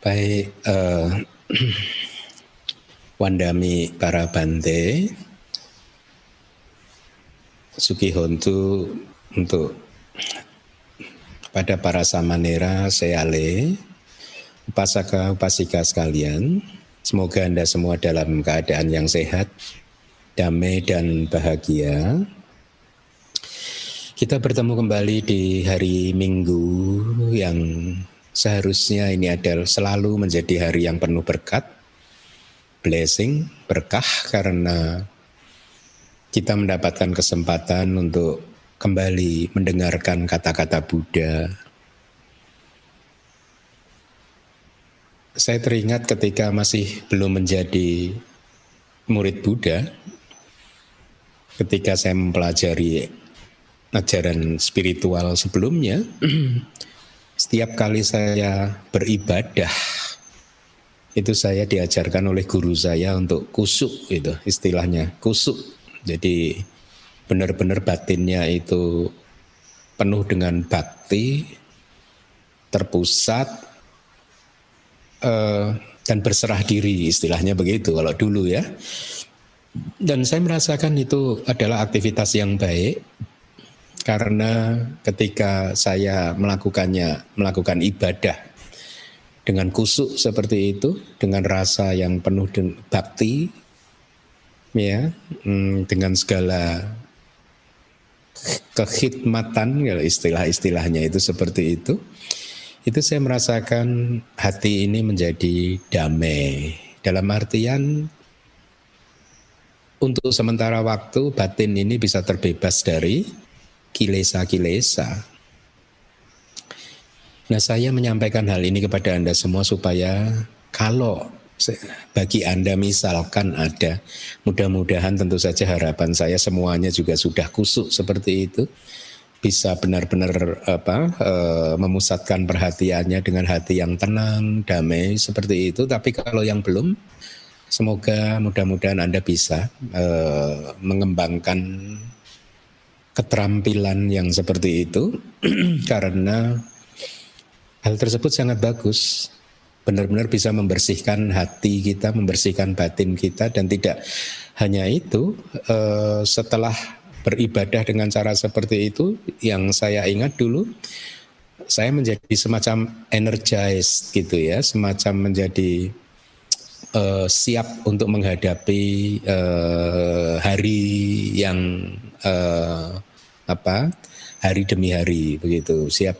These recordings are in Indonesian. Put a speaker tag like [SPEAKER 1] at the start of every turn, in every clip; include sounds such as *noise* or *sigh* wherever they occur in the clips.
[SPEAKER 1] Baik, uh, *clears throat* Wandami para bante, Sukihontu untuk pada para samanera seale, upasaka upasika sekalian, semoga Anda semua dalam keadaan yang sehat, damai dan bahagia. Kita bertemu kembali di hari Minggu yang Seharusnya ini adalah selalu menjadi hari yang penuh berkat, blessing, berkah karena kita mendapatkan kesempatan untuk kembali mendengarkan kata-kata Buddha. Saya teringat ketika masih belum menjadi murid Buddha, ketika saya mempelajari ajaran spiritual sebelumnya, *clears throat* Setiap kali saya beribadah itu saya diajarkan oleh guru saya untuk kusuk itu istilahnya kusuk. Jadi benar-benar batinnya itu penuh dengan bakti, terpusat uh, dan berserah diri istilahnya begitu kalau dulu ya. Dan saya merasakan itu adalah aktivitas yang baik karena ketika saya melakukannya, melakukan ibadah dengan kusuk seperti itu, dengan rasa yang penuh bakti, ya, hmm, dengan segala kekhidmatan, ya, istilah-istilahnya itu seperti itu, itu saya merasakan hati ini menjadi damai. Dalam artian untuk sementara waktu batin ini bisa terbebas dari kilesa-kilesa. Nah saya menyampaikan hal ini kepada Anda semua supaya kalau bagi Anda misalkan ada, mudah-mudahan tentu saja harapan saya semuanya juga sudah kusuk seperti itu, bisa benar-benar apa e, memusatkan perhatiannya dengan hati yang tenang, damai seperti itu. Tapi kalau yang belum, semoga mudah-mudahan Anda bisa e, mengembangkan keterampilan yang seperti itu *clears throat* karena hal tersebut sangat bagus. Benar-benar bisa membersihkan hati kita, membersihkan batin kita dan tidak hanya itu eh, setelah beribadah dengan cara seperti itu yang saya ingat dulu saya menjadi semacam energized gitu ya, semacam menjadi uh, siap untuk menghadapi uh, hari yang uh, apa hari demi hari begitu siap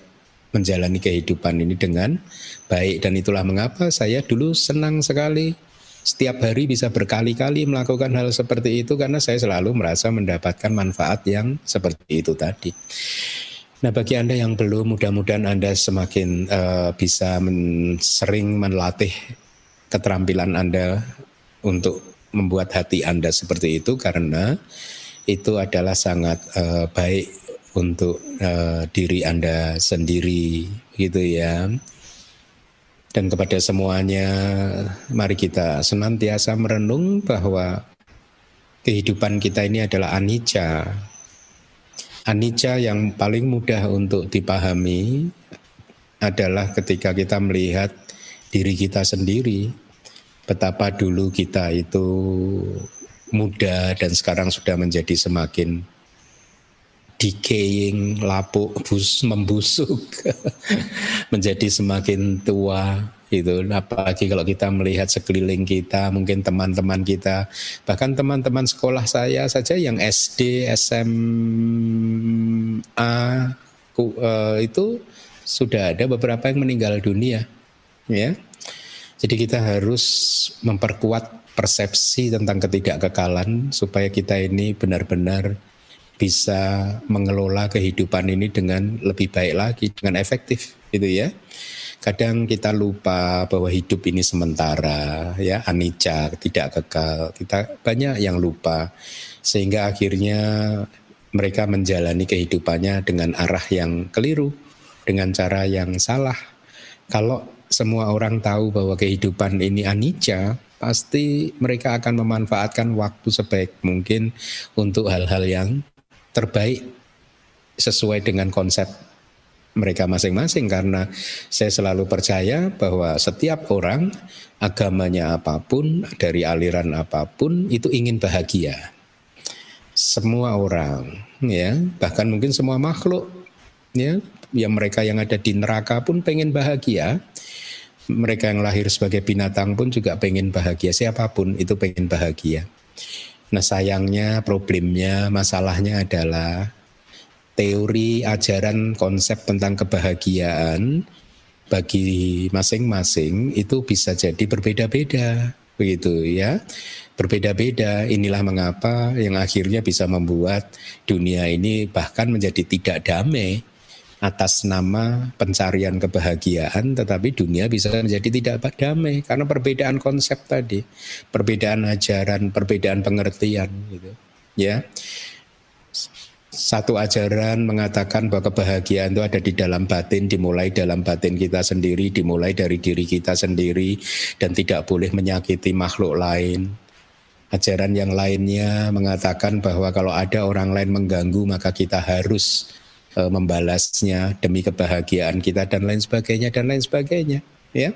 [SPEAKER 1] menjalani kehidupan ini dengan baik dan itulah mengapa saya dulu senang sekali setiap hari bisa berkali-kali melakukan hal seperti itu karena saya selalu merasa mendapatkan manfaat yang seperti itu tadi. Nah bagi anda yang belum mudah-mudahan anda semakin uh, bisa men sering melatih keterampilan anda untuk membuat hati anda seperti itu karena itu adalah sangat uh, baik untuk uh, diri Anda sendiri gitu ya. Dan kepada semuanya mari kita senantiasa merenung bahwa kehidupan kita ini adalah anicca. Anicca yang paling mudah untuk dipahami adalah ketika kita melihat diri kita sendiri betapa dulu kita itu muda dan sekarang sudah menjadi semakin decaying, lapuk, bus, membusuk, *laughs* menjadi semakin tua itu apalagi kalau kita melihat sekeliling kita mungkin teman-teman kita bahkan teman-teman sekolah saya saja yang SD SMA uh, itu sudah ada beberapa yang meninggal dunia ya. Jadi kita harus memperkuat persepsi tentang ketidakkekalan supaya kita ini benar-benar bisa mengelola kehidupan ini dengan lebih baik lagi, dengan efektif gitu ya. Kadang kita lupa bahwa hidup ini sementara, ya anicca, tidak kekal. Kita banyak yang lupa sehingga akhirnya mereka menjalani kehidupannya dengan arah yang keliru, dengan cara yang salah. Kalau semua orang tahu bahwa kehidupan ini anicca, pasti mereka akan memanfaatkan waktu sebaik mungkin untuk hal-hal yang terbaik sesuai dengan konsep mereka masing-masing karena saya selalu percaya bahwa setiap orang agamanya apa pun dari aliran apa pun itu ingin bahagia. Semua orang ya, bahkan mungkin semua makhluk ya, yang mereka yang ada di neraka pun pengen bahagia. Mereka yang lahir sebagai binatang pun juga pengen bahagia. Siapa pun itu pengen bahagia. Nah sayangnya, problemnya, masalahnya adalah teori, ajaran, konsep tentang kebahagiaan bagi masing-masing itu bisa jadi berbeda-beda begitu ya berbeda-beda inilah mengapa yang akhirnya bisa membuat dunia ini bahkan menjadi tidak damai atas nama pencarian kebahagiaan tetapi dunia bisa menjadi tidak damai. Karena perbedaan konsep tadi perbedaan ajaran perbedaan pengertian gitu. Ya. Satu ajaran mengatakan bahwa kebahagiaan itu ada di dalam batin, dimulai dalam batin kita sendiri, dimulai dari diri kita sendiri, dan tidak boleh menyakiti makhluk lain. Ajaran yang lainnya mengatakan bahwa kalau ada orang lain mengganggu, maka kita harus e, membalasnya demi kebahagiaan kita dan lain sebagainya dan lain sebagainya. Ya,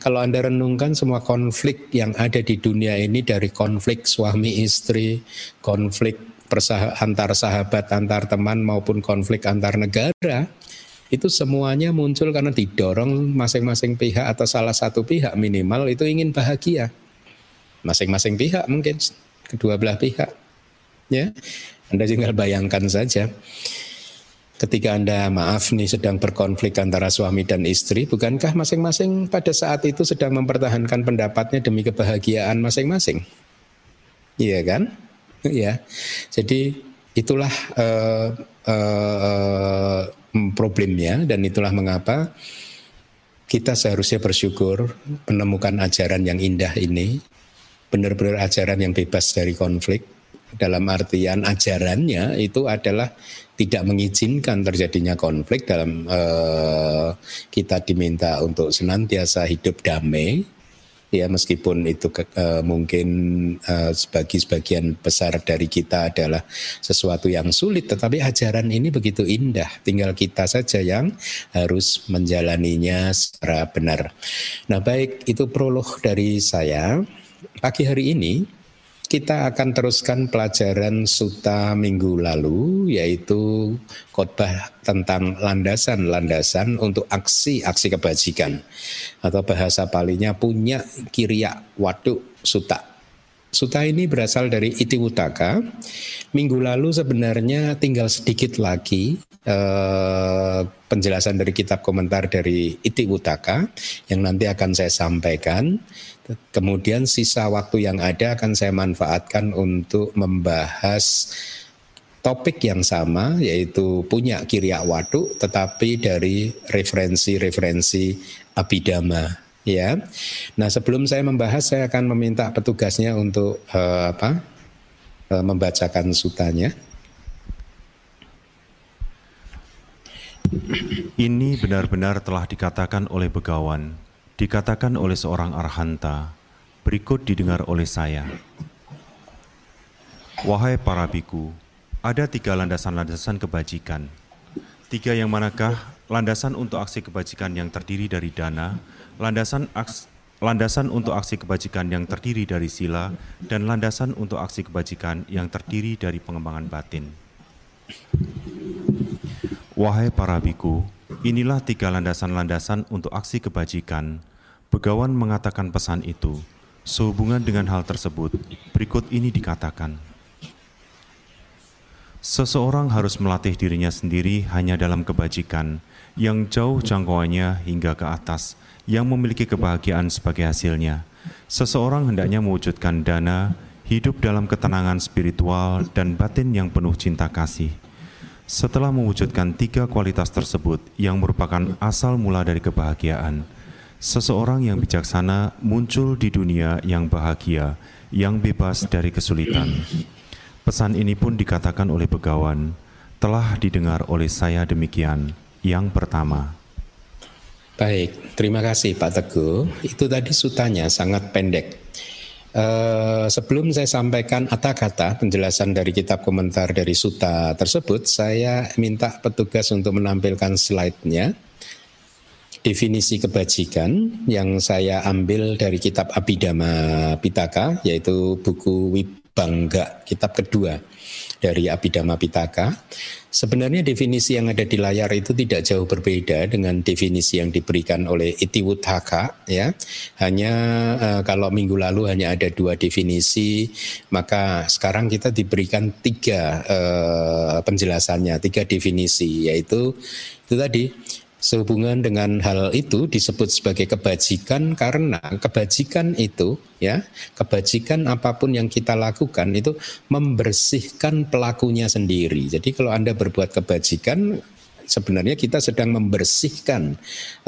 [SPEAKER 1] kalau anda renungkan semua konflik yang ada di dunia ini dari konflik suami istri, konflik persah antar sahabat, antar teman maupun konflik antar negara itu semuanya muncul karena didorong masing-masing pihak atau salah satu pihak minimal itu ingin bahagia. Masing-masing pihak mungkin kedua belah pihak. Ya. Anda tinggal bayangkan saja ketika Anda maaf nih sedang berkonflik antara suami dan istri, bukankah masing-masing pada saat itu sedang mempertahankan pendapatnya demi kebahagiaan masing-masing? Iya kan? ya. Jadi itulah uh, uh, problemnya dan itulah mengapa kita seharusnya bersyukur menemukan ajaran yang indah ini, benar-benar ajaran yang bebas dari konflik. Dalam artian ajarannya itu adalah tidak mengizinkan terjadinya konflik dalam uh, kita diminta untuk senantiasa hidup damai ya meskipun itu ke, uh, mungkin sebagi sebagian besar dari kita adalah sesuatu yang sulit. Tetapi ajaran ini begitu indah. Tinggal kita saja yang harus menjalaninya secara benar. Nah, baik itu prolog dari saya. Pagi hari ini kita akan teruskan pelajaran suta minggu lalu yaitu khotbah tentang landasan-landasan untuk aksi-aksi kebajikan atau bahasa palinya punya kiriya waduk suta. Suta ini berasal dari Itiwutaka. Minggu lalu sebenarnya tinggal sedikit lagi eh, penjelasan dari kitab komentar dari Itiwutaka yang nanti akan saya sampaikan. Kemudian sisa waktu yang ada akan saya manfaatkan untuk membahas topik yang sama yaitu punya kiriak waduk tetapi dari referensi-referensi abidama ya. Nah, sebelum saya membahas saya akan meminta petugasnya untuk uh, apa? Uh, membacakan sutanya.
[SPEAKER 2] Ini benar-benar telah dikatakan oleh begawan dikatakan oleh seorang arhanta, berikut didengar oleh saya. Wahai para biku, ada tiga landasan-landasan kebajikan. Tiga yang manakah landasan untuk aksi kebajikan yang terdiri dari dana, landasan aks, landasan untuk aksi kebajikan yang terdiri dari sila, dan landasan untuk aksi kebajikan yang terdiri dari pengembangan batin. Wahai para biku, Inilah tiga landasan-landasan untuk aksi kebajikan. Begawan mengatakan pesan itu. Sehubungan dengan hal tersebut, berikut ini dikatakan. Seseorang harus melatih dirinya sendiri hanya dalam kebajikan, yang jauh jangkauannya hingga ke atas, yang memiliki kebahagiaan sebagai hasilnya. Seseorang hendaknya mewujudkan dana, hidup dalam ketenangan spiritual dan batin yang penuh cinta kasih setelah mewujudkan tiga kualitas tersebut yang merupakan asal mula dari kebahagiaan, seseorang yang bijaksana muncul di dunia yang bahagia, yang bebas dari kesulitan. Pesan ini pun dikatakan oleh Begawan, telah didengar oleh saya demikian. Yang pertama.
[SPEAKER 1] Baik, terima kasih Pak Teguh. Itu tadi sutanya sangat pendek. Uh, sebelum saya sampaikan kata-kata penjelasan dari kitab komentar dari Suta tersebut, saya minta petugas untuk menampilkan slide-nya. Definisi kebajikan yang saya ambil dari kitab Abhidhamma Pitaka, yaitu buku Wibangga, kitab kedua dari Abhidhamma Pitaka. Sebenarnya definisi yang ada di layar itu tidak jauh berbeda dengan definisi yang diberikan oleh Itiwuthaka ya. Hanya uh, kalau minggu lalu hanya ada dua definisi, maka sekarang kita diberikan tiga uh, penjelasannya, tiga definisi yaitu itu tadi Sehubungan dengan hal itu disebut sebagai kebajikan karena kebajikan itu ya, kebajikan apa pun yang kita lakukan itu membersihkan pelakunya sendiri. Jadi kalau Anda berbuat kebajikan sebenarnya kita sedang membersihkan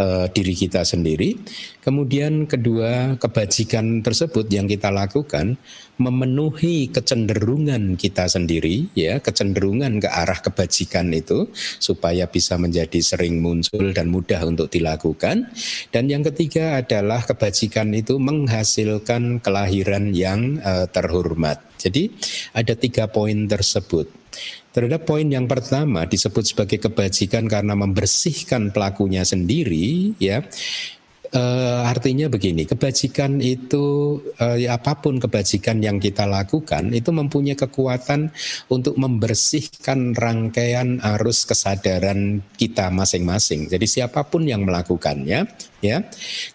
[SPEAKER 1] uh, diri kita sendiri. Kemudian kedua, kebajikan tersebut yang kita lakukan memenuhi kecenderungan kita sendiri ya, kecenderungan ke arah kebajikan itu supaya bisa menjadi sering muncul dan mudah untuk dilakukan. Dan yang ketiga adalah kebajikan itu menghasilkan kelahiran yang uh, terhormat. Jadi ada tiga poin tersebut. Terhadap poin yang pertama disebut sebagai kebajikan karena membersihkan pelakunya sendiri, ya. Uh, artinya begini, kebajikan itu uh, apa pun kebajikan yang kita lakukan itu mempunyai kekuatan untuk membersihkan rangkaian arus kesadaran kita masing-masing. Jadi siapa pun yang melakukannya, ya,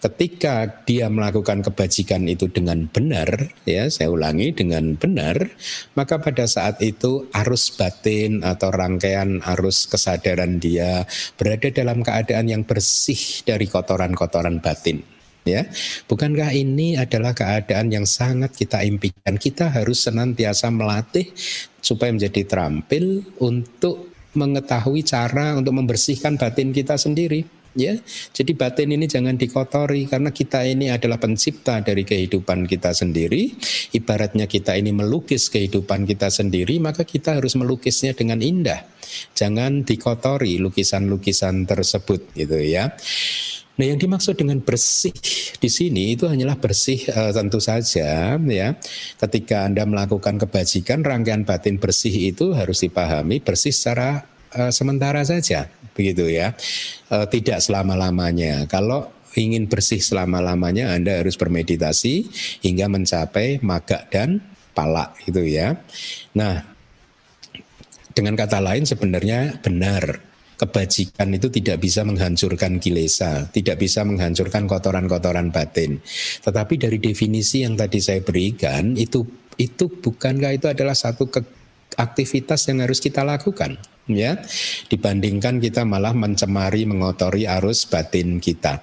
[SPEAKER 1] ketika dia melakukan kebajikan itu dengan benar, ya, saya ulangi dengan benar, maka pada saat itu arus batin atau rangkaian arus kesadaran dia berada dalam keadaan yang bersih dari kotoran-kotoran batin. Ya, bukankah ini adalah keadaan yang sangat kita impikan? Kita harus senantiasa melatih supaya menjadi terampil untuk mengetahui cara untuk membersihkan batin kita sendiri ya. Jadi batin ini jangan dikotori karena kita ini adalah pencipta dari kehidupan kita sendiri. Ibaratnya kita ini melukis kehidupan kita sendiri, maka kita harus melukisnya dengan indah. Jangan dikotori lukisan-lukisan tersebut gitu ya. Nah, yang dimaksud dengan bersih di sini itu hanyalah bersih uh, tentu saja ya. Ketika Anda melakukan kebajikan, rangkaian batin bersih itu harus dipahami bersih secara uh, sementara saja, begitu ya. Uh, tidak selama-lamanya. Kalau ingin bersih selama-lamanya Anda harus bermeditasi hingga mencapai maga dan palak itu ya. Nah, dengan kata lain sebenarnya benar kebajikan itu tidak bisa menghancurkan kilesa, tidak bisa menghancurkan kotoran-kotoran batin. Tetapi dari definisi yang tadi saya berikan itu itu bukankah itu adalah satu aktivitas yang harus kita lakukan ya dibandingkan kita malah mencemari mengotori arus batin kita.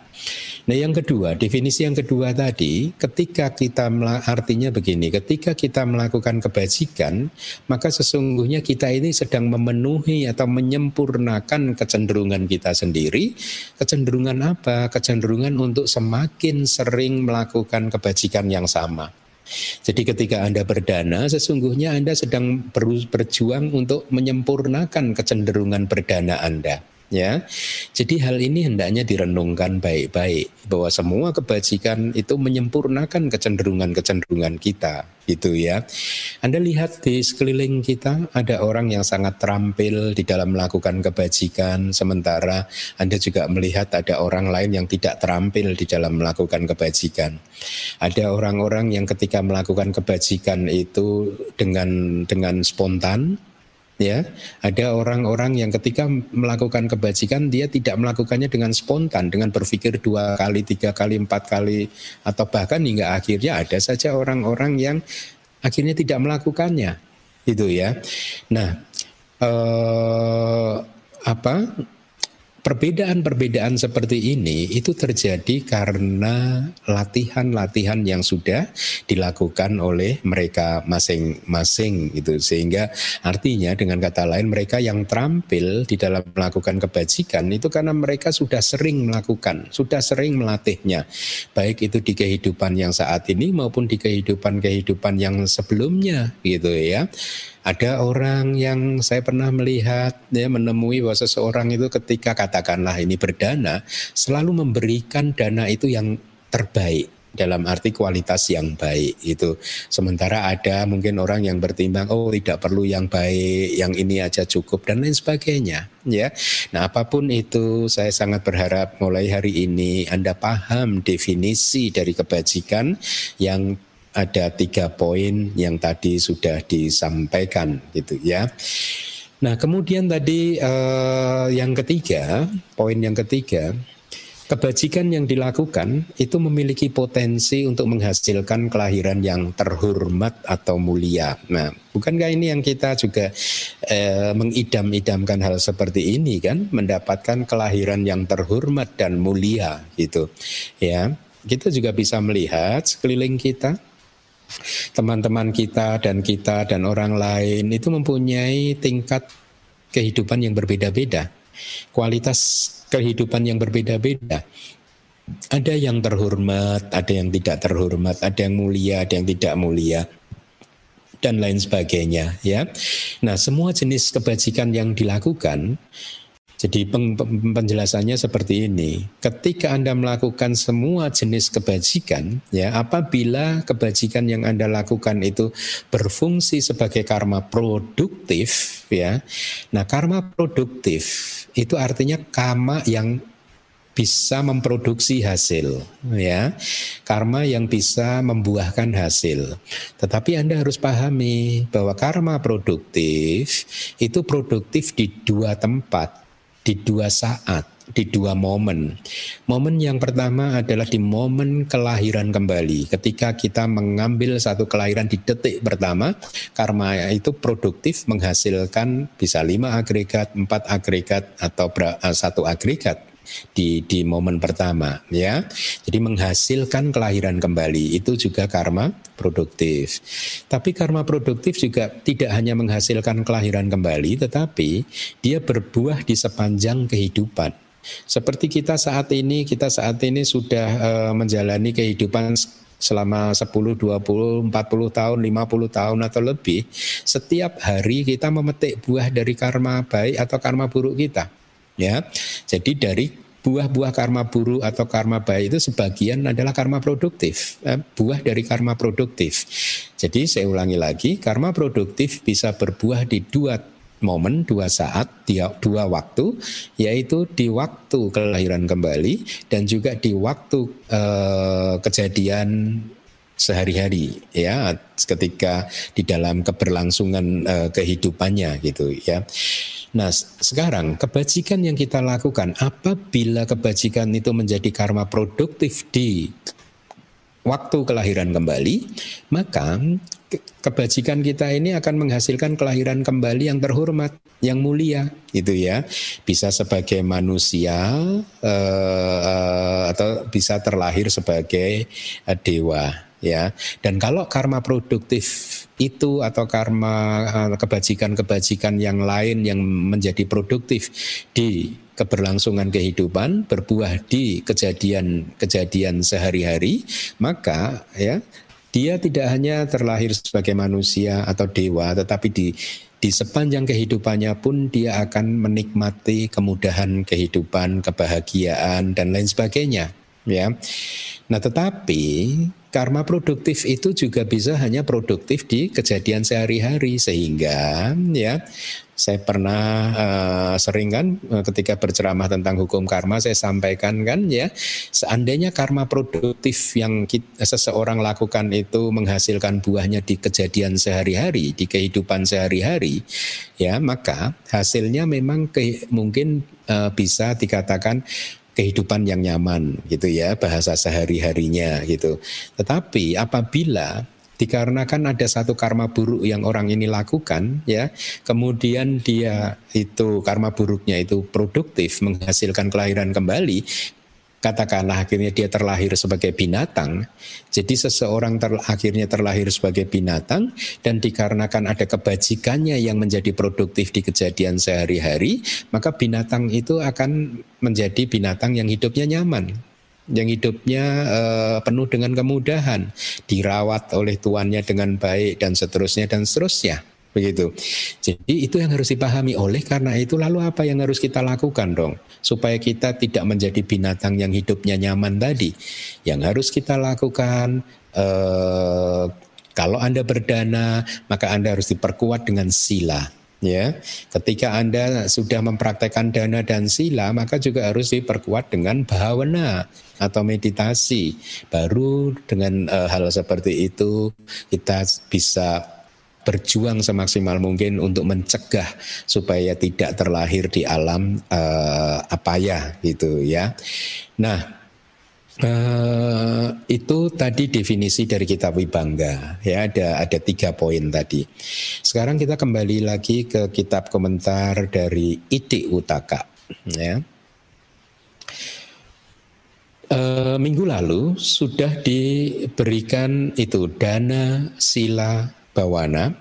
[SPEAKER 1] Nah yang kedua, definisi yang kedua tadi, ketika kita artinya begini, ketika kita melakukan kebajikan, maka sesungguhnya kita ini sedang memenuhi atau menyempurnakan kecenderungan kita sendiri. Kecenderungan apa? Kecenderungan untuk semakin sering melakukan kebajikan yang sama. Jadi ketika Anda berdana, sesungguhnya Anda sedang berjuang untuk menyempurnakan kecenderungan berdana Anda ya. Jadi hal ini hendaknya direnungkan baik-baik bahwa semua kebajikan itu menyempurnakan kecenderungan-kecenderungan kita gitu ya. Anda lihat di sekeliling kita ada orang yang sangat terampil di dalam melakukan kebajikan sementara Anda juga melihat ada orang lain yang tidak terampil di dalam melakukan kebajikan. Ada orang-orang yang ketika melakukan kebajikan itu dengan dengan spontan ya ada orang-orang yang ketika melakukan kebajikan dia tidak melakukannya dengan spontan dengan berpikir dua kali tiga kali empat kali atau bahkan hingga akhirnya ada saja orang-orang yang akhirnya tidak melakukannya itu ya. Nah eh, apa Perbedaan-perbedaan seperti ini itu terjadi karena latihan-latihan yang sudah dilakukan oleh mereka masing-masing itu sehingga artinya dengan kata lain mereka yang terampil di dalam melakukan kebajikan itu karena mereka sudah sering melakukan, sudah sering melatihnya baik itu di kehidupan yang saat ini maupun di kehidupan-kehidupan yang sebelumnya gitu ya. Ada orang yang saya pernah melihat ya menemui bahwa seseorang itu ketika katakanlah ini berdana selalu memberikan dana itu yang terbaik dalam arti kualitas yang baik itu. Sementara ada mungkin orang yang bertimbang oh tidak perlu yang baik, yang ini aja cukup dan lain sebagainya ya. Nah, apa pun itu saya sangat berharap mulai hari ini Anda paham definisi dari kebajikan yang ada tiga poin yang tadi sudah disampaikan gitu ya. Nah, kemudian tadi eh, yang ketiga, poin yang ketiga Kebajikan yang dilakukan itu memiliki potensi untuk menghasilkan kelahiran yang terhormat atau mulia. Nah, bukankah ini yang kita juga eh, mengidam-idamkan hal seperti ini kan, mendapatkan kelahiran yang terhormat dan mulia gitu. Ya, kita juga bisa melihat sekeliling kita teman-teman kita dan kita dan orang lain itu mempunyai tingkat kehidupan yang berbeda-beda. Kualitas kehidupan yang berbeda-beda. Ada yang terhormat, ada yang tidak terhormat, ada yang mulia, ada yang tidak mulia dan lain sebagainya ya. Nah, semua jenis kebajikan yang dilakukan jadi penjelasannya seperti ini. Ketika Anda melakukan semua jenis kebajikan, ya, apabila kebajikan yang Anda lakukan itu berfungsi sebagai karma produktif, ya. Nah, karma produktif itu artinya karma yang bisa memproduksi hasil ya karma yang bisa membuahkan hasil tetapi Anda harus pahami bahwa karma produktif itu produktif di dua tempat di dua saat, di dua momen. Momen yang pertama adalah di momen kelahiran kembali. Ketika kita mengambil satu kelahiran di detik pertama, karma itu produktif menghasilkan bisa lima agregat, empat agregat atau eh, satu agregat di di momen pertama ya. Jadi menghasilkan kelahiran kembali itu juga karma produktif. Tapi karma produktif juga tidak hanya menghasilkan kelahiran kembali tetapi dia berbuah di sepanjang kehidupan. Seperti kita saat ini, kita saat ini sudah uh, menjalani kehidupan selama 10, 20, 40 tahun, 50 tahun atau lebih, setiap hari kita memetik buah dari karma baik atau karma buruk kita ya. Jadi dari buah-buah karma buruk atau karma baik itu sebagian adalah karma produktif, eh, buah dari karma produktif. Jadi saya ulangi lagi, karma produktif bisa berbuah di dua momen, dua saat, dua waktu, yaitu di waktu kelahiran kembali dan juga di waktu eh, kejadian sehari-hari ya ketika di dalam keberlangsungan uh, kehidupannya gitu ya. Nah, sekarang kebajikan yang kita lakukan apabila kebajikan itu menjadi karma produktif di waktu kelahiran kembali, maka kebajikan kita ini akan menghasilkan kelahiran kembali yang terhormat, yang mulia, gitu ya. Bisa sebagai manusia uh, atau bisa terlahir sebagai uh, dewa ya. Dan kalau karma produktif itu atau karma eh, kebajikan-kebajikan yang lain yang menjadi produktif di keberlangsungan kehidupan berbuah di kejadian-kejadian sehari-hari, maka ya dia tidak hanya terlahir sebagai manusia atau dewa, tetapi di di sepanjang kehidupannya pun dia akan menikmati kemudahan kehidupan, kebahagiaan dan lain sebagainya ya. Nah, tetapi karma produktif itu juga bisa hanya produktif di kejadian sehari-hari. Sehingga ya saya pernah uh, sering kan uh, ketika berceramah tentang hukum karma saya sampaikan kan ya seandainya karma produktif yang kita, seseorang lakukan itu menghasilkan buahnya di kejadian sehari-hari di kehidupan sehari-hari ya maka hasilnya memang ke, mungkin uh, bisa dikatakan kehidupan yang nyaman gitu ya bahasa sehari-harinya gitu. Tetapi apabila dikarenakan ada satu karma buruk yang orang ini lakukan ya kemudian dia itu karma buruknya itu produktif menghasilkan kelahiran kembali katakanlah akhirnya dia terlahir sebagai binatang. Jadi seseorang ter, akhirnya terlahir sebagai binatang dan dikarenakan ada kebajikannya yang menjadi produktif di kejadian sehari-hari, maka binatang itu akan menjadi binatang yang hidupnya nyaman, yang hidupnya uh, penuh dengan kemudahan, dirawat oleh tuannya dengan baik dan seterusnya dan seterusnya begitu. Jadi itu yang harus dipahami oleh karena itu lalu apa yang harus kita lakukan dong supaya kita tidak menjadi binatang yang hidupnya nyaman tadi. Yang harus kita lakukan eh, kalau Anda berdana maka Anda harus diperkuat dengan sila ya ketika anda sudah mempraktekkan dana dan sila maka juga harus diperkuat dengan bhavana atau meditasi baru dengan uh, hal seperti itu kita bisa berjuang semaksimal mungkin untuk mencegah supaya tidak terlahir di alam uh, apa ya gitu ya nah Uh, itu tadi definisi dari kitab Wibangga ya ada ada tiga poin tadi. Sekarang kita kembali lagi ke kitab komentar dari Iti Utaka ya. Uh, minggu lalu sudah diberikan itu dana sila bawana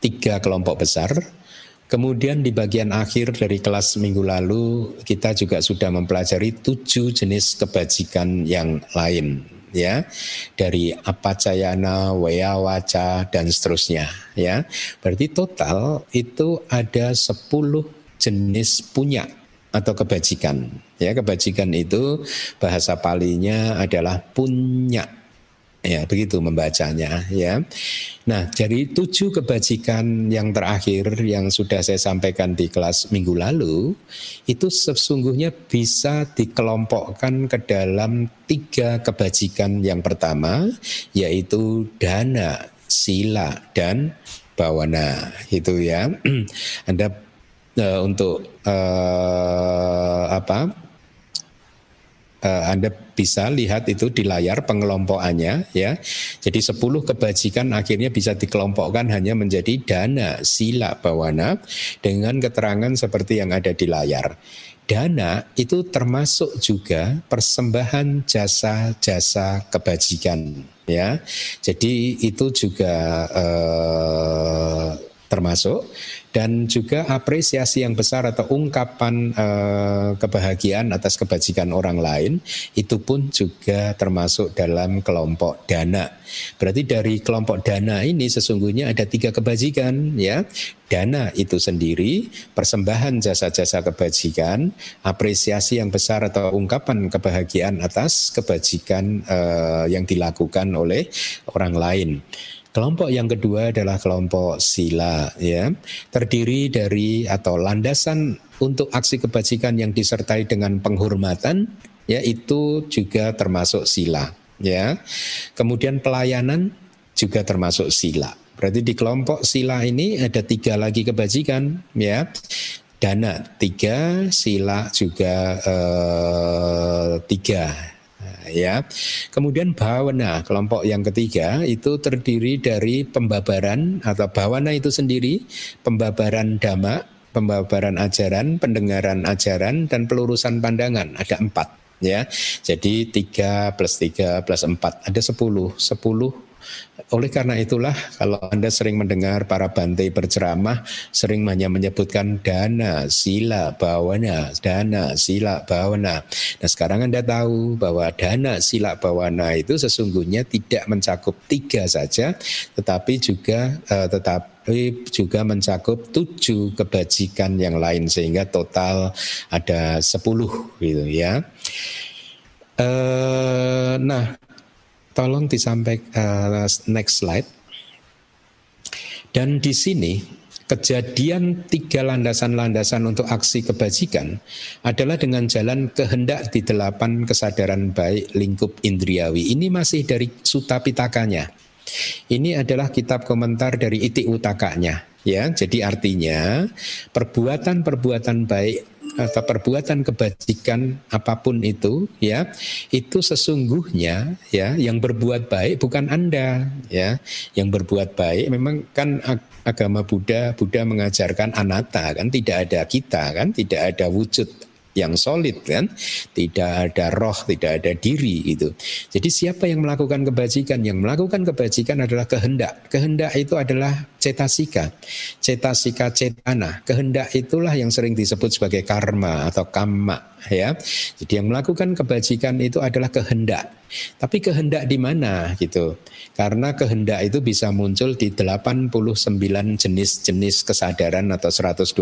[SPEAKER 1] tiga kelompok besar Kemudian di bagian akhir dari kelas minggu lalu kita juga sudah mempelajari tujuh jenis kebajikan yang lain ya dari apacayana, wayawaca dan seterusnya ya. Berarti total itu ada sepuluh jenis punya atau kebajikan. Ya, kebajikan itu bahasa palinya adalah punya Ya, begitu membacanya ya. Nah, dari tujuh kebajikan yang terakhir yang sudah saya sampaikan di kelas minggu lalu, itu sesungguhnya bisa dikelompokkan ke dalam tiga kebajikan yang pertama, yaitu dana, sila, dan bawana. Itu ya. *clears throat* Anda uh, untuk uh, apa? Uh, Anda bisa lihat itu di layar pengelompokannya ya. Jadi 10 kebajikan akhirnya bisa dikelompokkan hanya menjadi dana, sila, bawana dengan keterangan seperti yang ada di layar. Dana itu termasuk juga persembahan jasa-jasa kebajikan ya. Jadi itu juga uh, termasuk dan juga apresiasi yang besar atau ungkapan eh, kebahagiaan atas kebajikan orang lain itu pun juga termasuk dalam kelompok dana. Berarti dari kelompok dana ini sesungguhnya ada tiga kebajikan ya. Dana itu sendiri, persembahan jasa-jasa kebajikan, apresiasi yang besar atau ungkapan kebahagiaan atas kebajikan eh, yang dilakukan oleh orang lain. Kelompok yang kedua adalah kelompok sila ya. Terdiri dari atau landasan untuk aksi kebajikan yang disertai dengan penghormatan ya itu juga termasuk sila ya. Kemudian pelayanan juga termasuk sila. Berarti di kelompok sila ini ada tiga lagi kebajikan ya. Dana tiga, sila juga eh, tiga ya. Kemudian bawana, kelompok yang ketiga itu terdiri dari pembabaran atau bawana itu sendiri, pembabaran dhamma, pembabaran ajaran, pendengaran ajaran dan pelurusan pandangan. Ada empat ya. Jadi tiga plus tiga plus empat ada sepuluh. Sepuluh oleh karena itulah kalau Anda sering mendengar para bantai berceramah sering hanya menyebutkan dana, sila, bawana, dana, sila, bawana. Nah sekarang Anda tahu bahwa dana, sila, bawana itu sesungguhnya tidak mencakup tiga saja tetapi juga uh, tetapi juga mencakup tujuh kebajikan yang lain sehingga total ada sepuluh gitu ya. Uh, nah Tolong disampaikan uh, next slide. Dan di sini kejadian tiga landasan-landasan untuk aksi kebajikan adalah dengan jalan kehendak di delapan kesadaran baik lingkup indriawi. Ini masih dari Sutta Pitakanya. Ini adalah kitab komentar dari Iti Utakanya. Ya, jadi artinya perbuatan-perbuatan baik atau perbuatan kebajikan apa pun itu ya itu sesungguhnya ya yang berbuat baik bukan Anda ya. Yang berbuat baik memang kan agama Buddha Buddha mengajarkan anatta kan tidak ada kita kan tidak ada wujud yang solid kan tidak ada roh tidak ada diri itu jadi siapa yang melakukan kebajikan yang melakukan kebajikan adalah kehendak kehendak itu adalah cetasika cetasika cetana kehendak itulah yang sering disebut sebagai karma atau kamma ya. Jadi yang melakukan kebajikan itu adalah kehendak. Tapi kehendak di mana gitu? Karena kehendak itu bisa muncul di 89 jenis-jenis kesadaran atau 121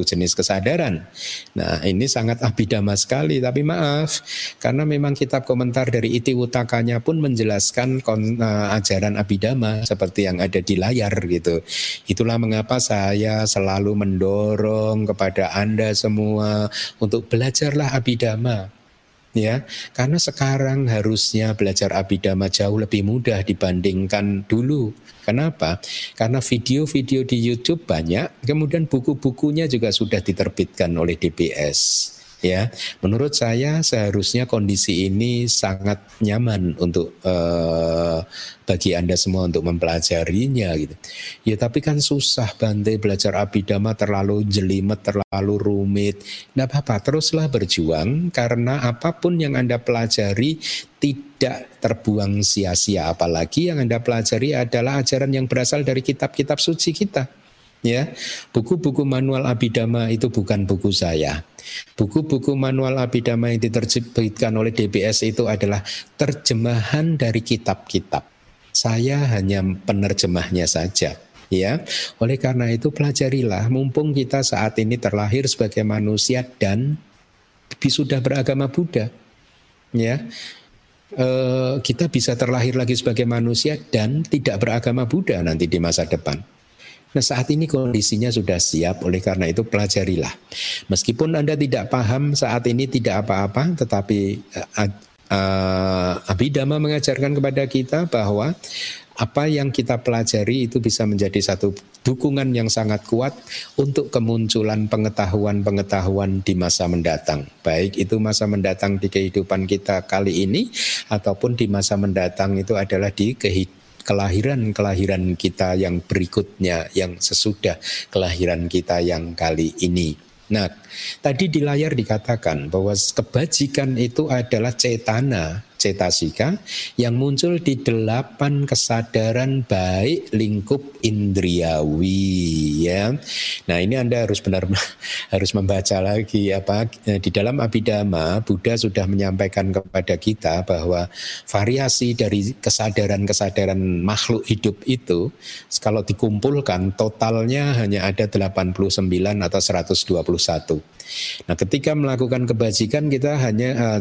[SPEAKER 1] jenis kesadaran. Nah, ini sangat abidama sekali, tapi maaf karena memang kitab komentar dari Iti Utakanya pun menjelaskan uh, ajaran abidama seperti yang ada di layar gitu. Itulah mengapa saya selalu mendorong kepada Anda semua untuk belajarlah abidama ya karena sekarang harusnya belajar abidama jauh lebih mudah dibandingkan dulu. Kenapa? Karena video-video di YouTube banyak kemudian buku-bukunya juga sudah diterbitkan oleh DBS ya menurut saya seharusnya kondisi ini sangat nyaman untuk uh, bagi anda semua untuk mempelajarinya gitu. Ya tapi kan susah Bante belajar abidama terlalu jelimet terlalu rumit. Tidak apa-apa teruslah berjuang karena apa pun yang anda pelajari tidak terbuang sia-sia. Apalagi yang anda pelajari adalah ajaran yang berasal dari kitab-kitab suci kita ya buku-buku manual abidama itu bukan buku saya. Buku-buku manual abidama yang diterbitkan oleh DBS itu adalah terjemahan dari kitab-kitab. Saya hanya penerjemahnya saja ya. Oleh karena itu pelajarilah. Mumpung kita saat ini terlahir sebagai manusia dan sudah beragama Buddha ya. E, kita bisa terlahir lagi sebagai manusia dan tidak beragama Buddha nanti di masa depan Nah saat ini kondisinya sudah siap, oleh karena itu pelajarilah. Meskipun Anda tidak paham saat ini tidak apa-apa, tetapi uh, uh, Abhidhamma mengajarkan kepada kita bahwa apa yang kita pelajari itu bisa menjadi satu dukungan yang sangat kuat untuk kemunculan pengetahuan-pengetahuan di masa mendatang. Baik itu masa mendatang di kehidupan kita kali ini ataupun di masa mendatang itu adalah di kehidupan kelahiran-kelahiran kita yang berikutnya, yang sesudah kelahiran kita yang kali ini. Nah, tadi di layar dikatakan bahwa kebajikan itu adalah cetana cetasika yang muncul di delapan kesadaran baik lingkup indriawi ya. Nah, ini Anda harus benar *laughs* harus membaca lagi apa di dalam Abhidhamma Buddha sudah menyampaikan kepada kita bahwa variasi dari kesadaran-kesadaran makhluk hidup itu kalau dikumpulkan totalnya hanya ada 89 atau 121. Nah, ketika melakukan kebajikan kita hanya uh,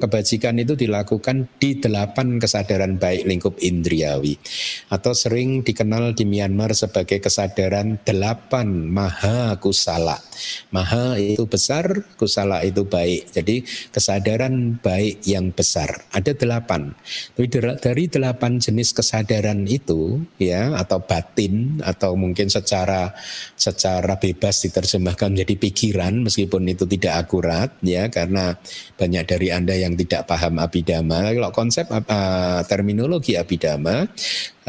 [SPEAKER 1] kebajikan itu dilakukan di delapan kesadaran baik lingkup indriawi atau sering dikenal di Myanmar sebagai kesadaran delapan maha kusala. Maha itu besar, kusala itu baik. Jadi kesadaran baik yang besar ada delapan. Dari delapan jenis kesadaran itu ya atau batin atau mungkin secara secara bebas diterjemahkan menjadi pikiran meskipun itu tidak akurat ya karena banyak dari anda yang yang tidak paham abidama, kalau konsep uh, terminologi abidama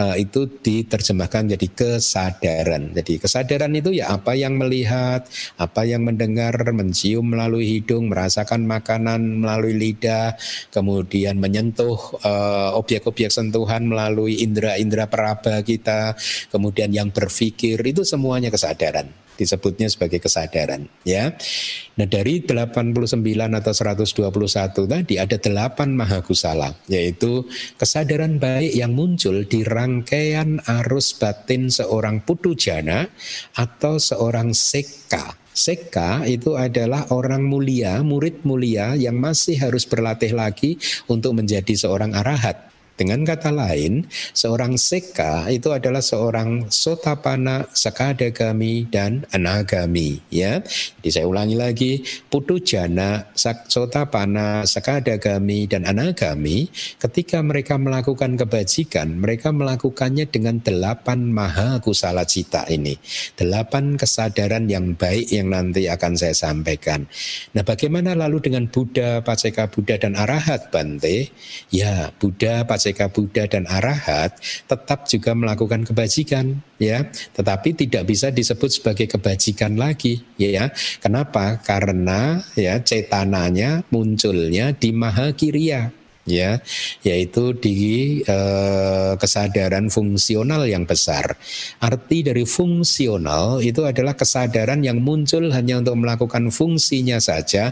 [SPEAKER 1] uh, itu diterjemahkan jadi kesadaran. Jadi kesadaran itu ya apa yang melihat, apa yang mendengar, mencium melalui hidung, merasakan makanan melalui lidah, kemudian menyentuh uh, objek-objek sentuhan melalui indera-indera peraba kita, kemudian yang berpikir itu semuanya kesadaran disebutnya sebagai kesadaran ya. Nah dari 89 atau 121 tadi ada 8 mahakusala yaitu kesadaran baik yang muncul di rangkaian arus batin seorang putu jana atau seorang seka. Seka itu adalah orang mulia, murid mulia yang masih harus berlatih lagi untuk menjadi seorang arahat. Dengan kata lain, seorang seka itu adalah seorang sotapana, sakadagami, dan anagami. Ya, jadi saya ulangi lagi, putujana, sotapana, sakadagami, dan anagami. Ketika mereka melakukan kebajikan, mereka melakukannya dengan delapan maha kusala cita ini, delapan kesadaran yang baik yang nanti akan saya sampaikan. Nah, bagaimana lalu dengan Buddha, Paceka Buddha, dan Arahat, Bante? Ya, Buddha, Paceka Paseka Buddha dan Arahat tetap juga melakukan kebajikan ya. Tetapi tidak bisa disebut sebagai kebajikan lagi ya. Kenapa? Karena ya cetananya munculnya di Mahakirya ya. Yaitu di eh, kesadaran fungsional yang besar. Arti dari fungsional itu adalah kesadaran yang muncul hanya untuk melakukan fungsinya saja.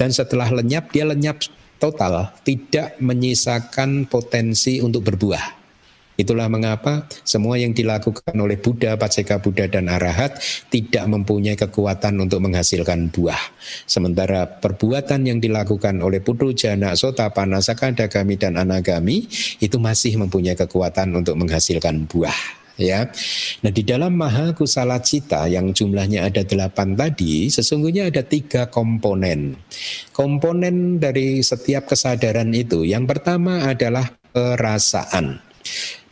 [SPEAKER 1] Dan setelah lenyap dia lenyap total, tidak menyisakan potensi untuk berbuah. Itulah mengapa semua yang dilakukan oleh Buddha, Paceka Buddha dan Arahat tidak mempunyai kekuatan untuk menghasilkan buah. Sementara perbuatan yang dilakukan oleh Putu Jana, Sotapana, Sakadagami dan Anagami itu masih mempunyai kekuatan untuk menghasilkan buah ya. Nah di dalam maha kusala cita yang jumlahnya ada delapan tadi, sesungguhnya ada tiga komponen. Komponen dari setiap kesadaran itu, yang pertama adalah perasaan.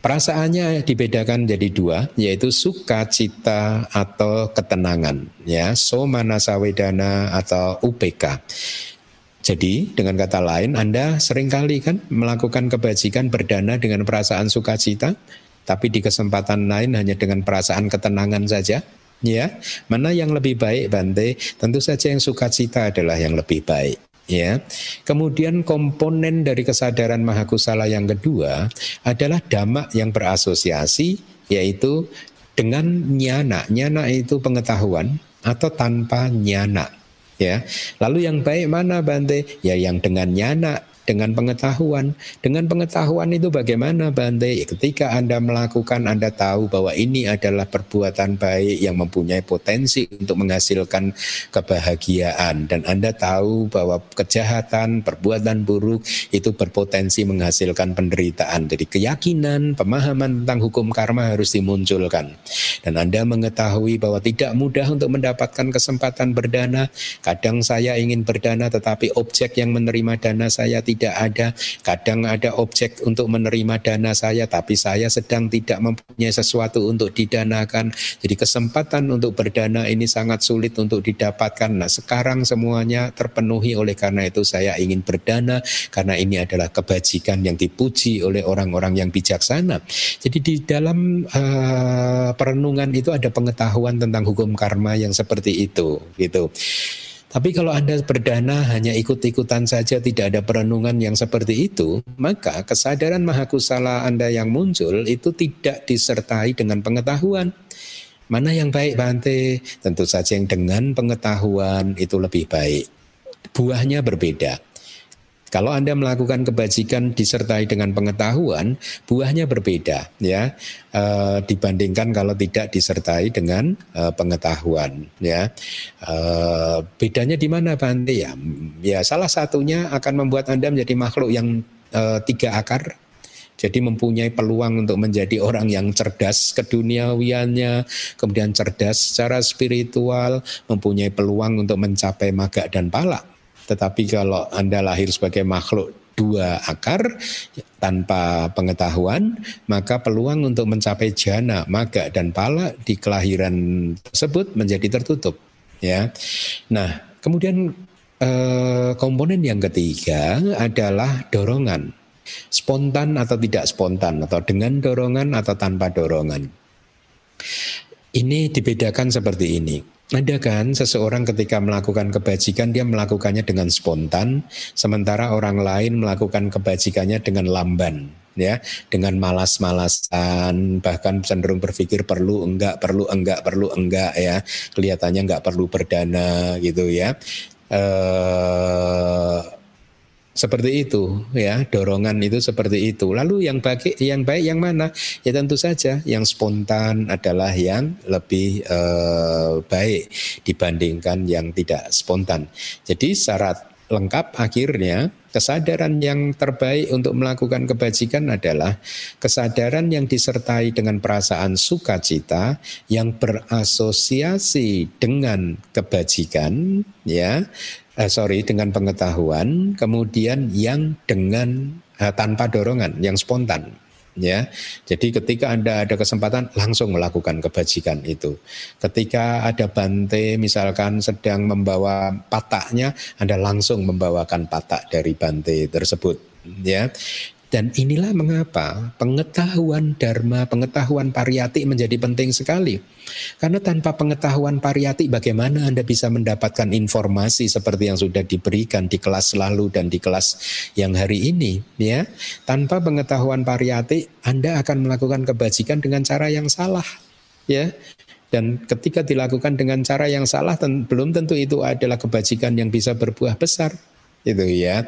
[SPEAKER 1] Perasaannya dibedakan jadi dua, yaitu sukacita atau ketenangan, ya, somana sawedana atau UPK. Jadi dengan kata lain Anda sering kali kan melakukan kebajikan berdana dengan perasaan sukacita, tapi di kesempatan lain hanya dengan perasaan ketenangan saja. Ya, mana yang lebih baik Bante? Tentu saja yang sukacita adalah yang lebih baik. Ya, kemudian komponen dari kesadaran mahakusala yang kedua adalah dhamma yang berasosiasi, yaitu dengan nyana. Nyana itu pengetahuan atau tanpa nyana. Ya, lalu yang baik mana Bante? Ya, yang dengan nyana dengan pengetahuan. Dengan pengetahuan itu bagaimana Bante? Ya, ketika Anda melakukan, Anda tahu bahwa ini adalah perbuatan baik yang mempunyai potensi untuk menghasilkan kebahagiaan. Dan Anda tahu bahwa kejahatan, perbuatan buruk itu berpotensi menghasilkan penderitaan. Jadi keyakinan, pemahaman tentang hukum karma harus dimunculkan. Dan Anda mengetahui bahwa tidak mudah untuk mendapatkan kesempatan berdana. Kadang saya ingin berdana tetapi objek yang menerima dana saya tidak tidak ada. Kadang ada objek untuk menerima dana saya, tapi saya sedang tidak mempunyai sesuatu untuk didanakan. Jadi kesempatan untuk berdana ini sangat sulit untuk didapatkan. Nah sekarang semuanya terpenuhi oleh karena itu saya ingin berdana karena ini adalah kebajikan yang dipuji oleh orang-orang yang bijaksana. Jadi di dalam uh, perenungan itu ada pengetahuan tentang hukum karma yang seperti itu, gitu. Tapi kalau Anda berdana hanya ikut-ikutan saja tidak ada perenungan yang seperti itu, maka kesadaran mahakusala Anda yang muncul itu tidak disertai dengan pengetahuan. Mana yang baik Bante? Tentu saja yang dengan pengetahuan itu lebih baik. Buahnya berbeda. Kalau Anda melakukan kebajikan disertai dengan pengetahuan, buahnya berbeda ya e, dibandingkan kalau tidak disertai dengan e, pengetahuan ya. E, bedanya di mana Bante ya? Ya salah satunya akan membuat Anda menjadi makhluk yang e, tiga akar jadi mempunyai peluang untuk menjadi orang yang cerdas keduniawiannya, kemudian cerdas secara spiritual, mempunyai peluang untuk mencapai maga dan pala. Tetapi kalau Anda lahir sebagai makhluk dua akar tanpa pengetahuan, maka peluang untuk mencapai jana, maga dan pala di kelahiran tersebut menjadi tertutup. Ya, nah kemudian eh, komponen yang ketiga adalah dorongan, spontan atau tidak spontan, atau dengan dorongan atau tanpa dorongan. Ini dibedakan seperti ini. Ada kan seseorang ketika melakukan kebajikan dia melakukannya dengan spontan, sementara orang lain melakukan kebajikannya dengan lamban, ya, dengan malas-malasan, bahkan cenderung berpikir perlu enggak, perlu enggak, perlu enggak, ya, kelihatannya enggak perlu berdana gitu ya. Eh, seperti itu ya. Dorongan itu seperti itu. Lalu yang baik yang baik yang mana? Ya tentu saja yang spontan adalah yang lebih eh, baik dibandingkan yang tidak spontan. Jadi syarat lengkap akhirnya kesadaran yang terbaik untuk melakukan kebajikan adalah kesadaran yang disertai dengan perasaan sukacita yang berasosiasi dengan kebajikan ya eh, sorry dengan pengetahuan, kemudian yang dengan eh, tanpa dorongan, yang spontan. Ya, jadi ketika anda ada kesempatan langsung melakukan kebajikan itu. Ketika ada bante misalkan sedang membawa pataknya, anda langsung membawakan patak dari bante tersebut. Ya, dan inilah mengapa pengetahuan dharma, pengetahuan pariyati menjadi penting sekali. Karena tanpa pengetahuan pariyati bagaimana Anda bisa mendapatkan informasi seperti yang sudah diberikan di kelas lalu dan di kelas yang hari ini, ya. Tanpa pengetahuan pariyati Anda akan melakukan kebajikan dengan cara yang salah, ya. dan ketika dilakukan dengan cara yang salah belum tentu itu adalah kebajikan yang bisa berbuah besar itu ya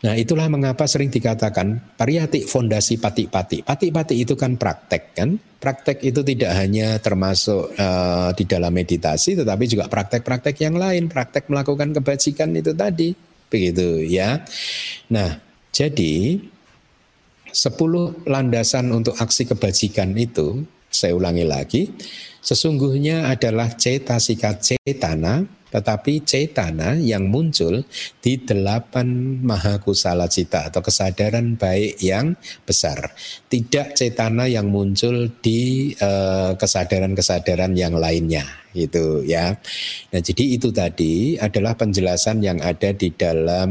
[SPEAKER 1] Nah itulah mengapa sering dikatakan pariyati fondasi pati-pati. Pati-pati itu kan praktek kan. Praktek itu tidak hanya termasuk uh, di dalam meditasi tetapi juga praktek-praktek yang lain. Praktek melakukan kebajikan itu tadi. Begitu ya. Nah jadi 10 landasan untuk aksi kebajikan itu saya ulangi lagi. Sesungguhnya adalah cetasika cetana tetapi cetana yang muncul di delapan mahakusala cita atau kesadaran baik yang besar. Tidak cetana yang muncul di eh, kesadaran-kesadaran yang lainnya gitu ya. Nah, jadi itu tadi adalah penjelasan yang ada di dalam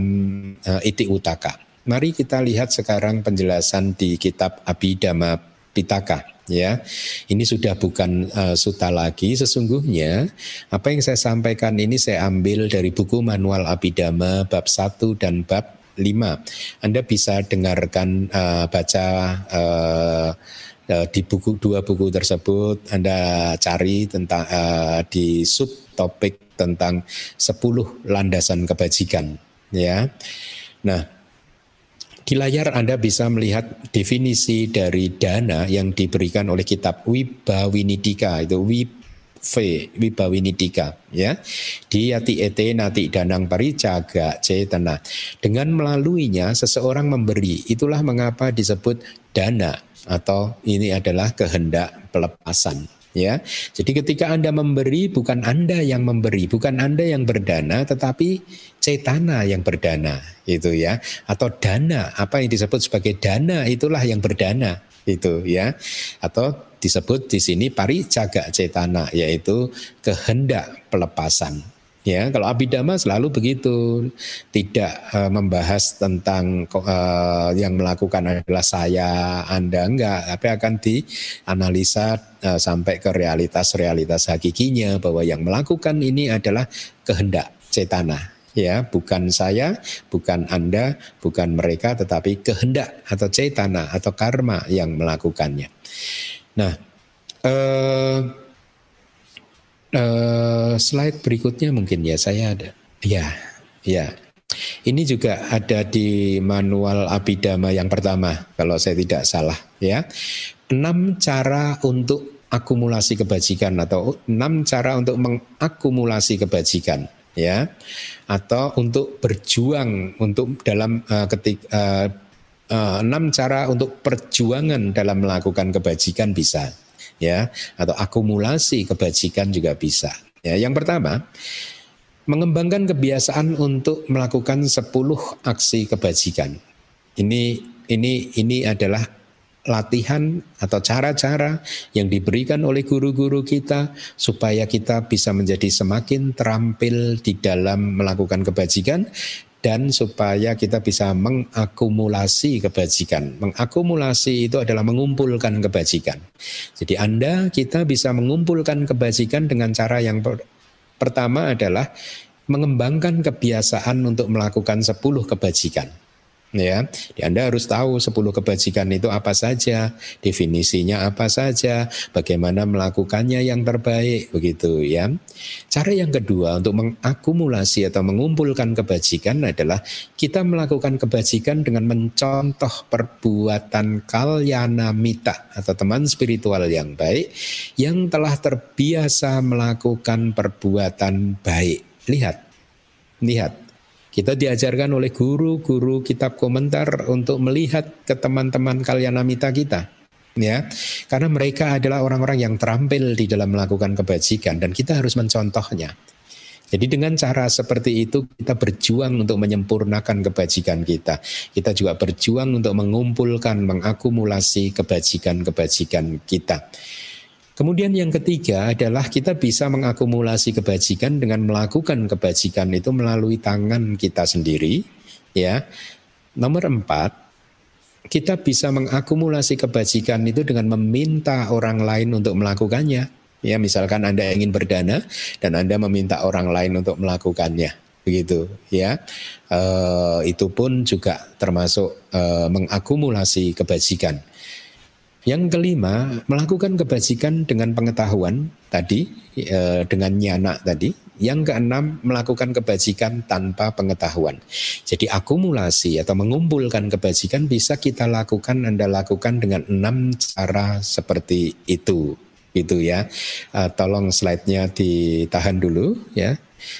[SPEAKER 1] uh, Iti Utaka. Mari kita lihat sekarang penjelasan di kitab Abhidhamma Pitaka ya. Ini sudah bukan uh, suta lagi sesungguhnya apa yang saya sampaikan ini saya ambil dari buku manual Abidama bab 1 dan bab 5. Anda bisa dengarkan uh, baca uh, di buku dua buku tersebut Anda cari tentang uh, di subtopik tentang 10 landasan kebajikan ya. Nah, di layar Anda bisa melihat definisi dari dana yang diberikan oleh kitab Wibawinidika itu Wib V Wibawinidika ya. Di yati ete nati danang paricaga cetana dengan melaluinya seseorang memberi itulah mengapa disebut dana atau ini adalah kehendak pelepasan ya. Jadi ketika Anda memberi bukan Anda yang memberi, bukan Anda yang berdana tetapi cetana yang berdana itu ya atau dana apa yang disebut sebagai dana itulah yang berdana itu ya atau disebut di sini pari jaga cetana yaitu kehendak pelepasan Ya, kalau abidama selalu begitu, tidak uh, membahas tentang uh, yang melakukan adalah saya, Anda enggak, tapi akan dianalisa uh, sampai ke realitas-realitas hakikinya bahwa yang melakukan ini adalah kehendak cetana, ya, bukan saya, bukan Anda, bukan mereka, tetapi kehendak atau cetana atau karma yang melakukannya. Nah, uh, Uh, slide berikutnya mungkin ya saya ada. Ya, ya. Ini juga ada di manual Abidama yang pertama kalau saya tidak salah ya. Enam cara untuk akumulasi kebajikan atau enam cara untuk mengakumulasi kebajikan ya atau untuk berjuang untuk dalam uh, ketik uh, uh, enam cara untuk perjuangan dalam melakukan kebajikan bisa ya atau akumulasi kebajikan juga bisa. Ya, yang pertama, mengembangkan kebiasaan untuk melakukan 10 aksi kebajikan. Ini ini ini adalah latihan atau cara-cara yang diberikan oleh guru-guru kita supaya kita bisa menjadi semakin terampil di dalam melakukan kebajikan dan supaya kita bisa mengakumulasi kebajikan. Mengakumulasi itu adalah mengumpulkan kebajikan. Jadi Anda kita bisa mengumpulkan kebajikan dengan cara yang per pertama adalah mengembangkan kebiasaan untuk melakukan 10 kebajikan ya. Di Anda harus tahu 10 kebajikan itu apa saja, definisinya apa saja, bagaimana melakukannya yang terbaik begitu ya. Cara yang kedua untuk mengakumulasi atau mengumpulkan kebajikan adalah kita melakukan kebajikan dengan mencontoh perbuatan kalyana mita atau teman spiritual yang baik yang telah terbiasa melakukan perbuatan baik. Lihat. Lihat kita diajarkan oleh guru-guru kitab komentar untuk melihat ke teman-teman kalian amita kita. Ya, karena mereka adalah orang-orang yang terampil di dalam melakukan kebajikan dan kita harus mencontohnya. Jadi dengan cara seperti itu kita berjuang untuk menyempurnakan kebajikan kita. Kita juga berjuang untuk mengumpulkan, mengakumulasi kebajikan-kebajikan kita. Kemudian yang ketiga adalah kita bisa mengakumulasi kebajikan dengan melakukan kebajikan itu melalui tangan kita sendiri. Ya, nomor empat, kita bisa mengakumulasi kebajikan itu dengan meminta orang lain untuk melakukannya. Ya, misalkan Anda ingin berdana dan Anda meminta orang lain untuk melakukannya, begitu. Ya, e, itu pun juga termasuk e, mengakumulasi kebajikan. Yang kelima, melakukan kebajikan dengan pengetahuan tadi, e, dengan nyana tadi. Yang keenam, melakukan kebajikan tanpa pengetahuan. Jadi akumulasi atau mengumpulkan kebajikan bisa kita lakukan, Anda lakukan dengan enam cara seperti itu. Itu ya. E, tolong slide-nya ditahan dulu ya.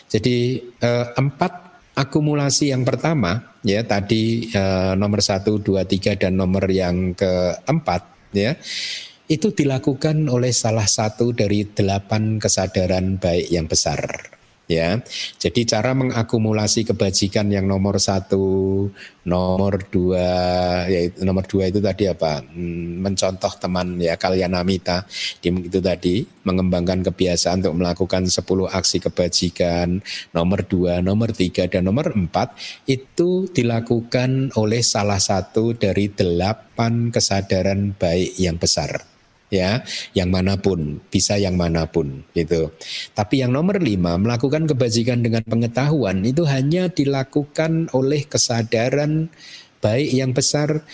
[SPEAKER 1] Jadi e, empat akumulasi yang pertama ya tadi e, nomor satu, dua, tiga dan nomor yang keempat ya. Itu dilakukan oleh salah satu dari delapan kesadaran baik yang besar ya. Jadi cara mengakumulasi kebajikan yang nomor satu, nomor dua, ya nomor dua itu tadi apa? Hmm, mencontoh teman ya kalian Amita, itu tadi mengembangkan kebiasaan untuk melakukan 10 aksi kebajikan. Nomor dua, nomor tiga dan nomor empat itu dilakukan oleh salah satu dari delapan kesadaran baik yang besar ya, yang mana pun, bisa yang mana pun gitu. Tapi yang nomor lima, melakukan kebajikan dengan pengetahuan itu hanya dilakukan oleh kesadaran baik yang besar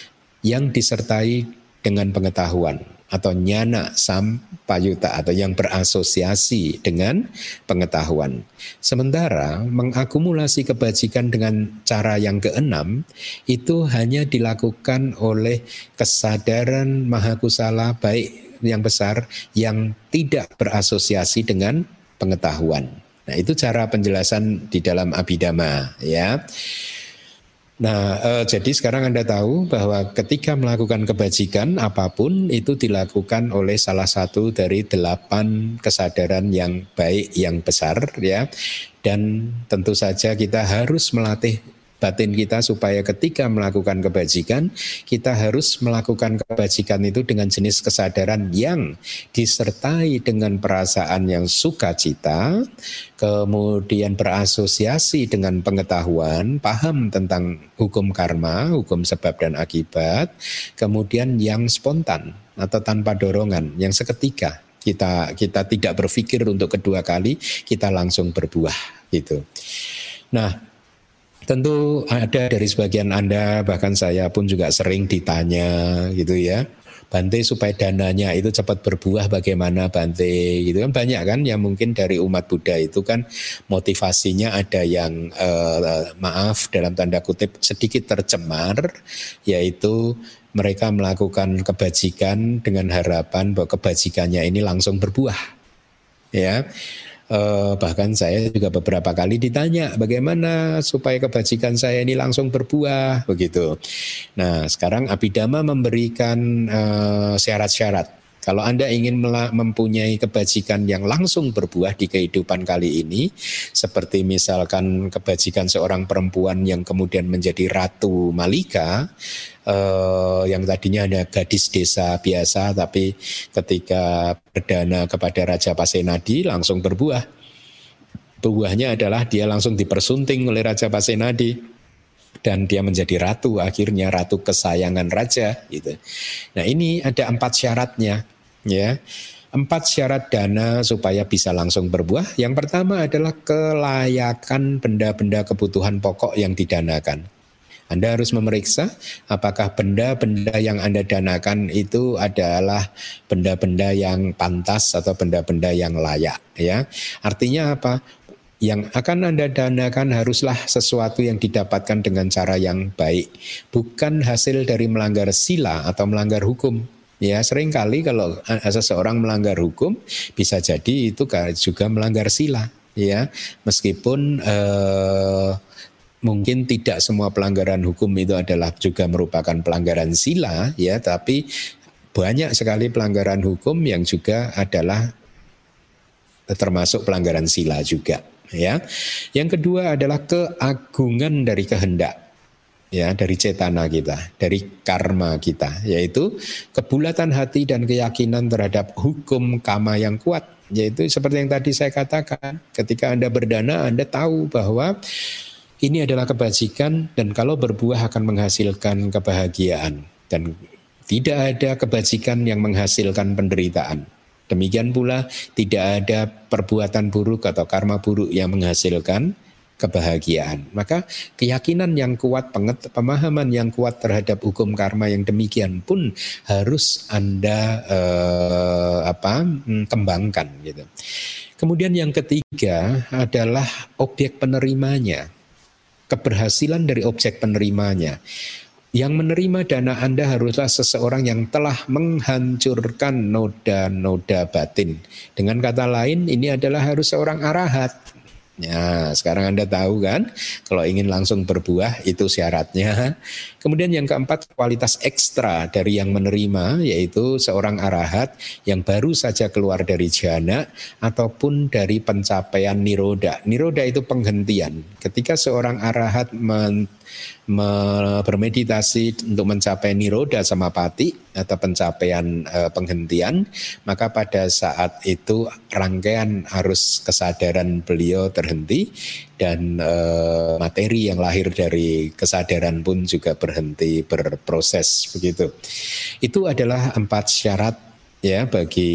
[SPEAKER 1] yang disertai dengan pengetahuan atau nyana sampayuta atau yang berasosiasi dengan pengetahuan. Sementara mengakumulasi kebajikan dengan cara yang keenam itu hanya dilakukan oleh kesadaran mahakusala baik yang besar yang tidak berasosiasi dengan pengetahuan. Nah, itu cara penjelasan di dalam Abhidhamma ya. Nah, eh, jadi sekarang Anda tahu bahwa ketika melakukan kebajikan apa pun itu dilakukan oleh salah satu dari delapan kesadaran yang baik yang besar ya. Dan tentu saja kita harus melatih batin kita supaya ketika melakukan kebajikan kita harus melakukan kebajikan itu dengan jenis kesadaran yang disertai dengan perasaan yang sukacita kemudian berasosiasi dengan pengetahuan paham tentang hukum karma hukum sebab dan akibat kemudian yang spontan atau tanpa dorongan yang seketika. Kita kita tidak berpikir untuk kedua kali kita langsung berbuah gitu. Nah Tentu ada dari sebagian Anda, bahkan saya pun juga sering ditanya gitu ya. Bante supaya dananya itu cepat berbuah bagaimana Bante gitu kan banyak kan yang mungkin dari umat Buddha itu kan motivasinya ada yang eh, maaf dalam tanda kutip sedikit tercemar yaitu mereka melakukan kebajikan dengan harapan bahwa kebajikannya ini langsung berbuah ya Uh, bahkan saya juga beberapa kali ditanya bagaimana supaya kebajikan saya ini langsung berbuah begitu. Nah sekarang Abidama memberikan uh, syarat-syarat. Kalau Anda ingin mempunyai kebajikan yang langsung berbuah di kehidupan kali ini, seperti misalkan kebajikan seorang perempuan yang kemudian menjadi ratu Malika, eh, yang tadinya ada gadis desa biasa tapi ketika berdana kepada Raja Pasenadi langsung berbuah. Buahnya adalah dia langsung dipersunting oleh Raja Pasenadi dan dia menjadi ratu akhirnya ratu kesayangan raja gitu. Nah ini ada empat syaratnya ya. Empat syarat dana supaya bisa langsung berbuah. Yang pertama adalah kelayakan benda-benda kebutuhan pokok yang didanakan. Anda harus memeriksa apakah benda-benda yang Anda danakan itu adalah benda-benda yang pantas atau benda-benda yang layak ya. Artinya apa? Yang akan Anda danakan haruslah sesuatu yang didapatkan dengan cara yang baik, bukan hasil dari melanggar sila atau melanggar hukum. Ya, sering kali kalau seseorang melanggar hukum bisa jadi itu juga melanggar sila, ya. Meskipun eh, mungkin tidak semua pelanggaran hukum itu adalah juga merupakan pelanggaran sila ya tapi banyak sekali pelanggaran hukum yang juga adalah termasuk pelanggaran sila juga ya. Yang kedua adalah keagungan dari kehendak ya dari cetana kita, dari karma kita, yaitu kebulatan hati dan keyakinan terhadap hukum kama yang kuat, yaitu seperti yang tadi saya katakan, ketika Anda berdana Anda tahu bahwa ini adalah kebajikan dan kalau berbuah akan menghasilkan kebahagiaan dan tidak ada kebajikan yang menghasilkan penderitaan. Demikian pula tidak ada perbuatan buruk atau karma buruk yang menghasilkan kebahagiaan. Maka keyakinan yang kuat, pemahaman yang kuat terhadap hukum karma yang demikian pun harus Anda eh, apa hmm, kembangkan gitu. Kemudian yang ketiga adalah objek penerimanya. Keberhasilan dari objek penerimanya. Yang menerima dana Anda haruslah seseorang yang telah menghancurkan noda-noda batin. Dengan kata lain, ini adalah harus seorang arahat Ya, sekarang Anda tahu kan, kalau ingin langsung berbuah itu syaratnya. Kemudian yang keempat, kualitas ekstra dari yang menerima, yaitu seorang arahat yang baru saja keluar dari jana ataupun dari pencapaian niroda. Niroda itu penghentian. Ketika seorang arahat men bermeditasi untuk mencapai niroda sama pati atau pencapaian e, penghentian, maka pada saat itu rangkaian arus kesadaran beliau terhenti dan e, materi yang lahir dari kesadaran pun juga berhenti berproses begitu. Itu adalah empat syarat ya bagi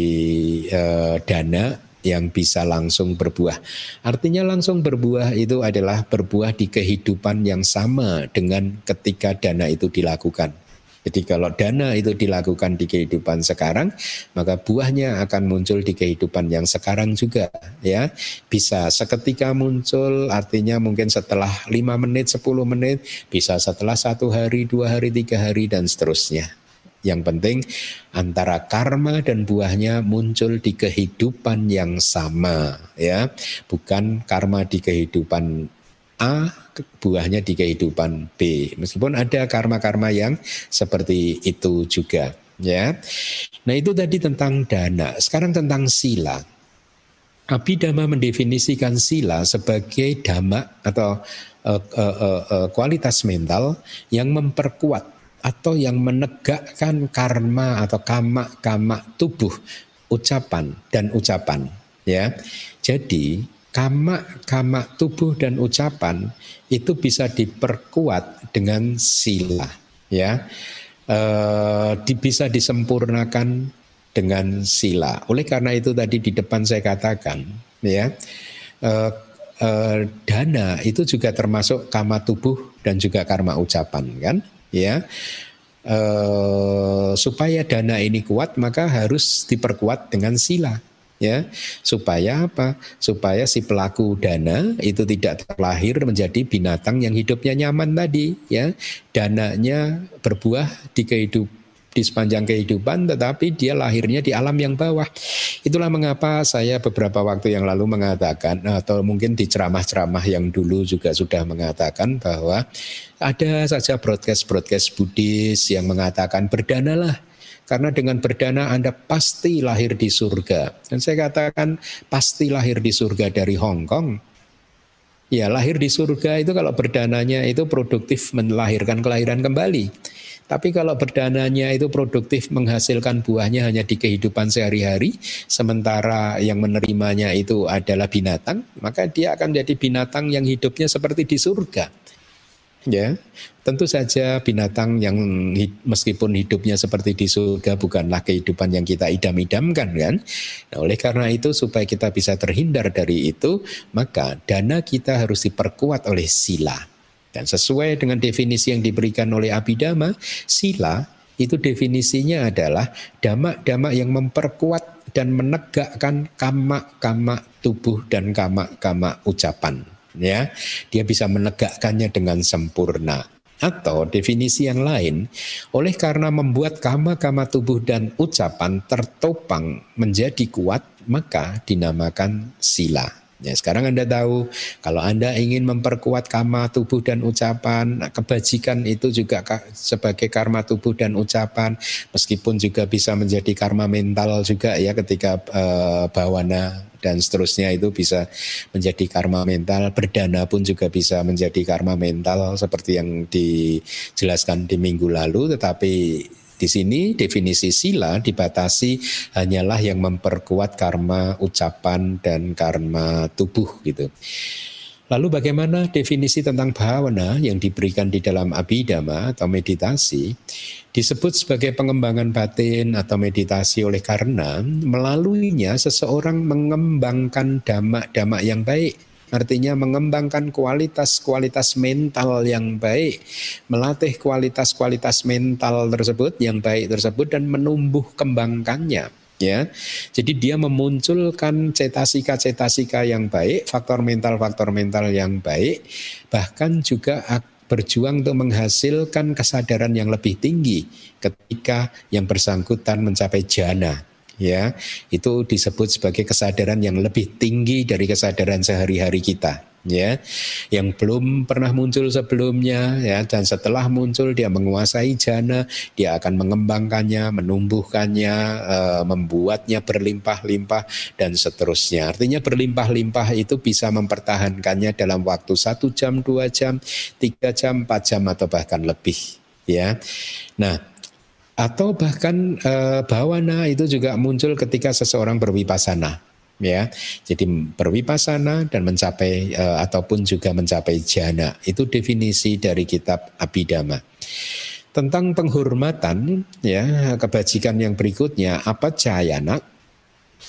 [SPEAKER 1] e, dana yang bisa langsung berbuah. Artinya langsung berbuah itu adalah berbuah di kehidupan yang sama dengan ketika dana itu dilakukan. Jadi kalau dana itu dilakukan di kehidupan sekarang, maka buahnya akan muncul di kehidupan yang sekarang juga, ya. Bisa seketika muncul, artinya mungkin setelah lima menit, 10 menit, bisa setelah satu hari, dua hari, tiga hari, dan seterusnya. Yang penting antara karma dan buahnya muncul di kehidupan yang sama ya, bukan karma di kehidupan A, buahnya di kehidupan B. Meskipun ada karma-karma yang seperti itu juga ya. Nah, itu tadi tentang dana. Sekarang tentang sila. Abhidhamma mendefinisikan sila sebagai dhamma atau uh, uh, uh, uh, kualitas mental yang memperkuat atau yang menegakkan karma atau kama-kama tubuh ucapan dan ucapan ya. Jadi kama-kama tubuh dan ucapan itu bisa diperkuat dengan sila ya. E, bisa disempurnakan dengan sila. Oleh karena itu tadi di depan saya katakan ya e, e, dana itu juga termasuk kama tubuh dan juga karma ucapan kan ya. E, supaya dana ini kuat maka harus diperkuat dengan sila. Ya. Supaya apa? Supaya si pelaku dana itu tidak terlahir menjadi binatang yang hidupnya nyaman tadi. Ya. Dananya berbuah di kehidupan di sepanjang kehidupan tetapi dia lahirnya di alam yang bawah. Itulah mengapa saya beberapa waktu yang lalu mengatakan atau mungkin di ceramah-ceramah yang dulu juga sudah mengatakan bahwa ada saja broadcast-broadcast Buddhis yang mengatakan berdanalah karena dengan berdana Anda pasti lahir di surga. Dan saya katakan pasti lahir di surga dari Hong Kong. Ya lahir di surga itu kalau berdananya itu produktif melahirkan kelahiran kembali. Tapi kalau berdananya itu produktif menghasilkan buahnya hanya di kehidupan sehari-hari, sementara yang menerimanya itu adalah binatang, maka dia akan jadi binatang yang hidupnya seperti di surga. Ya, tentu saja binatang yang meskipun hidupnya seperti di surga bukanlah kehidupan yang kita idam-idamkan kan. Nah, oleh karena itu supaya kita bisa terhindar dari itu, maka dana kita harus diperkuat oleh sila. Dan sesuai dengan definisi yang diberikan oleh Abhidhamma, sila itu definisinya adalah dhamma-dhamma yang memperkuat dan menegakkan kama-kama tubuh dan kama-kama ucapan. Ya, dia bisa menegakkannya dengan sempurna. Atau definisi yang lain, oleh karena membuat kama-kama tubuh dan ucapan tertopang menjadi kuat, maka dinamakan sila. Ya, sekarang Anda tahu kalau Anda ingin memperkuat karma tubuh dan ucapan, nah, kebajikan itu juga sebagai karma tubuh dan ucapan, meskipun juga bisa menjadi karma mental juga ya ketika uh, bawana dan seterusnya itu bisa menjadi karma mental, berdana pun juga bisa menjadi karma mental seperti yang dijelaskan di minggu lalu, tetapi di sini definisi sila dibatasi hanyalah yang memperkuat karma ucapan dan karma tubuh gitu. Lalu bagaimana definisi tentang bhavana yang diberikan di dalam abhidhamma atau meditasi disebut sebagai pengembangan batin atau meditasi oleh karena melaluinya seseorang mengembangkan dhamma-dhamma yang baik artinya mengembangkan kualitas-kualitas mental yang baik, melatih kualitas-kualitas mental tersebut yang baik tersebut dan menumbuh kembangkannya ya. Jadi dia memunculkan cetasika-cetasika yang baik, faktor mental-faktor mental yang baik, bahkan juga berjuang untuk menghasilkan kesadaran yang lebih tinggi ketika yang bersangkutan mencapai jana ya itu disebut sebagai kesadaran yang lebih tinggi dari kesadaran sehari-hari kita ya. Yang belum pernah muncul sebelumnya ya dan setelah muncul dia menguasai jana dia akan mengembangkannya menumbuhkannya e, membuatnya berlimpah-limpah dan seterusnya. Artinya berlimpah-limpah itu bisa mempertahankannya dalam waktu satu jam dua jam tiga jam empat jam atau bahkan lebih ya. Nah atau bahkan e, bawana itu juga muncul ketika seseorang berwipasana ya. Jadi berwipasana dan mencapai e, ataupun juga mencapai jana itu definisi dari kitab Abhidhamma. Tentang penghormatan ya kebajikan yang berikutnya apa cahayana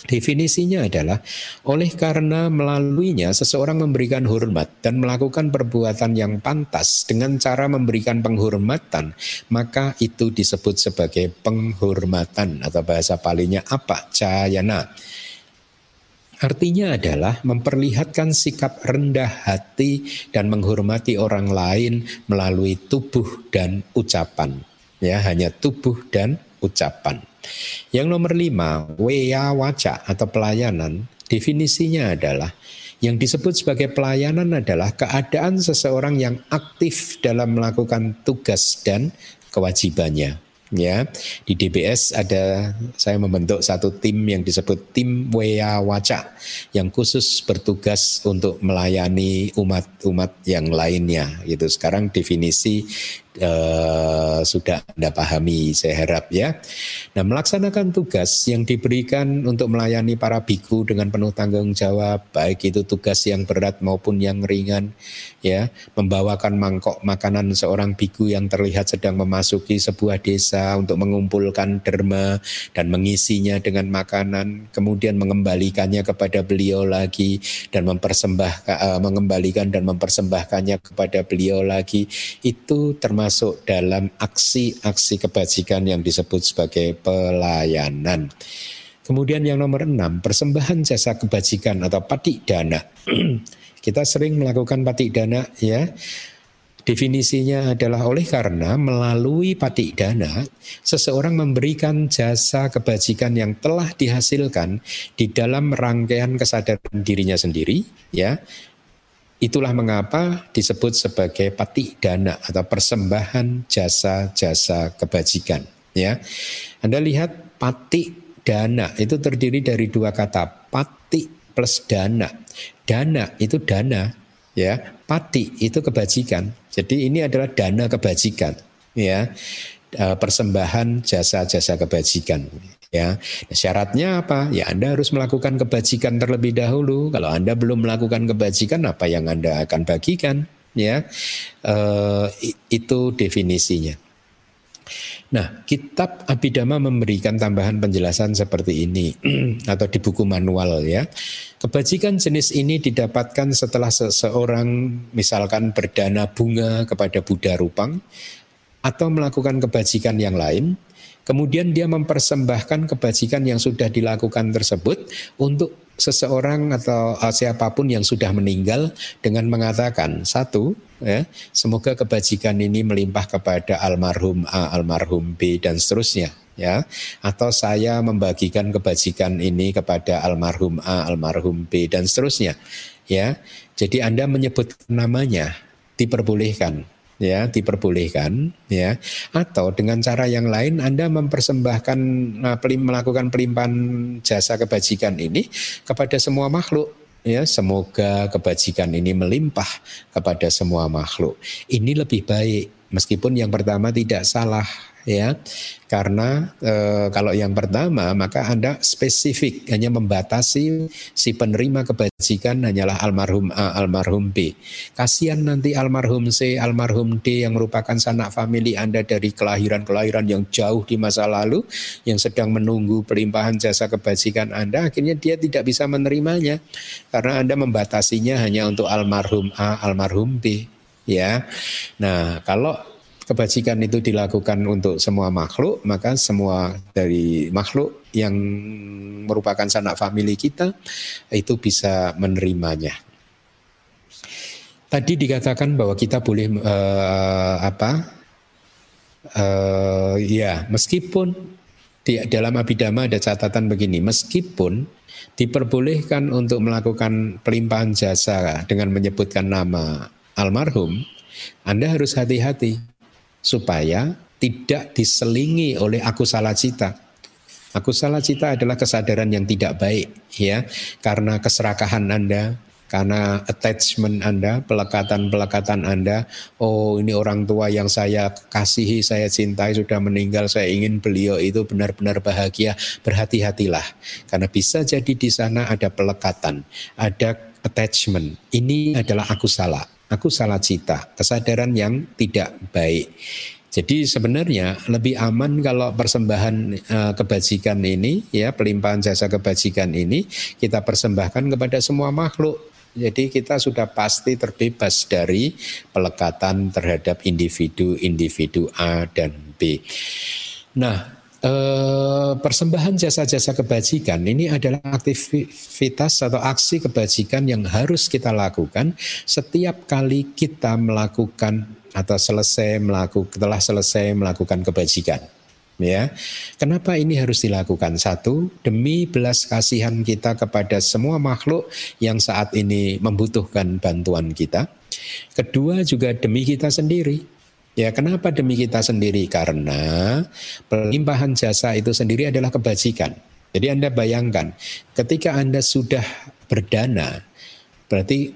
[SPEAKER 1] Definisinya adalah oleh karena melaluinya seseorang memberikan hormat dan melakukan perbuatan yang pantas dengan cara memberikan penghormatan, maka itu disebut sebagai penghormatan atau bahasa palingnya apa? Cayana. Artinya adalah memperlihatkan sikap rendah hati dan menghormati orang lain melalui tubuh dan ucapan. Ya, hanya tubuh dan ucapan. Yang nomor lima, weya waca atau pelayanan, definisinya adalah yang disebut sebagai pelayanan adalah keadaan seseorang yang aktif dalam melakukan tugas dan kewajibannya. Ya, di DBS ada saya membentuk satu tim yang disebut tim Wea Waca yang khusus bertugas untuk melayani umat-umat yang lainnya. Gitu. Sekarang definisi Uh, sudah Anda pahami saya harap ya. Nah, melaksanakan tugas yang diberikan untuk melayani para biku dengan penuh tanggung jawab, baik itu tugas yang berat maupun yang ringan, ya, membawakan mangkok makanan seorang biku yang terlihat sedang memasuki sebuah desa untuk mengumpulkan derma dan mengisinya dengan makanan, kemudian mengembalikannya kepada beliau lagi dan mempersembahkan uh, mengembalikan dan mempersembahkannya kepada beliau lagi itu termasuk termasuk dalam aksi-aksi kebajikan yang disebut sebagai pelayanan. Kemudian yang nomor enam, persembahan jasa kebajikan atau patik dana. *clears throat* Kita sering melakukan patik dana ya. Definisinya adalah oleh karena melalui patik dana, seseorang memberikan jasa kebajikan yang telah dihasilkan di dalam rangkaian kesadaran dirinya sendiri, ya, Itulah mengapa disebut sebagai pati dana atau persembahan jasa-jasa kebajikan. Ya, Anda lihat pati dana itu terdiri dari dua kata pati plus dana. Dana itu dana, ya. Pati itu kebajikan. Jadi ini adalah dana kebajikan, ya. Eh, persembahan jasa-jasa kebajikan. Ya, syaratnya apa? Ya Anda harus melakukan kebajikan terlebih dahulu. Kalau Anda belum melakukan kebajikan, apa yang Anda akan bagikan? Ya, e, itu definisinya. Nah, kitab Abhidhamma memberikan tambahan penjelasan seperti ini *clears throat* atau di buku manual ya. Kebajikan jenis ini didapatkan setelah seseorang misalkan berdana bunga kepada Buddha Rupang atau melakukan kebajikan yang lain Kemudian dia mempersembahkan kebajikan yang sudah dilakukan tersebut untuk seseorang atau uh, siapa pun yang sudah meninggal dengan mengatakan satu ya semoga kebajikan ini melimpah kepada almarhum A, almarhum B dan seterusnya ya atau saya membagikan kebajikan ini kepada almarhum A, almarhum B dan seterusnya ya. Jadi Anda menyebut namanya diperbolehkan ya diperbolehkan ya. Atau dengan cara yang lain Anda mempersembahkan nah, melakukan pelimpahan jasa kebajikan ini kepada semua makhluk ya. Semoga kebajikan ini melimpah kepada semua makhluk. Ini lebih baik meskipun yang pertama tidak salah ya karena e, kalau yang pertama maka Anda spesifik hanya membatasi si penerima kebajikan hanyalah almarhum A, almarhum B. Kasihan nanti almarhum C, almarhum D yang merupakan sanak famili Anda dari kelahiran-kelahiran yang jauh di masa lalu yang sedang menunggu pelimpahan jasa kebajikan Anda akhirnya dia tidak bisa menerimanya karena Anda membatasinya hanya untuk almarhum A, almarhum B ya. Nah, kalau kebajikan itu dilakukan untuk semua makhluk, maka semua dari makhluk yang merupakan sanak famili kita itu bisa menerimanya. Tadi dikatakan bahwa kita boleh uh, apa? Uh, ya, meskipun di dalam abidama ada catatan begini, meskipun diperbolehkan untuk melakukan pelimpahan jasa dengan menyebutkan nama almarhum, Anda harus hati-hati supaya tidak diselingi oleh aku salah cita. Aku salah cita adalah kesadaran yang tidak baik ya karena keserakahan Anda, karena attachment Anda, pelekatan-pelekatan Anda, oh ini orang tua yang saya kasihi, saya cintai sudah meninggal, saya ingin beliau itu benar-benar bahagia, berhati-hatilah. Karena bisa jadi di sana ada pelekatan, ada attachment. Ini adalah aku salah aku salah cita, kesadaran yang tidak baik. Jadi sebenarnya lebih aman kalau persembahan uh, kebajikan ini ya pelimpahan jasa kebajikan ini kita persembahkan kepada semua makhluk. Jadi kita sudah pasti terbebas dari pelekatan terhadap individu-individu A dan B. Nah, Eh, persembahan jasa-jasa kebajikan ini adalah aktivitas atau aksi kebajikan yang harus kita lakukan setiap kali kita melakukan atau selesai melakukan telah selesai melakukan kebajikan. Ya, kenapa ini harus dilakukan? Satu, demi belas kasihan kita kepada semua makhluk yang saat ini membutuhkan bantuan kita. Kedua, juga demi kita sendiri Ya, kenapa demi kita sendiri? Karena pelimpahan jasa itu sendiri adalah kebajikan. Jadi Anda bayangkan, ketika Anda sudah berdana, berarti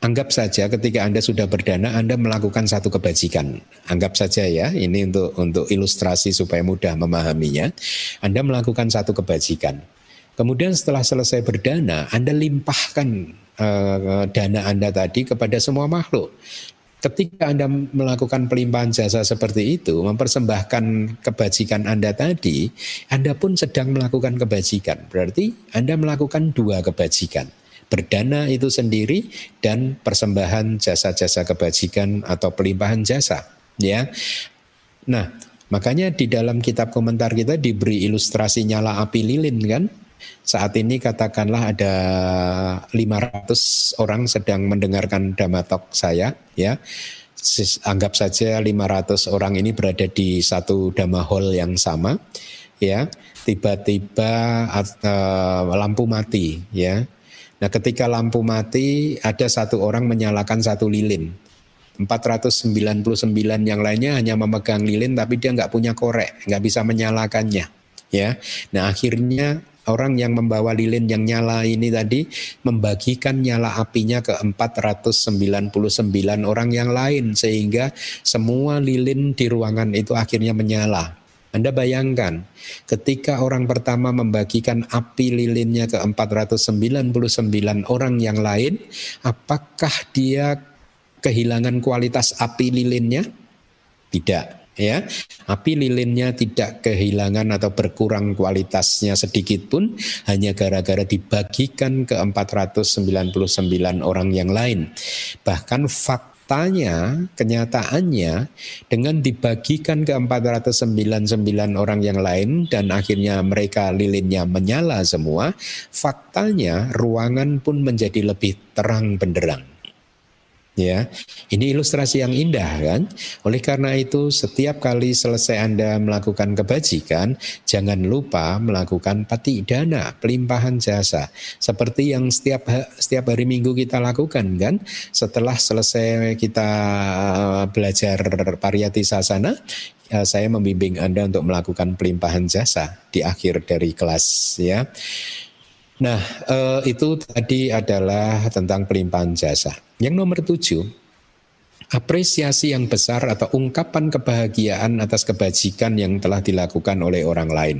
[SPEAKER 1] anggap saja ketika Anda sudah berdana, Anda melakukan satu kebajikan. Anggap saja ya, ini untuk untuk ilustrasi supaya mudah memahaminya. Anda melakukan satu kebajikan. Kemudian setelah selesai berdana, Anda limpahkan uh, dana Anda tadi kepada semua makhluk. Ketika Anda melakukan pelimpahan jasa seperti itu, mempersembahkan kebajikan Anda tadi, Anda pun sedang melakukan kebajikan. Berarti Anda melakukan dua kebajikan. Berdana itu sendiri dan persembahan jasa-jasa kebajikan atau pelimpahan jasa. Ya, Nah, makanya di dalam kitab komentar kita diberi ilustrasi nyala api lilin kan? Saat ini katakanlah ada 500 orang sedang mendengarkan damatok saya ya. Anggap saja 500 orang ini berada di satu dhamma hall yang sama ya. Tiba-tiba uh, lampu mati ya. Nah, ketika lampu mati ada satu orang menyalakan satu lilin. 499 yang lainnya hanya memegang lilin tapi dia nggak punya korek, nggak bisa menyalakannya. Ya, nah akhirnya orang yang membawa lilin yang nyala ini tadi membagikan nyala apinya ke 499 orang yang lain sehingga semua lilin di ruangan itu akhirnya menyala. Anda bayangkan ketika orang pertama membagikan api lilinnya ke 499 orang yang lain, apakah dia kehilangan kualitas api lilinnya? Tidak ya. Api lilinnya tidak kehilangan atau berkurang kualitasnya sedikit pun hanya gara-gara dibagikan ke 499 orang yang lain. Bahkan faktanya kenyataannya dengan dibagikan ke 499 orang yang lain dan akhirnya mereka lilinnya menyala semua faktanya ruangan pun menjadi lebih terang benderang Ya, ini ilustrasi yang indah kan. Oleh karena itu, setiap kali selesai Anda melakukan kebajikan, jangan lupa melakukan pati dana, pelimpahan jasa, seperti yang setiap setiap hari Minggu kita lakukan kan. Setelah selesai kita eh, belajar pariyati sasana, eh, saya membimbing Anda untuk melakukan pelimpahan jasa di akhir dari kelas ya. Nah, eh, itu tadi adalah tentang pelimpahan jasa. Yang nomor tujuh apresiasi yang besar atau ungkapan kebahagiaan atas kebajikan yang telah dilakukan oleh orang lain.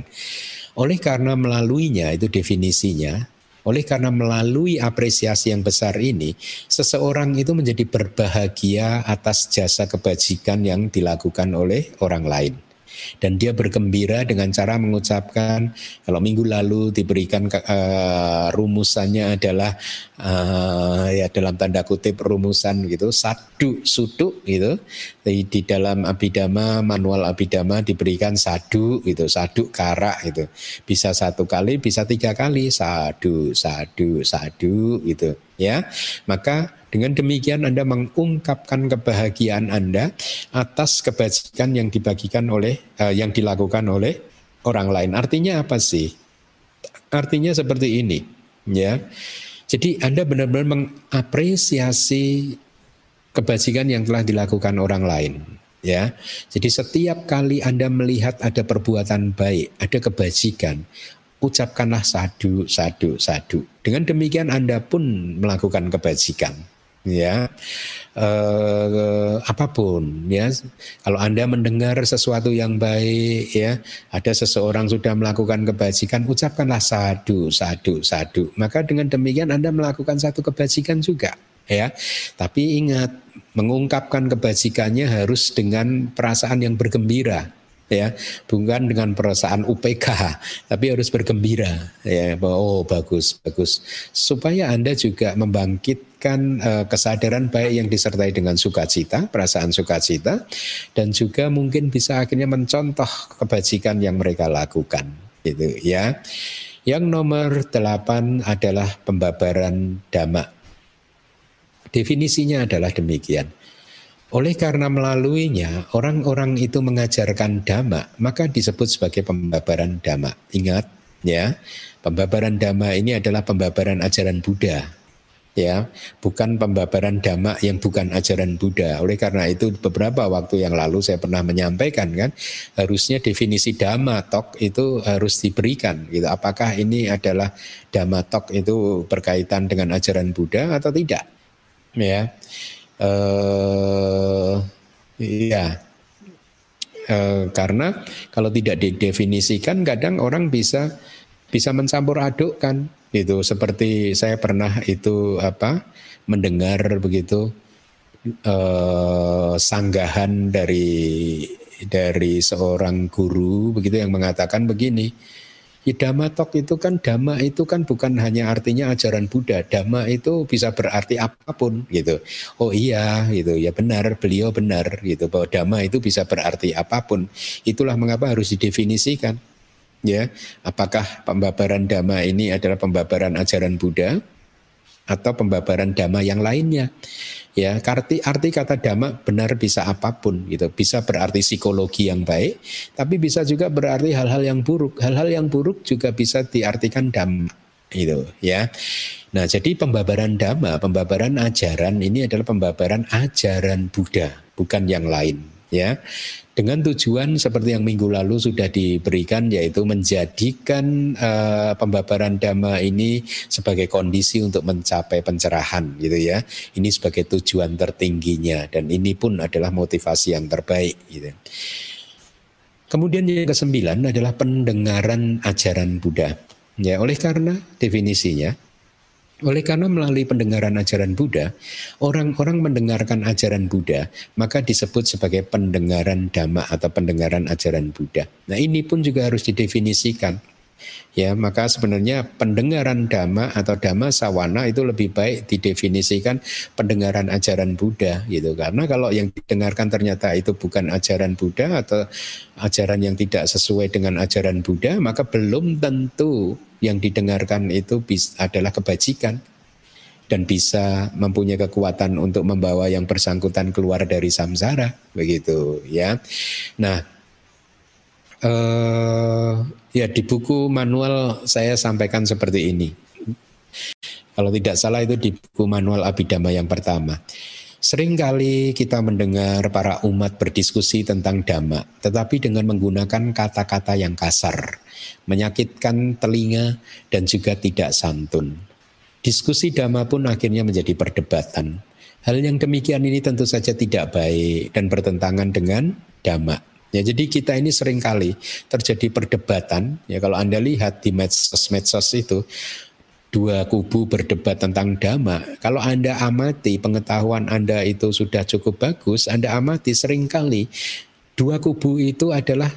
[SPEAKER 1] Oleh karena melaluinya itu definisinya, oleh karena melalui apresiasi yang besar ini, seseorang itu menjadi berbahagia atas jasa kebajikan yang dilakukan oleh orang lain dan dia bergembira dengan cara mengucapkan kalau minggu lalu diberikan uh, rumusannya adalah uh, ya dalam tanda kutip rumusan gitu sadu sudu gitu di, di dalam abidama manual abidama diberikan sadu gitu sadu kara gitu. Bisa satu kali bisa tiga kali sadu sadu sadu gitu ya. Maka dengan demikian Anda mengungkapkan kebahagiaan Anda atas kebajikan yang dibagikan oleh uh, yang dilakukan oleh orang lain. Artinya apa sih? Artinya seperti ini, ya. Jadi Anda benar-benar mengapresiasi kebajikan yang telah dilakukan orang lain ya. Jadi setiap kali Anda melihat ada perbuatan baik, ada kebajikan, ucapkanlah sadu, sadu, sadu. Dengan demikian Anda pun melakukan kebajikan ya eh, apa pun ya. Kalau anda mendengar sesuatu yang baik ya ada seseorang sudah melakukan kebajikan ucapkanlah sadu sadu sadu. Maka dengan demikian anda melakukan satu kebajikan juga ya. Tapi ingat mengungkapkan kebajikannya harus dengan perasaan yang bergembira ya. Bukan dengan perasaan UPK tapi harus bergembira ya. Oh bagus bagus. Supaya anda juga membangkitkan uh, kesadaran baik yang disertai dengan sukacita perasaan sukacita dan juga mungkin bisa akhirnya mencontoh kebajikan yang mereka lakukan gitu ya yang nomor delapan adalah pembabaran dhamma definisinya adalah demikian oleh karena melaluinya orang-orang itu mengajarkan dhamma, maka disebut sebagai pembabaran dhamma. Ingat ya, pembabaran dhamma ini adalah pembabaran ajaran Buddha. Ya, bukan pembabaran dhamma yang bukan ajaran Buddha. Oleh karena itu beberapa waktu yang lalu saya pernah menyampaikan kan, harusnya definisi dhamma tok itu harus diberikan gitu. Apakah ini adalah dhamma tok itu berkaitan dengan ajaran Buddha atau tidak? Ya uh, iya uh, karena kalau tidak didefinisikan kadang orang bisa bisa mencampur adukkan itu seperti saya pernah itu apa mendengar begitu uh, sanggahan dari dari seorang guru begitu yang mengatakan begini Ya, dhamma tok itu kan dhamma itu kan bukan hanya artinya ajaran Buddha. Dhamma itu bisa berarti apa pun gitu. Oh iya gitu ya benar beliau benar gitu bahwa dhamma itu bisa berarti apa pun. Itulah mengapa harus didefinisikan. Ya, apakah pembabaran dhamma ini adalah pembabaran ajaran Buddha atau pembabaran dhamma yang lainnya? Ya, arti arti kata dhamma benar bisa apa pun gitu. Bisa berarti psikologi yang baik, tapi bisa juga berarti hal-hal yang buruk. Hal-hal yang buruk juga bisa diartikan dhamma itu ya. Nah, jadi pembabaran dhamma, pembabaran ajaran ini adalah pembabaran ajaran Buddha, bukan yang lain ya dengan tujuan seperti yang minggu lalu sudah diberikan yaitu menjadikan uh, pembabaran dhamma ini sebagai kondisi untuk mencapai pencerahan gitu ya. Ini sebagai tujuan tertingginya dan ini pun adalah motivasi yang terbaik gitu. Kemudian yang kesembilan adalah pendengaran ajaran Buddha. Ya, oleh karena definisinya oleh karena melalui pendengaran ajaran Buddha, orang-orang mendengarkan ajaran Buddha, maka disebut sebagai pendengaran dhamma atau pendengaran ajaran Buddha. Nah ini pun juga harus didefinisikan. Ya, maka sebenarnya pendengaran dhamma atau dhamma sawana itu lebih baik didefinisikan pendengaran ajaran Buddha gitu. Karena kalau yang didengarkan ternyata itu bukan ajaran Buddha atau ajaran yang tidak sesuai dengan ajaran Buddha, maka belum tentu yang didengarkan itu adalah kebajikan dan bisa mempunyai kekuatan untuk membawa yang bersangkutan keluar dari samsara begitu ya. Nah, Uh, ya di buku manual saya sampaikan seperti ini. Kalau tidak salah itu di buku manual Abhidhamma yang pertama. Seringkali kita mendengar para umat berdiskusi tentang dhamma, tetapi dengan menggunakan kata-kata yang kasar, menyakitkan telinga, dan juga tidak santun. Diskusi dhamma pun akhirnya menjadi perdebatan. Hal yang demikian ini tentu saja tidak baik dan bertentangan dengan dhamma. Ya, jadi kita ini sering kali terjadi perdebatan. Ya, kalau anda lihat di medsos-medsos itu dua kubu berdebat tentang dhamma. Kalau anda amati pengetahuan anda itu sudah cukup bagus, anda amati sering kali dua kubu itu adalah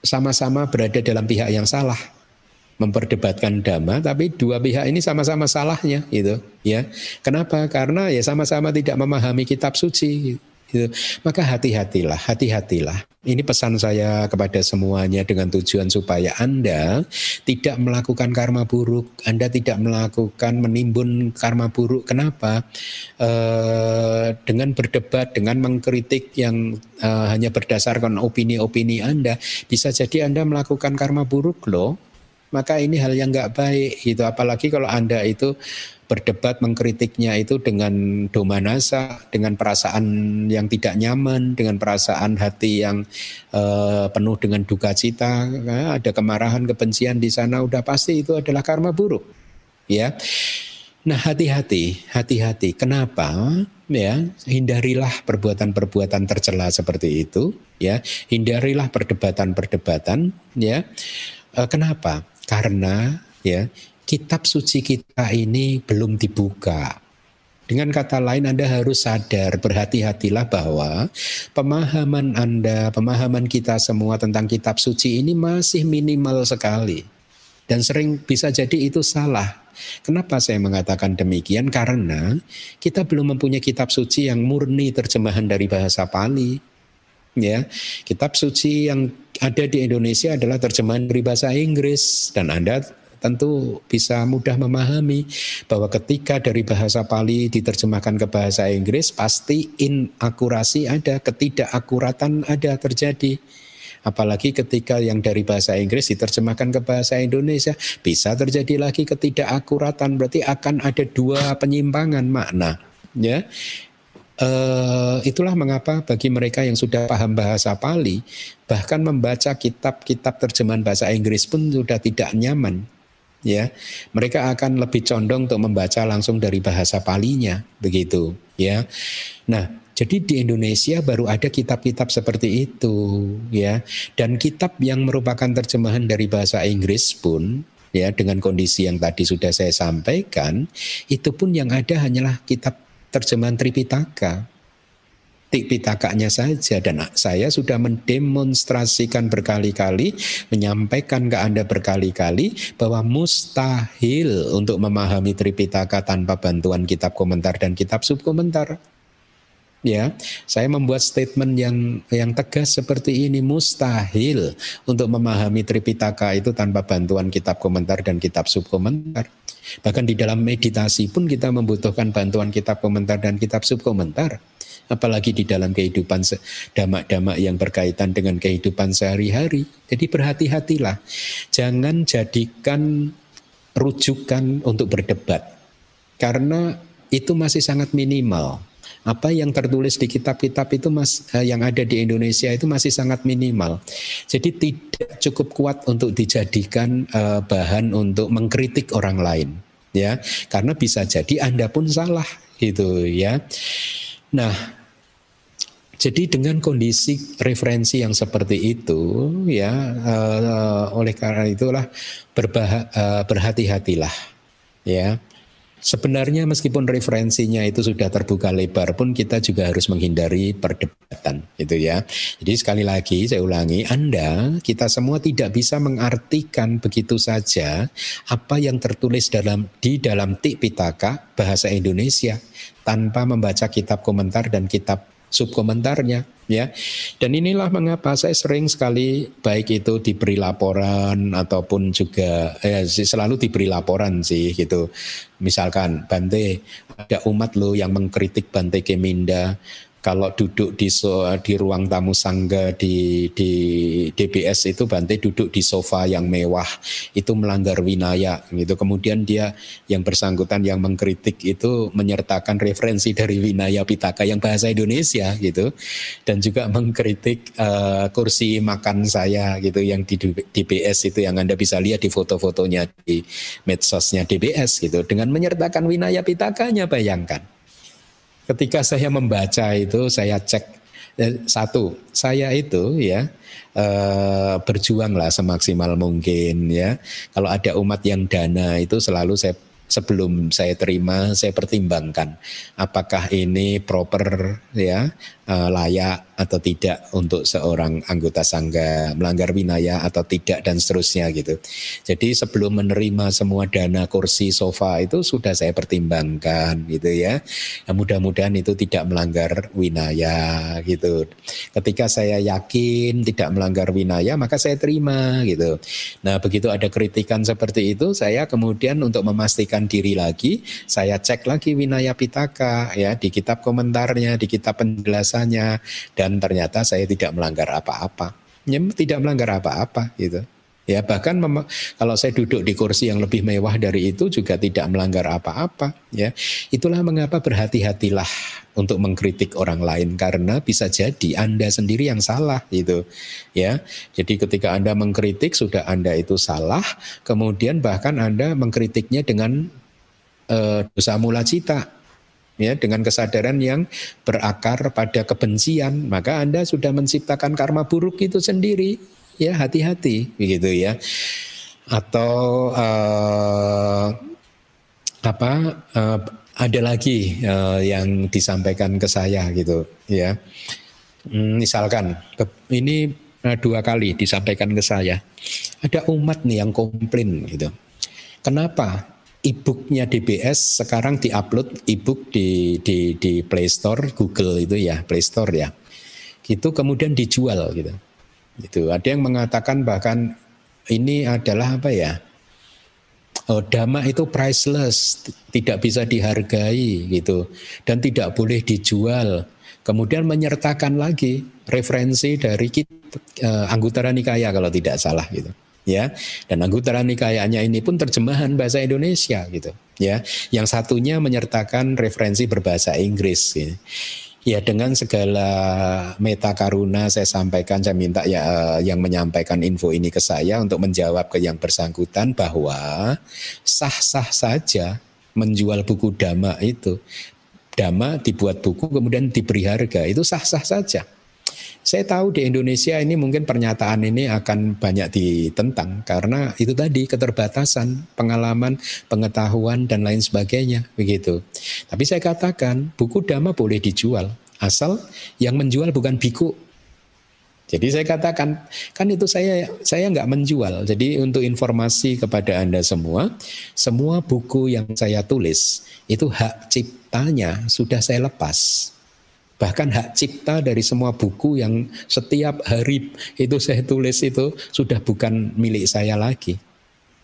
[SPEAKER 1] sama-sama berada dalam pihak yang salah memperdebatkan dhamma tapi dua pihak ini sama-sama salahnya gitu ya kenapa karena ya sama-sama tidak memahami kitab suci gitu. Maka hati-hatilah hati-hatilah. Ini pesan saya kepada semuanya dengan tujuan supaya Anda tidak melakukan karma buruk Anda tidak melakukan menimbun karma buruk. Kenapa? E, dengan berdebat dengan mengkritik yang e, hanya berdasarkan opini-opini Anda bisa jadi Anda melakukan karma buruk loh. Maka ini hal yang nggak baik gitu. Apalagi kalau anda itu berdebat mengkritiknya itu dengan domanasa dengan perasaan yang tidak nyaman dengan perasaan hati yang uh, penuh dengan duka cita nah, ada kemarahan kebencian di sana udah pasti itu adalah karma buruk ya Nah hati-hati, hati-hati. Kenapa? Ya, hindarilah perbuatan-perbuatan tercela seperti itu. Ya, hindarilah perdebatan-perdebatan. Ya, e, kenapa? Karena ya kitab suci kita ini belum dibuka. Dengan kata lain Anda harus sadar, berhati-hatilah bahwa pemahaman Anda, pemahaman kita semua tentang kitab suci ini masih minimal sekali. Dan sering bisa jadi itu salah. Kenapa saya mengatakan demikian? Karena kita belum mempunyai kitab suci yang murni terjemahan dari bahasa Pali ya kitab suci yang ada di Indonesia adalah terjemahan dari bahasa Inggris dan Anda tentu bisa mudah memahami bahwa ketika dari bahasa Pali diterjemahkan ke bahasa Inggris pasti inakurasi ada, ketidakakuratan ada terjadi. Apalagi ketika yang dari bahasa Inggris diterjemahkan ke bahasa Indonesia bisa terjadi lagi ketidakakuratan berarti akan ada dua penyimpangan makna ya Uh, itulah mengapa bagi mereka yang sudah paham bahasa Pali, bahkan membaca kitab-kitab terjemahan bahasa Inggris pun sudah tidak nyaman. Ya, mereka akan lebih condong untuk membaca langsung dari bahasa Palinya, begitu. Ya, nah jadi di Indonesia baru ada kitab-kitab seperti itu, ya. Dan kitab yang merupakan terjemahan dari bahasa Inggris pun ya dengan kondisi yang tadi sudah saya sampaikan, itu pun yang ada hanyalah kitab terjemahan Tripitaka. Tipitakanya saja dan saya sudah mendemonstrasikan berkali-kali, menyampaikan ke Anda berkali-kali bahwa mustahil untuk memahami Tripitaka tanpa bantuan kitab komentar dan kitab subkomentar. Ya, saya membuat statement yang yang tegas seperti ini mustahil untuk memahami Tripitaka itu tanpa bantuan kitab komentar dan kitab subkomentar. Bahkan di dalam meditasi pun kita membutuhkan bantuan kitab komentar dan kitab subkomentar. Apalagi di dalam kehidupan damak-damak yang berkaitan dengan kehidupan sehari-hari. Jadi berhati-hatilah. Jangan jadikan rujukan untuk berdebat. Karena itu masih sangat minimal apa yang tertulis di kitab-kitab itu mas eh, yang ada di Indonesia itu masih sangat minimal. Jadi tidak cukup kuat untuk dijadikan eh, bahan untuk mengkritik orang lain ya. Karena bisa jadi Anda pun salah gitu ya. Nah, jadi dengan kondisi referensi yang seperti itu ya uh, oleh karena itulah berbah uh, berhati-hatilah ya Sebenarnya meskipun referensinya itu sudah terbuka lebar pun kita juga harus menghindari perdebatan itu ya. Jadi sekali lagi saya ulangi, Anda kita semua tidak bisa mengartikan begitu saja apa yang tertulis dalam di dalam Tipitaka bahasa Indonesia tanpa membaca kitab komentar dan kitab subkomentarnya ya. Dan inilah mengapa saya sering sekali baik itu diberi laporan ataupun juga eh, selalu diberi laporan sih gitu. Misalkan Bante ada umat lo yang mengkritik Bante Keminda kalau duduk di so, di ruang tamu sangga di di DBS itu Bante duduk di sofa yang mewah itu melanggar winaya gitu. Kemudian dia yang bersangkutan yang mengkritik itu menyertakan referensi dari winaya pitaka yang bahasa Indonesia gitu. Dan juga mengkritik uh, kursi makan saya gitu yang di DBS itu yang Anda bisa lihat di foto-fotonya di medsosnya DBS gitu. Dengan menyertakan winaya pitakanya bayangkan ketika saya membaca itu saya cek eh, satu saya itu ya eh, berjuanglah semaksimal mungkin ya. Kalau ada umat yang dana itu selalu saya sebelum saya terima saya pertimbangkan apakah ini proper ya uh, layak atau tidak untuk seorang anggota sangga melanggar winaya atau tidak dan seterusnya gitu. Jadi sebelum menerima semua dana kursi sofa itu sudah saya pertimbangkan gitu ya. Nah, mudah-mudahan itu tidak melanggar winaya gitu. Ketika saya yakin tidak melanggar winaya maka saya terima gitu. Nah, begitu ada kritikan seperti itu saya kemudian untuk memastikan diri lagi saya cek lagi winaya pitaka ya di kitab komentarnya, di kitab penjelasan biasanya dan ternyata saya tidak melanggar apa-apa. Ya, tidak melanggar apa-apa gitu. Ya bahkan kalau saya duduk di kursi yang lebih mewah dari itu juga tidak melanggar apa-apa ya. Itulah mengapa berhati-hatilah untuk mengkritik orang lain karena bisa jadi Anda sendiri yang salah gitu. Ya. Jadi ketika Anda mengkritik sudah Anda itu salah, kemudian bahkan Anda mengkritiknya dengan uh, dosa mula cita ya dengan kesadaran yang berakar pada kebencian maka Anda sudah menciptakan karma buruk itu sendiri ya hati-hati begitu ya. Atau uh, apa uh, ada lagi uh, yang disampaikan ke saya gitu ya. Hmm, misalkan ini dua kali disampaikan ke saya. Ada umat nih yang komplain gitu. Kenapa e-booknya DBS sekarang diupload e-book di, di di Play Store Google itu ya Play Store ya. Gitu kemudian dijual gitu. Itu ada yang mengatakan bahkan ini adalah apa ya? Oh, dhamma itu priceless tidak bisa dihargai gitu dan tidak boleh dijual. Kemudian menyertakan lagi referensi dari kita, uh, Anggutara Nikaya kalau tidak salah gitu ya dan Anggutara Nikayanya ini pun terjemahan bahasa Indonesia gitu ya yang satunya menyertakan referensi berbahasa Inggris gitu. Ya dengan segala meta karuna saya sampaikan, saya minta ya eh, yang menyampaikan info ini ke saya untuk menjawab ke yang bersangkutan bahwa sah-sah saja menjual buku dhamma itu. Dhamma dibuat buku kemudian diberi harga, itu sah-sah saja. Saya tahu di Indonesia ini mungkin pernyataan ini akan banyak ditentang karena itu tadi keterbatasan pengalaman, pengetahuan dan lain sebagainya begitu. Tapi saya katakan buku dhamma boleh dijual asal yang menjual bukan biku. Jadi saya katakan kan itu saya saya nggak menjual. Jadi untuk informasi kepada anda semua, semua buku yang saya tulis itu hak ciptanya sudah saya lepas. Bahkan hak cipta dari semua buku yang setiap hari itu saya tulis itu sudah bukan milik saya lagi.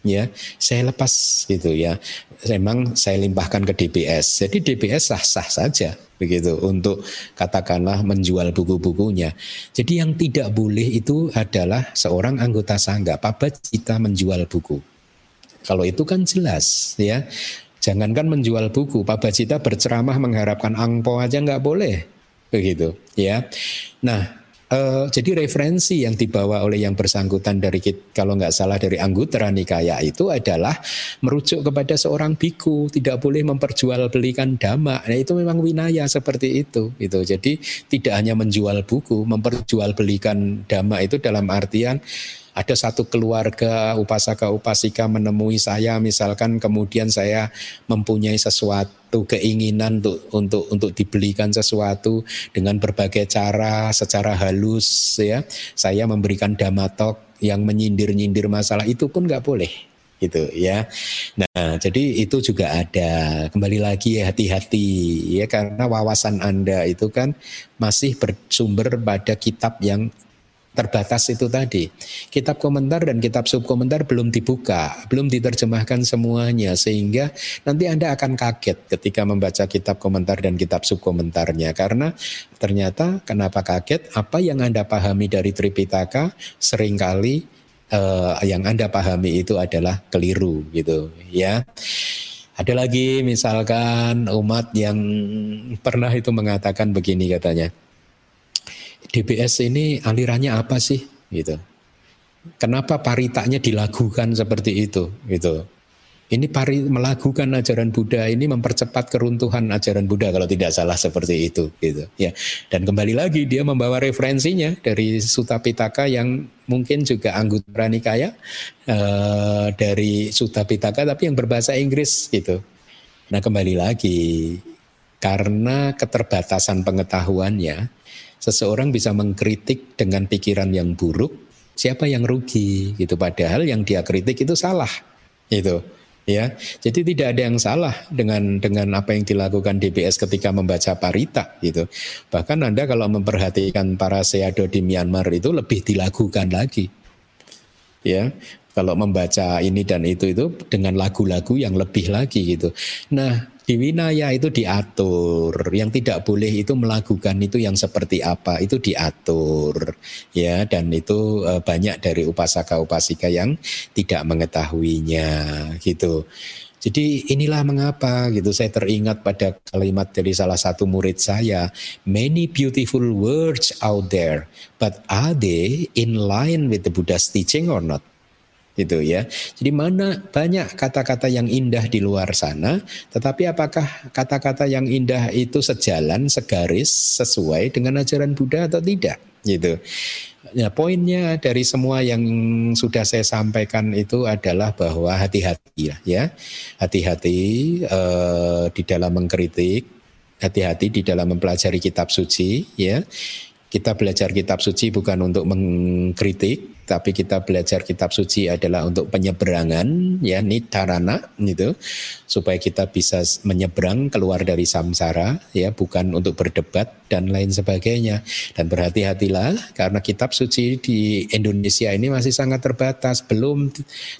[SPEAKER 1] Ya, saya lepas gitu ya. Memang saya limpahkan ke DBS. Jadi DBS sah-sah saja begitu untuk katakanlah menjual buku-bukunya. Jadi yang tidak boleh itu adalah seorang anggota sangga cita menjual buku. Kalau itu kan jelas ya. Jangankan menjual buku, Cita berceramah mengharapkan angpo aja nggak boleh begitu ya. Nah, uh, jadi referensi yang dibawa oleh yang bersangkutan dari kalau nggak salah dari anggota nikaya itu adalah merujuk kepada seorang biku tidak boleh memperjualbelikan dhamma. Nah itu memang winaya seperti itu itu. Jadi tidak hanya menjual buku, memperjualbelikan dhamma itu dalam artian ada satu keluarga upasaka upasika menemui saya misalkan kemudian saya mempunyai sesuatu keinginan untuk untuk untuk dibelikan sesuatu dengan berbagai cara secara halus ya saya memberikan damatok yang menyindir-nyindir masalah itu pun nggak boleh gitu ya. Nah, jadi itu juga ada. Kembali lagi hati-hati ya karena wawasan Anda itu kan masih bersumber pada kitab yang terbatas itu tadi. Kitab komentar dan kitab subkomentar belum dibuka, belum diterjemahkan semuanya sehingga nanti Anda akan kaget ketika membaca kitab komentar dan kitab subkomentarnya karena ternyata kenapa kaget? Apa yang Anda pahami dari Tripitaka sering kali eh, yang Anda pahami itu adalah keliru gitu ya. Ada lagi misalkan umat yang pernah itu mengatakan begini katanya DBS ini alirannya apa sih gitu. Kenapa paritanya dilakukan seperti itu gitu. Ini pari melakukan ajaran Buddha ini mempercepat keruntuhan ajaran Buddha kalau tidak salah seperti itu gitu ya. Dan kembali lagi dia membawa referensinya dari Sutta Pitaka yang mungkin juga anggota Nikaya uh, dari Sutta Pitaka tapi yang berbahasa Inggris gitu. Nah kembali lagi karena keterbatasan pengetahuannya seseorang bisa mengkritik dengan pikiran yang buruk siapa yang rugi gitu padahal yang dia kritik itu salah itu ya. Jadi tidak ada yang salah dengan dengan apa yang dilakukan DBS ketika membaca parita gitu. Bahkan Anda kalau memperhatikan para seado di Myanmar itu lebih dilakukan lagi. Ya, kalau membaca ini dan itu itu dengan lagu-lagu yang lebih lagi gitu. Nah, di winaya itu diatur, yang tidak boleh itu melakukan itu yang seperti apa itu diatur, ya dan itu e, banyak dari upasaka-upasika yang tidak mengetahuinya, gitu. Jadi inilah mengapa gitu saya teringat pada kalimat dari salah satu murid saya, many beautiful words out there, but are they in line with the Buddha's teaching or not? Gitu ya. Jadi mana banyak kata-kata yang indah di luar sana, tetapi apakah kata-kata yang indah itu sejalan, segaris, sesuai dengan ajaran Buddha atau tidak? Gitu. Ya, poinnya dari semua yang sudah saya sampaikan itu adalah bahwa hati-hati ya, hati-hati eh, di dalam mengkritik, hati-hati di dalam mempelajari kitab suci, ya. Kita belajar kitab suci bukan untuk mengkritik, tapi kita belajar kitab suci adalah untuk penyeberangan ya nitarana gitu. Supaya kita bisa menyeberang keluar dari samsara ya bukan untuk berdebat dan lain sebagainya. Dan berhati-hatilah karena kitab suci di Indonesia ini masih sangat terbatas belum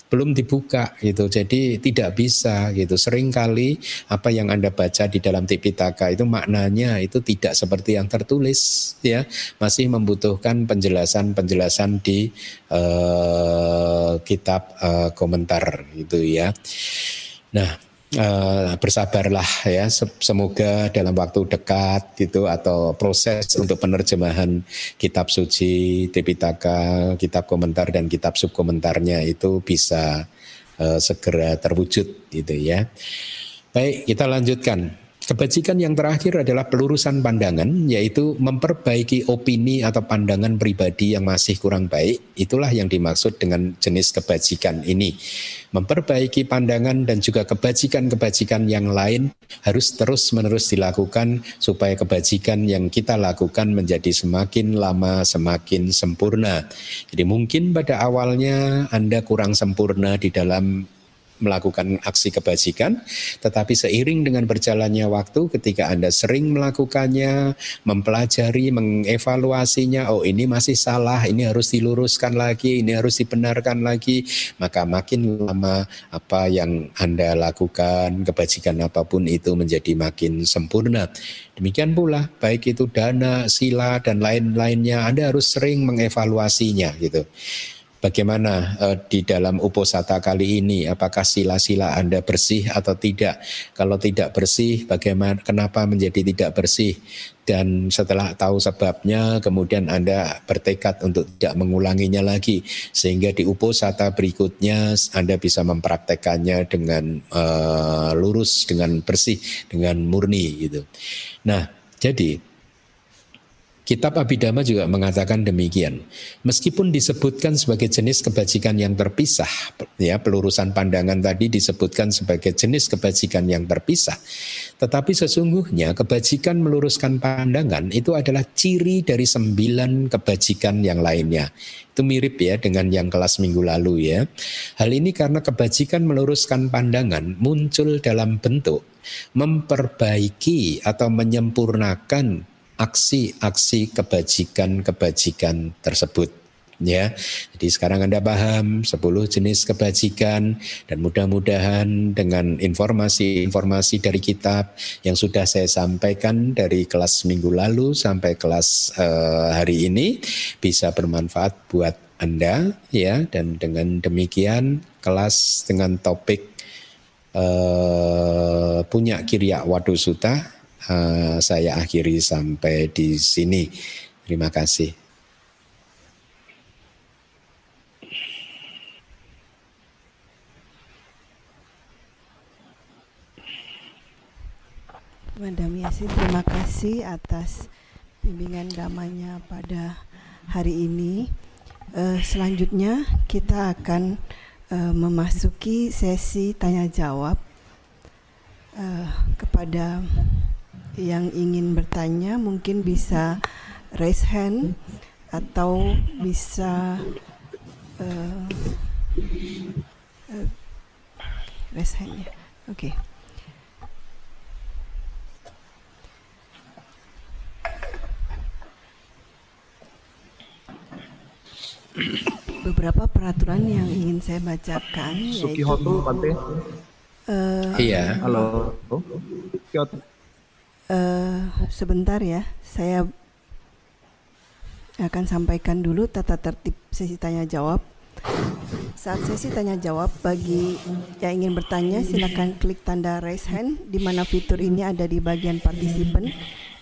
[SPEAKER 1] belum dibuka gitu. Jadi tidak bisa gitu. Seringkali apa yang Anda baca di dalam Tipitaka itu maknanya itu tidak seperti yang tertulis ya. Masih membutuhkan penjelasan-penjelasan di uh, kitab uh, komentar gitu ya. Nah, uh, bersabarlah ya semoga dalam waktu dekat gitu atau proses untuk penerjemahan kitab suci Tipitaka, kitab komentar dan kitab subkomentarnya itu bisa uh, segera terwujud gitu ya. Baik, kita lanjutkan. Kebajikan yang terakhir adalah pelurusan pandangan, yaitu memperbaiki opini atau pandangan pribadi yang masih kurang baik. Itulah yang dimaksud dengan jenis kebajikan ini. Memperbaiki pandangan dan juga kebajikan-kebajikan yang lain harus terus-menerus dilakukan supaya kebajikan yang kita lakukan menjadi semakin lama semakin sempurna. Jadi mungkin pada awalnya Anda kurang sempurna di dalam melakukan aksi kebajikan, tetapi seiring dengan berjalannya waktu ketika Anda sering melakukannya, mempelajari, mengevaluasinya, oh ini masih salah, ini harus diluruskan lagi, ini harus dibenarkan lagi, maka makin lama apa yang Anda lakukan, kebajikan apa pun itu menjadi makin sempurna. Demikian pula baik itu dana, sila dan lain-lainnya Anda harus sering mengevaluasinya gitu. Bagaimana uh, di dalam uposata kali ini, apakah sila-sila Anda bersih atau tidak? Kalau tidak bersih, bagaimana? Kenapa menjadi tidak bersih? Dan setelah tahu sebabnya, kemudian Anda bertekad untuk tidak mengulanginya lagi, sehingga di uposata berikutnya Anda bisa mempraktekannya dengan uh, lurus, dengan bersih, dengan murni gitu. Nah, jadi Kitab Abhidhamma juga mengatakan demikian. Meskipun disebutkan sebagai jenis kebajikan yang terpisah, ya pelurusan pandangan tadi disebutkan sebagai jenis kebajikan yang terpisah. Tetapi sesungguhnya kebajikan meluruskan pandangan itu adalah ciri dari sembilan kebajikan yang lainnya. Itu mirip ya dengan yang kelas minggu lalu ya. Hal ini karena kebajikan meluruskan pandangan muncul dalam bentuk memperbaiki atau menyempurnakan aksi-aksi kebajikan-kebajikan tersebut ya. Jadi sekarang Anda paham 10 jenis kebajikan dan mudah-mudahan dengan informasi-informasi dari kitab yang sudah saya sampaikan dari kelas minggu lalu sampai kelas uh, hari ini bisa bermanfaat buat Anda ya dan dengan demikian kelas dengan topik uh, punya kirya wadu suta uh, saya akhiri sampai di sini. Terima kasih.
[SPEAKER 3] Madam Yasin, terima kasih atas bimbingan damanya pada hari ini. Uh, selanjutnya kita akan uh, memasuki sesi tanya jawab uh, kepada yang ingin bertanya mungkin bisa raise hand atau bisa uh, uh, raise hand ya. Oke. Okay. Beberapa peraturan yang ingin saya bacakan
[SPEAKER 4] Sukihoto Bante.
[SPEAKER 1] Uh, iya.
[SPEAKER 4] Halo.
[SPEAKER 3] Sukihoto. Uh, sebentar ya, saya akan sampaikan dulu tata tertib sesi tanya jawab. Saat sesi tanya jawab bagi yang ingin bertanya silakan klik tanda raise hand di mana fitur ini ada di bagian partisipan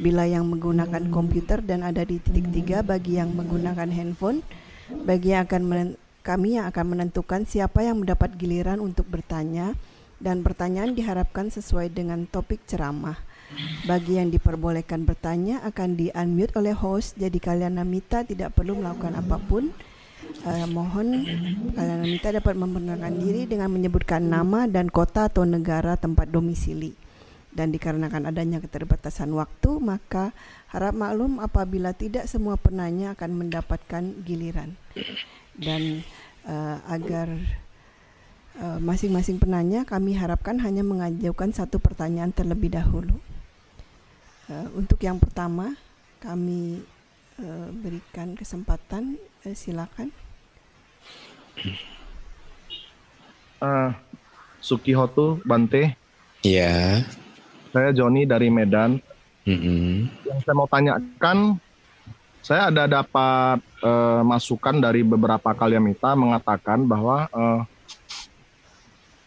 [SPEAKER 3] bila yang menggunakan komputer dan ada di titik tiga bagi yang menggunakan handphone bagi yang akan kami yang akan menentukan siapa yang mendapat giliran untuk bertanya dan pertanyaan diharapkan sesuai dengan topik ceramah. Bagi yang diperbolehkan bertanya akan di-unmute oleh host, jadi kalian Namita tidak perlu melakukan apa pun. Uh, mohon kalian Namita dapat memperkenalkan diri dengan menyebutkan nama dan kota atau negara tempat domisili. Dan dikarenakan adanya keterbatasan waktu, maka harap maklum apabila tidak semua penanya akan mendapatkan giliran. Dan uh, agar eh, masing-masing uh, penanya kami harapkan hanya mengajukan satu pertanyaan terlebih dahulu. Uh, untuk yang pertama, kami uh, berikan kesempatan, uh, silakan.
[SPEAKER 4] Uh, Sukihoto Bante.
[SPEAKER 1] Ya.
[SPEAKER 4] Saya Joni dari Medan.
[SPEAKER 1] Mm-hmm.
[SPEAKER 4] Yang saya mau tanyakan, saya ada dapat uh, masukan dari beberapa kaliamita mengatakan bahwa uh,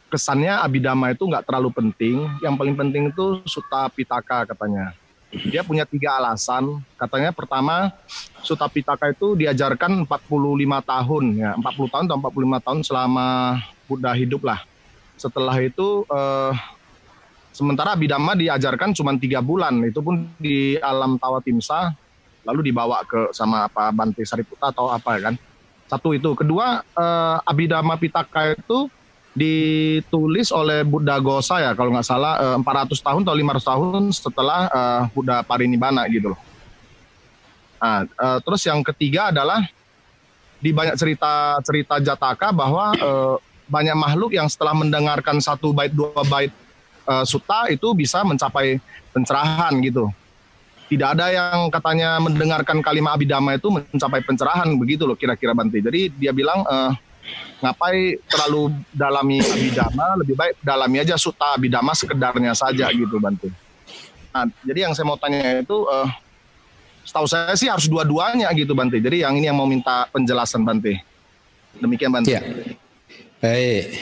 [SPEAKER 4] kesannya abidama itu nggak terlalu penting. Yang paling penting itu suta pitaka katanya. Dia punya tiga alasan. Katanya pertama, Sutta Pitaka itu diajarkan 45 tahun ya, 40 tahun atau 45 tahun selama Buddha hidup lah. Setelah itu eh, sementara Abhidhamma diajarkan cuma tiga bulan, itu pun di alam Tawatimsa, lalu dibawa ke sama apa Bante Sariputta atau apa kan. Satu itu. Kedua, eh, Abhidhamma Pitaka itu ditulis oleh Buddha Gosa ya kalau nggak salah 400 eh, tahun atau 500 tahun setelah uh, Buddha Parinibbana gitu loh. Nah, uh, terus yang ketiga adalah di banyak cerita cerita Jataka bahwa banyak makhluk yang setelah mendengarkan satu bait dua bait uh, sutta itu bisa mencapai pencerahan gitu. Tidak ada yang katanya mendengarkan kalimat abidama itu mencapai pencerahan begitu loh kira-kira Bante. Jadi dia bilang ngapain terlalu dalami abidama lebih baik dalami aja suta abidama sekedarnya saja gitu Bante. Nah, jadi yang saya mau tanya itu uh, setahu saya sih harus dua-duanya gitu Bante. Jadi yang ini yang mau minta penjelasan Bante. Demikian Bante. Ya.
[SPEAKER 1] Baik,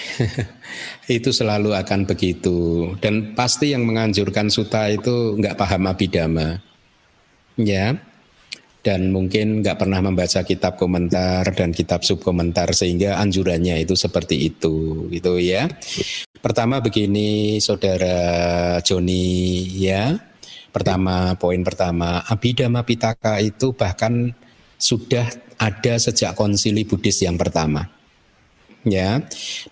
[SPEAKER 1] *laughs* itu selalu akan begitu dan pasti yang menganjurkan suta itu nggak paham abidama, ya dan mungkin nggak pernah membaca kitab komentar dan kitab subkomentar sehingga anjurannya itu seperti itu gitu ya. Pertama begini saudara Joni ya. Pertama poin pertama Abhidhamma Pitaka itu bahkan sudah ada sejak konsili Buddhis yang pertama. Ya,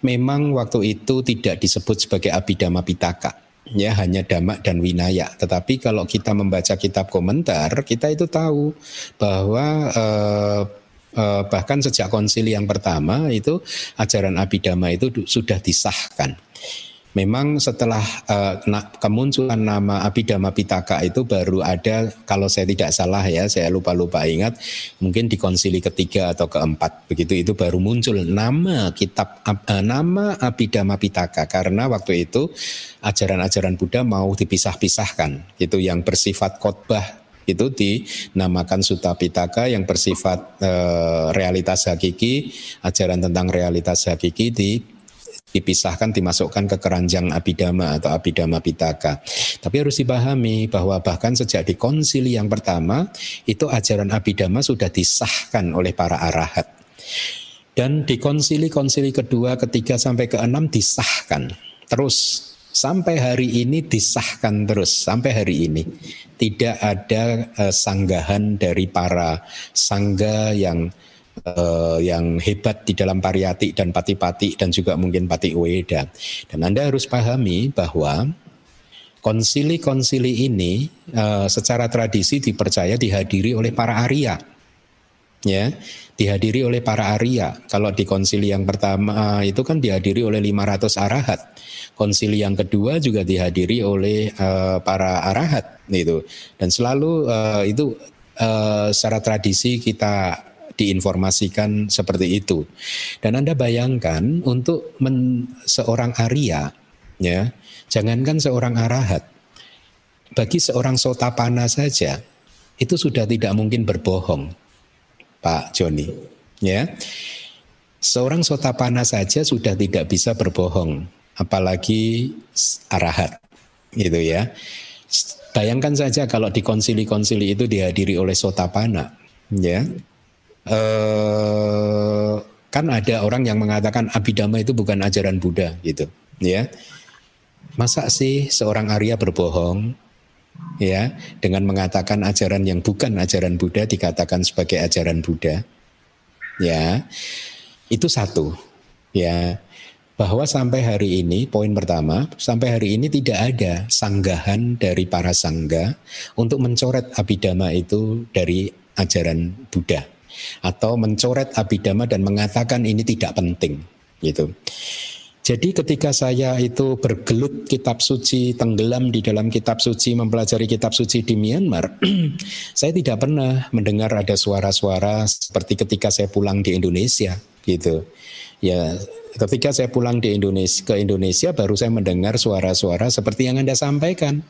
[SPEAKER 1] memang waktu itu tidak disebut sebagai Abhidhamma Pitaka ya hanya damak dan winaya. Tetapi kalau kita membaca kitab komentar, kita itu tahu bahwa eh, eh, bahkan sejak konsili yang pertama itu ajaran abidama itu sudah disahkan memang setelah uh, kemunculan nama Abhidhamma Pitaka itu baru ada kalau saya tidak salah ya saya lupa-lupa ingat mungkin di konsili ketiga atau keempat begitu itu baru muncul nama kitab uh, nama Abhidhamma Pitaka karena waktu itu ajaran-ajaran Buddha mau dipisah-pisahkan itu yang bersifat khotbah itu dinamakan Sutta Pitaka yang bersifat e, realitas hakiki, ajaran tentang realitas hakiki di dipisahkan dimasukkan ke keranjang abidama atau abidama pitaka. Tapi harus dipahami bahwa bahkan sejak di konsili yang pertama itu ajaran abidama sudah disahkan oleh para arahat. Dan di konsili-konsili kedua, ketiga sampai keenam disahkan terus sampai hari ini disahkan terus sampai hari ini tidak ada uh, sanggahan dari para sangga yang uh, yang hebat di dalam pariyati dan pati-pati dan juga mungkin pati weda dan anda harus pahami bahwa konsili-konsili ini uh, secara tradisi dipercaya dihadiri oleh para Arya ya dihadiri oleh para Arya. Kalau di konsili yang pertama itu kan dihadiri oleh 500 arahat. Konsili yang kedua juga dihadiri oleh uh, para arahat itu. Dan selalu uh, itu uh, secara tradisi kita diinformasikan seperti itu. Dan Anda bayangkan untuk men, seorang Arya ya, jangankan seorang arahat. Bagi seorang sotapana saja itu sudah tidak mungkin berbohong Pak Joni. Ya, seorang sotapana saja sudah tidak bisa berbohong, apalagi arahat, gitu ya. Bayangkan saja kalau di konsili-konsili itu dihadiri oleh sotapana, ya. Eh, kan ada orang yang mengatakan abidama itu bukan ajaran Buddha, gitu, ya. Masa sih seorang Arya berbohong? ya dengan mengatakan ajaran yang bukan ajaran Buddha dikatakan sebagai ajaran Buddha ya itu satu ya bahwa sampai hari ini poin pertama sampai hari ini tidak ada sanggahan dari para sangga untuk mencoret abidama itu dari ajaran Buddha atau mencoret abidama dan mengatakan ini tidak penting gitu jadi ketika saya itu bergelut kitab suci, tenggelam di dalam kitab suci, mempelajari kitab suci di Myanmar, *clears throat* saya tidak pernah mendengar ada suara-suara seperti ketika saya pulang di Indonesia gitu. Ya, ketika saya pulang di Indonesia ke Indonesia baru saya mendengar suara-suara seperti yang Anda sampaikan.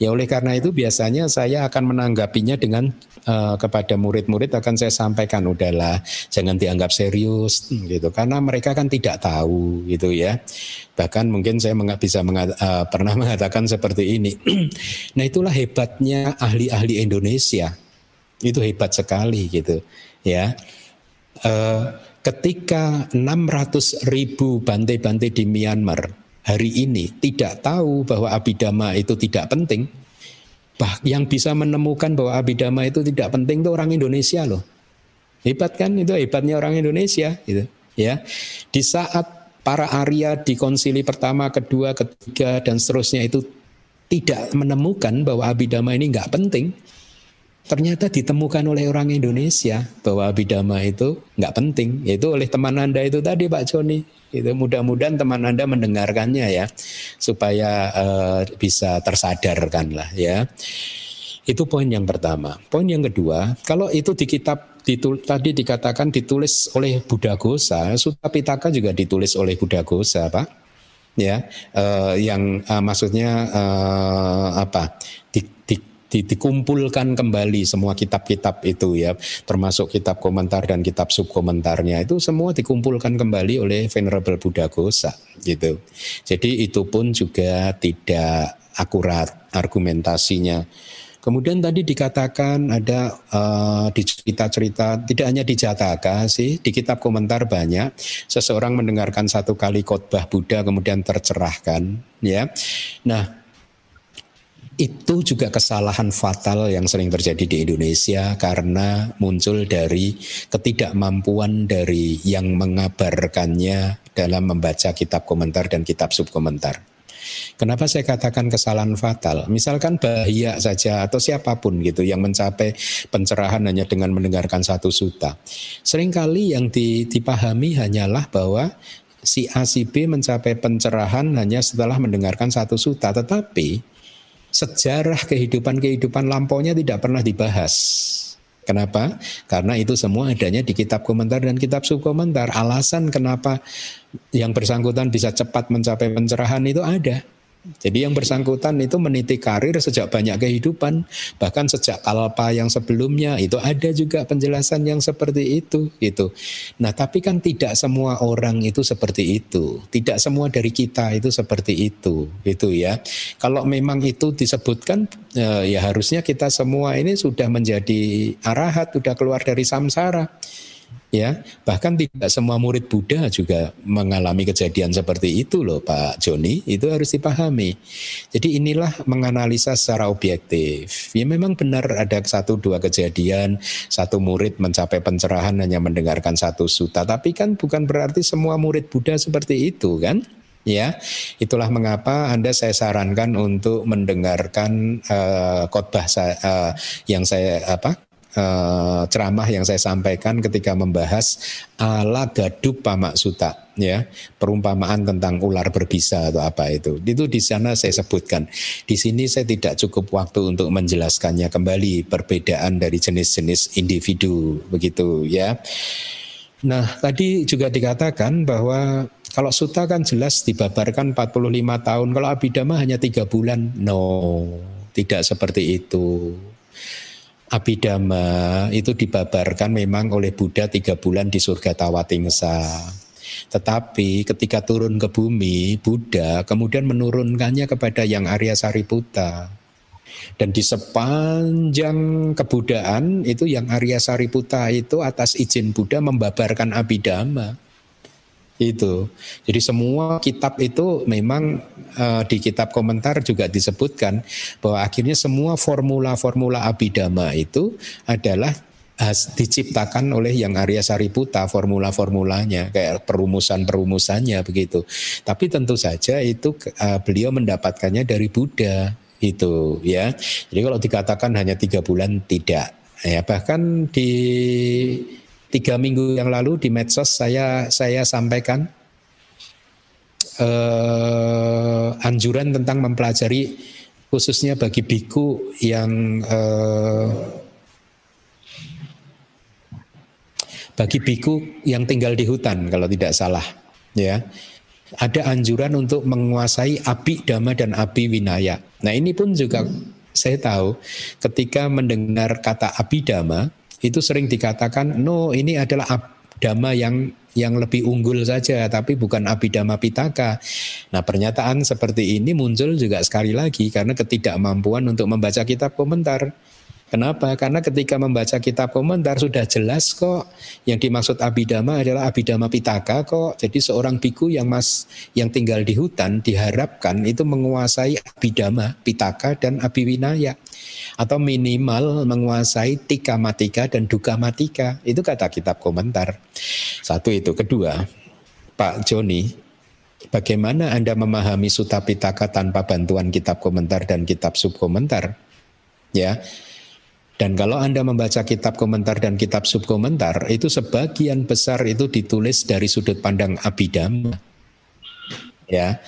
[SPEAKER 1] Ya oleh karena itu biasanya saya akan menanggapinya dengan uh, kepada murid-murid akan saya sampaikan udahlah jangan dianggap serius gitu karena mereka kan tidak tahu gitu ya. Bahkan mungkin saya bisa mengat, uh, pernah *laughs* mengatakan seperti ini. *clears throat* nah itulah hebatnya ahli-ahli Indonesia. Itu hebat sekali gitu ya. Uh, ketika 600 ribu bantai-bantai di Myanmar hari ini tidak tahu bahwa abidama itu tidak penting, bah yang bisa menemukan bahwa abidama itu tidak penting itu orang Indonesia loh. Hebat kan itu hebatnya orang Indonesia gitu ya. Di saat para Arya di konsili pertama, kedua, ketiga dan seterusnya itu tidak menemukan bahwa abidama ini nggak penting, ternyata ditemukan oleh orang Indonesia bahwa abidama itu nggak penting, yaitu oleh teman anda itu tadi Pak Joni. Itu mudah-mudahan teman anda mendengarkannya ya, supaya uh, bisa tersadarkan lah ya. Itu poin yang pertama. Poin yang kedua, kalau itu di kitab ditul, tadi dikatakan ditulis oleh Buddha Gosa, Sutta Pitaka juga ditulis oleh Buddha Gosa, Pak. Ya, uh, yang uh, maksudnya uh, apa? Di, dikumpulkan kembali semua kitab-kitab itu ya, termasuk kitab komentar dan kitab subkomentarnya itu semua dikumpulkan kembali oleh Venerable Buddha Gosa gitu. Jadi itu pun juga tidak akurat argumentasinya. Kemudian tadi dikatakan ada uh, di cerita-cerita tidak hanya di Jataka sih, di kitab komentar banyak seseorang mendengarkan satu kali khotbah Buddha kemudian tercerahkan ya. Nah, itu juga kesalahan fatal yang sering terjadi di Indonesia karena muncul dari ketidakmampuan dari yang mengabarkannya dalam membaca kitab komentar dan kitab subkomentar. Kenapa saya katakan kesalahan fatal? Misalkan bahaya saja atau siapa pun gitu yang mencapai pencerahan hanya dengan mendengarkan satu suta. Seringkali yang dipahami hanyalah bahwa si A si B mencapai pencerahan hanya setelah mendengarkan satu suta, tetapi sejarah kehidupan-kehidupan lampaunya tidak pernah dibahas. Kenapa? Karena itu semua adanya di kitab komentar dan kitab subkomentar. Alasan kenapa yang bersangkutan bisa cepat mencapai pencerahan itu ada. Jadi yang bersangkutan itu meniti karir sejak banyak kehidupan, bahkan sejak kalpa yang sebelumnya itu ada juga penjelasan yang seperti itu gitu. Nah, tapi kan tidak semua orang itu seperti itu. Tidak semua dari kita itu seperti itu, gitu ya. Kalau memang itu disebutkan ya, ya harusnya kita semua ini sudah menjadi arahat, sudah keluar dari samsara. Ya bahkan tidak semua murid Buddha juga mengalami kejadian seperti itu loh Pak Joni. Itu harus dipahami. Jadi inilah menganalisa secara objektif. Ya memang benar ada satu dua kejadian satu murid mencapai pencerahan hanya mendengarkan satu suta. Tapi kan bukan berarti semua murid Buddha seperti itu kan? Ya itulah mengapa anda saya sarankan untuk mendengarkan uh, khotbah uh, yang saya apa uh, ceramah yang saya sampaikan ketika membahas ala gadup pamak suta ya. Perumpamaan tentang ular berbisa atau apa itu. Itu di sana saya sebutkan. Di sini saya tidak cukup waktu untuk menjelaskannya kembali perbedaan dari jenis-jenis individu begitu ya. Nah tadi juga dikatakan bahwa kalau suta kan jelas dibabarkan 45 tahun kalau abidama hanya tiga bulan. No tidak seperti itu Abhidhamma itu dibabarkan memang oleh Buddha tiga bulan di surga Tawatingsa. Tetapi ketika turun ke bumi, Buddha kemudian menurunkannya kepada yang Arya Sariputta. Dan di sepanjang kebudaan itu yang Arya Sariputta itu atas izin Buddha membabarkan Abhidhamma. Itu. Jadi semua kitab itu memang uh, di kitab komentar juga disebutkan bahwa akhirnya semua formula-formula abidama itu adalah has, diciptakan oleh yang Arya Sariputa formula-formulanya kayak perumusan-perumusannya begitu. Tapi tentu saja itu uh, beliau mendapatkannya dari Buddha itu ya. Jadi kalau dikatakan hanya tiga bulan tidak ya bahkan di tiga minggu yang lalu di medsos saya saya sampaikan uh, anjuran tentang mempelajari khususnya bagi biku yang uh, bagi biku yang tinggal di hutan kalau tidak salah ya ada anjuran untuk menguasai api dhamma dan api winaya. Nah ini pun juga saya tahu ketika mendengar kata api dhamma itu sering dikatakan no ini adalah abdama yang yang lebih unggul saja tapi bukan abidama pitaka. Nah, pernyataan seperti ini muncul juga sekali lagi karena ketidakmampuan untuk membaca kitab komentar. Kenapa? Karena ketika membaca kitab komentar sudah jelas kok yang dimaksud abidama adalah abidama pitaka kok. Jadi seorang biku yang mas yang tinggal di hutan diharapkan itu menguasai abidama pitaka dan abiwinaya atau minimal menguasai tika matika dan duka matika. Itu kata kitab komentar. Satu itu. Kedua, Pak Joni, bagaimana Anda memahami Sutta Pitaka tanpa bantuan kitab komentar dan kitab subkomentar? Ya, dan kalau Anda membaca kitab komentar dan kitab subkomentar, itu sebagian besar itu ditulis dari sudut pandang abidama. Ya.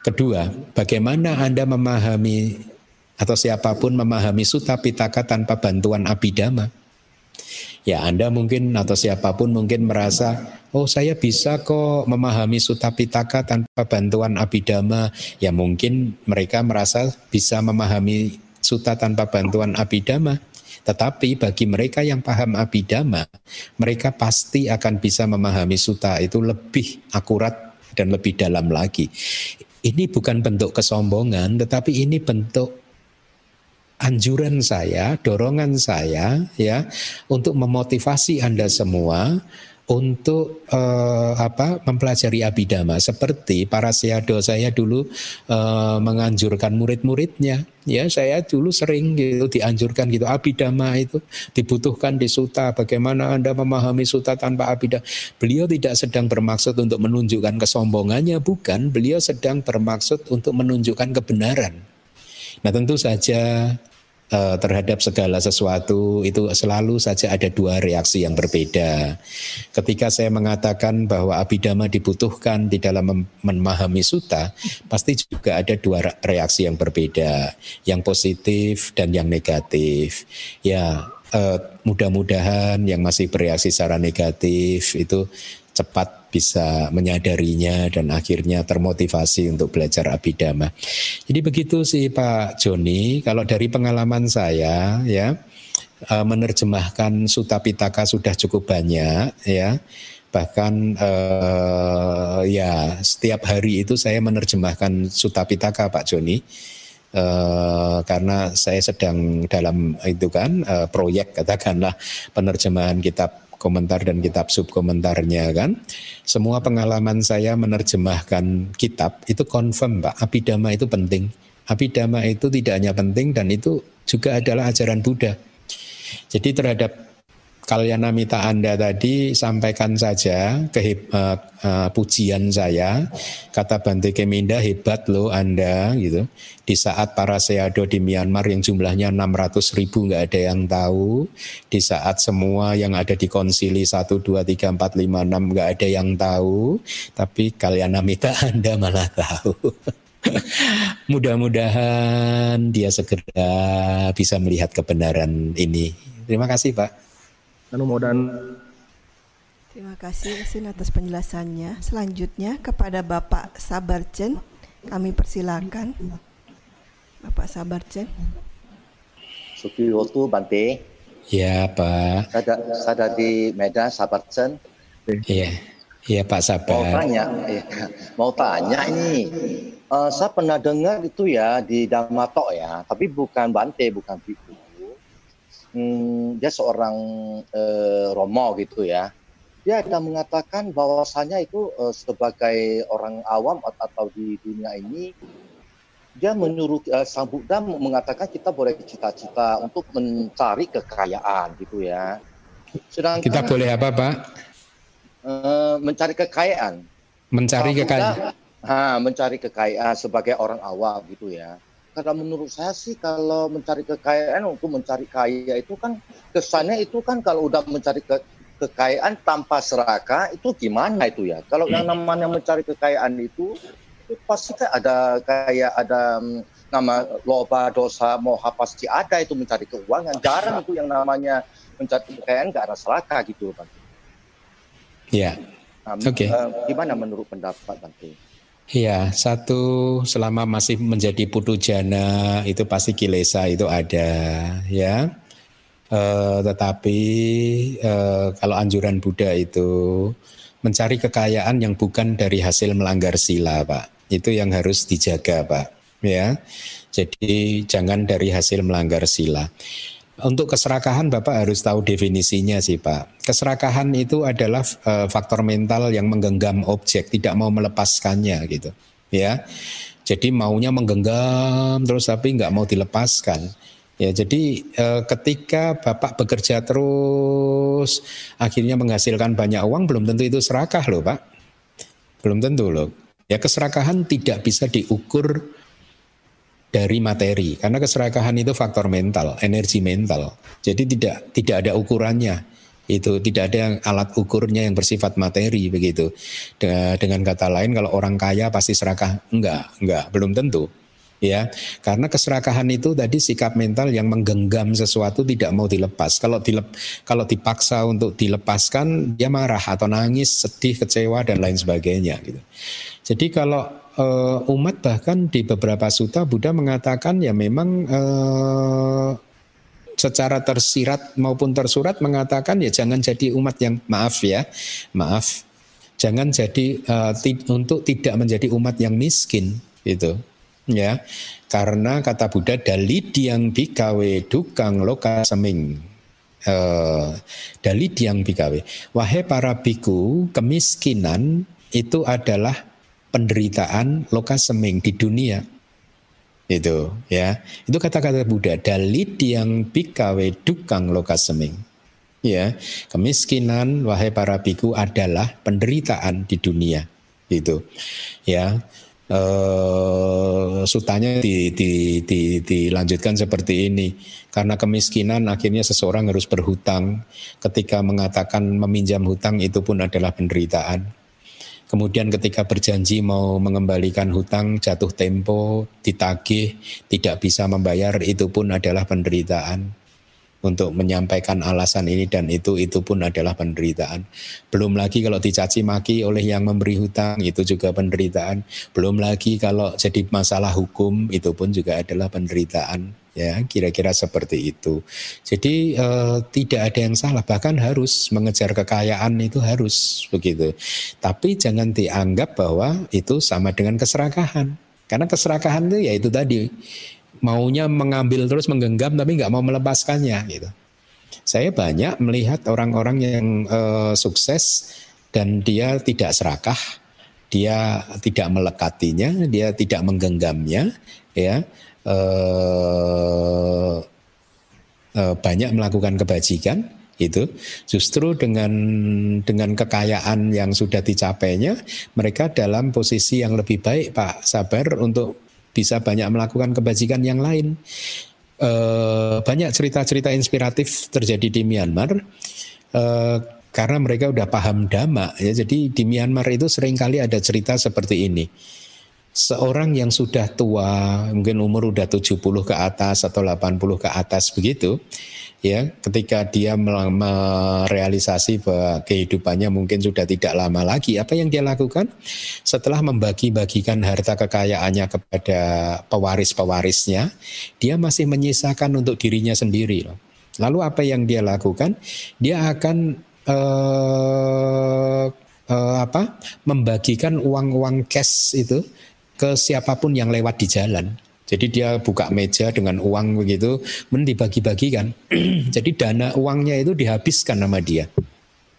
[SPEAKER 1] Kedua, bagaimana Anda memahami atau siapa pun memahami Sutta Pitaka tanpa bantuan abidama? Ya, Anda mungkin atau siapa pun mungkin merasa, oh saya bisa kok memahami Sutta Pitaka tanpa bantuan abidama. Ya mungkin mereka merasa bisa memahami suta tanpa bantuan abidama. Tetapi bagi mereka yang paham abidama, mereka pasti akan bisa memahami suta itu lebih akurat dan lebih dalam lagi. Ini bukan bentuk kesombongan, tetapi ini bentuk anjuran saya, dorongan saya ya untuk memotivasi Anda semua untuk uh, apa mempelajari abidama seperti para siado saya dulu uh, menganjurkan murid-muridnya. Ya saya dulu sering gitu dianjurkan gitu abidama itu dibutuhkan di suta. Bagaimana Anda memahami suta tanpa abidama beliau tidak sedang bermaksud untuk menunjukkan kesombongannya bukan. Beliau sedang bermaksud untuk menunjukkan kebenaran. Nah tentu saja uh, terhadap segala sesuatu itu selalu saja ada dua reaksi yang berbeda. Ketika saya mengatakan bahwa abidama dibutuhkan di dalam memahami suta, pasti juga ada dua reaksi yang berbeda, yang positif dan yang negatif. Ya, uh, mudah-mudahan yang masih bereaksi secara negatif itu cepat bisa menyadarinya dan akhirnya termotivasi untuk belajar abidama. Jadi begitu sih Pak Joni, kalau dari pengalaman saya ya eh, menerjemahkan Suta Pitaka sudah cukup banyak ya. Bahkan uh, ya setiap hari itu saya menerjemahkan Suta Pitaka Pak Joni. Uh, karena saya sedang dalam itu kan uh, proyek katakanlah penerjemahan kitab komentar dan kitab subkomentarnya kan. Semua pengalaman saya menerjemahkan kitab itu confirm Pak, abidama itu penting. Abidama itu tidak hanya penting dan itu juga adalah ajaran Buddha. Jadi terhadap Kalyanamita Anda tadi sampaikan saja ke uh, pujian saya. Kata Bante Keminda hebat loh Anda gitu. Di saat para seado di Myanmar yang jumlahnya 600 ribu nggak ada yang tahu. Di saat semua yang ada di konsili 1, 2, 3, 4, 5, 6 nggak ada yang tahu. Tapi Kalyanamita *laughs* Anda malah tahu. *laughs* Mudah-mudahan dia segera bisa melihat kebenaran ini. Terima kasih Pak.
[SPEAKER 4] Anu dan
[SPEAKER 3] Terima kasih Sin atas penjelasannya. Selanjutnya kepada Bapak Sabarcen kami persilakan. Bapak Sabarcen.
[SPEAKER 5] Suki waktu Bante.
[SPEAKER 1] Ya Pak.
[SPEAKER 5] Saya, saya di Medan Sabarcen.
[SPEAKER 1] Iya. Iya Pak Sabar.
[SPEAKER 5] Mau tanya, ya, mau tanya ini. Uh, saya pernah dengar itu ya di Damato ya, tapi bukan Bante, bukan Biku hmm, dia seorang eh, romo gitu ya. Dia ada mengatakan bahwasanya itu eh, sebagai orang awam atau di dunia ini dia menyuruh eh, sang Buddha mengatakan kita boleh cita-cita untuk mencari kekayaan gitu ya.
[SPEAKER 1] Sedangkan kita boleh apa pak?
[SPEAKER 5] Eh, mencari kekayaan.
[SPEAKER 1] Mencari kekayaan.
[SPEAKER 5] Ha, mencari kekayaan sebagai orang awam gitu ya karena menurut saya sih kalau mencari kekayaan untuk mencari kaya itu kan kesannya itu kan kalau udah mencari ke, kekayaan tanpa serakah itu gimana itu ya kalau yang namanya mencari kekayaan itu, itu pasti kan ada kayak ada mm, nama loba dosa moha pasti ada itu mencari keuangan jarang itu yang namanya mencari kekayaan gak ada serakah gitu Pak.
[SPEAKER 1] Ya.
[SPEAKER 5] Nah, Oke. Okay. Uh, gimana menurut pendapat Bante?
[SPEAKER 1] Iya, satu selama masih menjadi putu jana itu pasti kilesa itu ada, ya. E, tetapi e, kalau anjuran Buddha itu mencari kekayaan yang bukan dari hasil melanggar sila, Pak. Itu yang harus dijaga, Pak. Ya, jadi jangan dari hasil melanggar sila. Untuk keserakahan Bapak harus tahu definisinya sih Pak. Keserakahan itu adalah uh, faktor mental yang menggenggam objek, tidak mau melepaskannya gitu. Ya, jadi maunya menggenggam terus tapi nggak mau dilepaskan. Ya, jadi uh, ketika Bapak bekerja terus, akhirnya menghasilkan banyak uang, belum tentu itu serakah loh Pak. Belum tentu loh. Ya keserakahan tidak bisa diukur dari materi karena keserakahan itu faktor mental, energi mental. Jadi tidak tidak ada ukurannya. Itu tidak ada alat ukurnya yang bersifat materi begitu. Dengan kata lain kalau orang kaya pasti serakah? Enggak, enggak, belum tentu. Ya, karena keserakahan itu tadi sikap mental yang menggenggam sesuatu tidak mau dilepas. Kalau dilep, kalau dipaksa untuk dilepaskan dia marah atau nangis, sedih, kecewa dan lain sebagainya gitu. Jadi kalau uh, umat bahkan di beberapa suta Buddha mengatakan ya memang uh, secara tersirat maupun tersurat mengatakan ya jangan jadi umat yang maaf ya maaf jangan jadi uh, untuk tidak menjadi umat yang miskin itu ya. Karena kata Buddha dali diang bikawe dukang loka seming. Uh, dali diang bikawe. Wahai para biku kemiskinan itu adalah penderitaan loka seming di dunia. Itu ya. Itu kata-kata Buddha dalit yang bikawe dukang loka seming. Ya kemiskinan wahai para biku adalah penderitaan di dunia. Itu ya. Eh, sutanya di, di, di, dilanjutkan seperti ini. Karena kemiskinan akhirnya seseorang harus berhutang. Ketika mengatakan meminjam hutang itu pun adalah penderitaan Kemudian ketika berjanji mau mengembalikan hutang jatuh tempo, ditagih, tidak bisa membayar itu pun adalah penderitaan. Untuk menyampaikan alasan ini dan itu itu pun adalah penderitaan. Belum lagi kalau dicaci maki oleh yang memberi hutang itu juga penderitaan. Belum lagi kalau jadi masalah hukum itu pun juga adalah penderitaan ya kira-kira seperti itu. Jadi eh, tidak ada yang salah bahkan harus mengejar kekayaan itu harus begitu. Tapi jangan dianggap bahwa itu sama dengan keserakahan. Karena keserakahan itu ya itu tadi maunya mengambil terus menggenggam tapi nggak mau melepaskannya gitu. Saya banyak melihat orang-orang yang uh, sukses dan dia tidak serakah, dia tidak melekatinya, dia tidak menggenggamnya, ya. Uh, uh, banyak melakukan kebajikan itu justru dengan dengan kekayaan yang sudah dicapainya mereka dalam posisi yang lebih baik Pak Sabar untuk bisa banyak melakukan kebajikan yang lain. Eh, banyak cerita-cerita inspiratif terjadi di Myanmar eh, karena mereka udah paham dhamma ya. Jadi di Myanmar itu sering kali ada cerita seperti ini seorang yang sudah tua mungkin umur udah 70 ke atas atau 80 ke atas begitu ya ketika dia merealisasi bahwa kehidupannya mungkin sudah tidak lama lagi apa yang dia lakukan? Setelah membagi-bagikan harta kekayaannya kepada pewaris-pewarisnya dia masih menyisakan untuk dirinya sendiri lalu apa yang dia lakukan? Dia akan eh, eh, apa membagikan uang-uang cash itu ke siapa pun yang lewat di jalan jadi dia buka meja dengan uang begitu, men dibagi-bagikan. *clears throat* Jadi dana uangnya itu dihabiskan nama dia.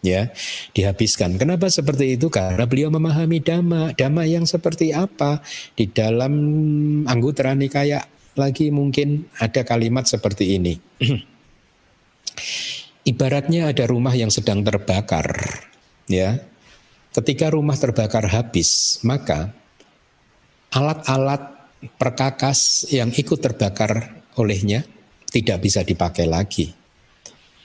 [SPEAKER 1] Ya, dihabiskan. Kenapa seperti itu? Karena beliau memahami dhamma. Dhamma yang seperti apa? Di dalam anggota nikaya lagi mungkin ada kalimat seperti ini. *clears throat* Ibaratnya ada rumah yang sedang terbakar, ya. Ketika rumah terbakar habis, maka alat-alat perkakas yang ikut terbakar olehnya tidak bisa dipakai lagi.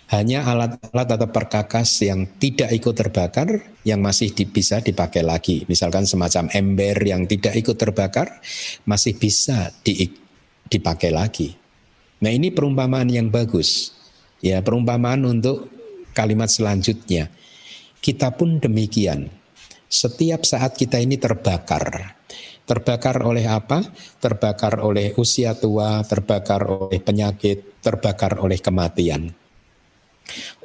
[SPEAKER 1] Hanya alat-alat atau perkakas yang tidak ikut terbakar yang masih di, bisa dipakai lagi. Misalkan semacam ember yang tidak ikut terbakar masih bisa di, dipakai lagi. Nah ini perumpamaan yang bagus. Ya perumpamaan untuk kalimat selanjutnya. Kita pun demikian. Setiap saat kita ini terbakar, Terbakar oleh apa? Terbakar oleh usia tua, terbakar oleh penyakit, terbakar oleh kematian.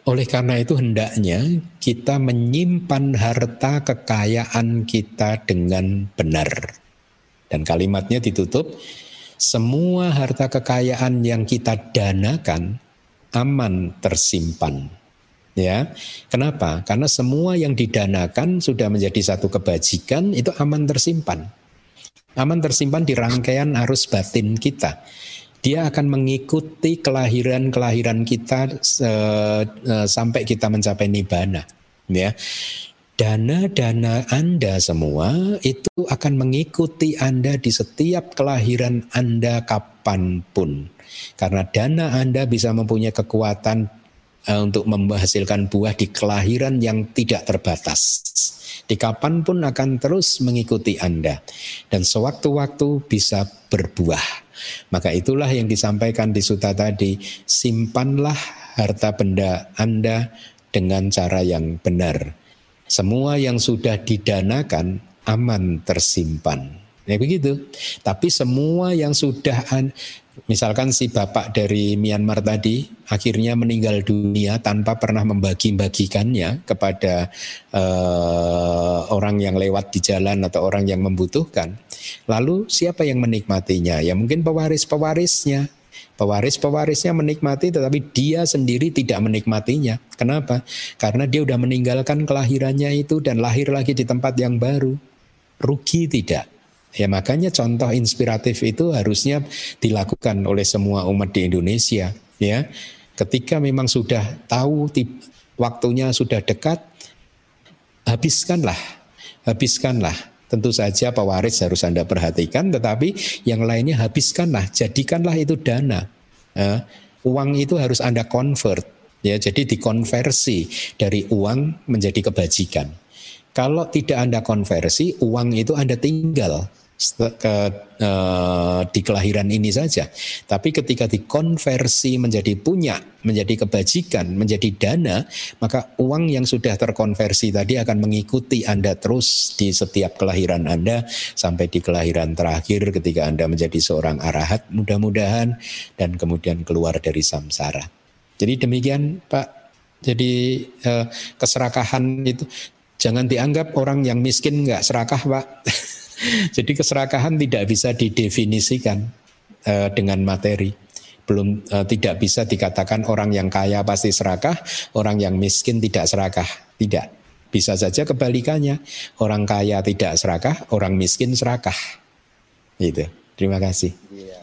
[SPEAKER 1] Oleh karena itu hendaknya kita menyimpan harta kekayaan kita dengan benar. Dan kalimatnya ditutup, semua harta kekayaan yang kita danakan aman tersimpan. Ya, kenapa? Karena semua yang didanakan sudah menjadi satu kebajikan itu aman tersimpan. Aman tersimpan di rangkaian arus batin kita. Dia akan mengikuti kelahiran-kelahiran kita uh, sampai kita mencapai nibbana. Ya, dana-dana Anda semua itu akan mengikuti Anda di setiap kelahiran Anda kapan pun. Karena dana Anda bisa mempunyai kekuatan untuk menghasilkan buah di kelahiran yang tidak terbatas di kapan pun akan terus mengikuti Anda dan sewaktu-waktu bisa berbuah. Maka itulah yang disampaikan di suta tadi, simpanlah harta benda Anda dengan cara yang benar. Semua yang sudah didanakan aman tersimpan. Ya begitu. Tapi semua yang sudah Misalkan si bapak dari Myanmar tadi akhirnya meninggal dunia tanpa pernah membagi-bagikannya kepada uh, orang yang lewat di jalan atau orang yang membutuhkan. Lalu siapa yang menikmatinya? Ya mungkin pewaris-pewarisnya. Pewaris-pewarisnya menikmati tetapi dia sendiri tidak menikmatinya. Kenapa? Karena dia sudah meninggalkan kelahirannya itu dan lahir lagi di tempat yang baru. Rugi tidak? Ya makanya contoh inspiratif itu harusnya dilakukan oleh semua umat di Indonesia ya. Ketika memang sudah tahu waktunya sudah dekat habiskanlah. Habiskanlah. Tentu saja pewaris harus Anda perhatikan tetapi yang lainnya habiskanlah, jadikanlah itu dana. Ya, uang itu harus Anda convert ya. Jadi dikonversi dari uang menjadi kebajikan. Kalau tidak Anda konversi, uang itu Anda tinggal ke uh, di kelahiran ini saja. Tapi ketika dikonversi menjadi punya, menjadi kebajikan, menjadi dana, maka uang yang sudah terkonversi tadi akan mengikuti Anda terus di setiap kelahiran Anda sampai di kelahiran terakhir ketika Anda menjadi seorang arahat mudah-mudahan dan kemudian keluar dari samsara. Jadi demikian Pak. Jadi uh, keserakahan itu jangan dianggap orang yang miskin nggak serakah Pak. *laughs* *laughs* Jadi keserakahan tidak bisa didefinisikan uh, dengan materi. belum uh, tidak bisa dikatakan orang yang kaya pasti serakah, orang yang miskin tidak serakah. Tidak. Bisa saja kebalikannya. Orang kaya tidak serakah, orang miskin serakah. Gitu. Terima kasih. Iya.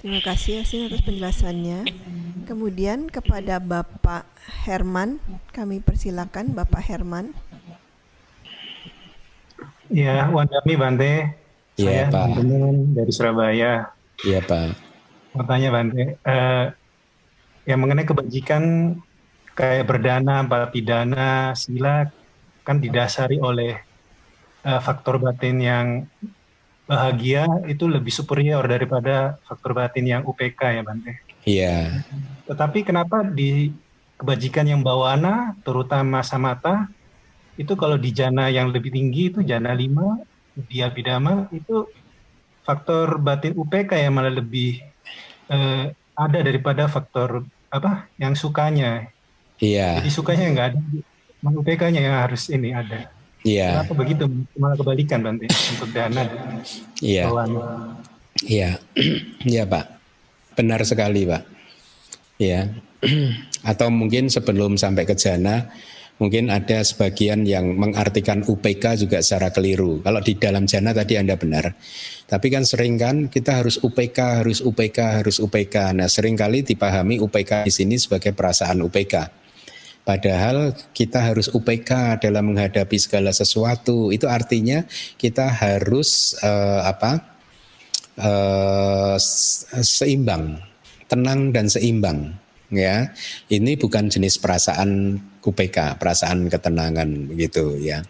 [SPEAKER 3] Terima kasih Yasin atas penjelasannya. Kemudian kepada Bapak Herman, kami persilakan Bapak Herman.
[SPEAKER 6] Ya, Wandami Bante.
[SPEAKER 1] Iya, Pak.
[SPEAKER 6] Teman dari Surabaya.
[SPEAKER 1] Iya, Pak.
[SPEAKER 6] Mau tanya Bante, uh, yang mengenai kebajikan kayak berdana, pidana, sila kan didasari oleh uh, faktor batin yang bahagia itu lebih superior daripada faktor batin yang UPK ya Bante.
[SPEAKER 1] Iya.
[SPEAKER 6] Tetapi kenapa di kebajikan yang bawana, terutama samata, itu kalau di jana yang lebih tinggi itu jana 5 di abidama itu faktor batin UPK yang malah lebih eh, ada daripada faktor apa yang sukanya.
[SPEAKER 1] Iya.
[SPEAKER 6] Jadi sukanya nggak ada, UPK-nya yang harus ini ada.
[SPEAKER 1] Iya.
[SPEAKER 6] Kenapa begitu? Malah kebalikan Bante untuk dana.
[SPEAKER 1] Iya. Iya. Iya Pak. Benar sekali Pak. Ya. *clears throat* Atau mungkin sebelum sampai ke jana mungkin ada sebagian yang mengartikan UPK juga secara keliru. Kalau di dalam jana tadi Anda benar. Tapi kan sering kan kita harus UPK, harus UPK, harus UPK. Nah sering kali dipahami UPK di sini sebagai perasaan UPK. Padahal kita harus UPK dalam menghadapi segala sesuatu. Itu artinya kita harus uh, apa? Uh, seimbang, tenang dan seimbang ya. Ini bukan jenis perasaan UPK, perasaan ketenangan begitu ya.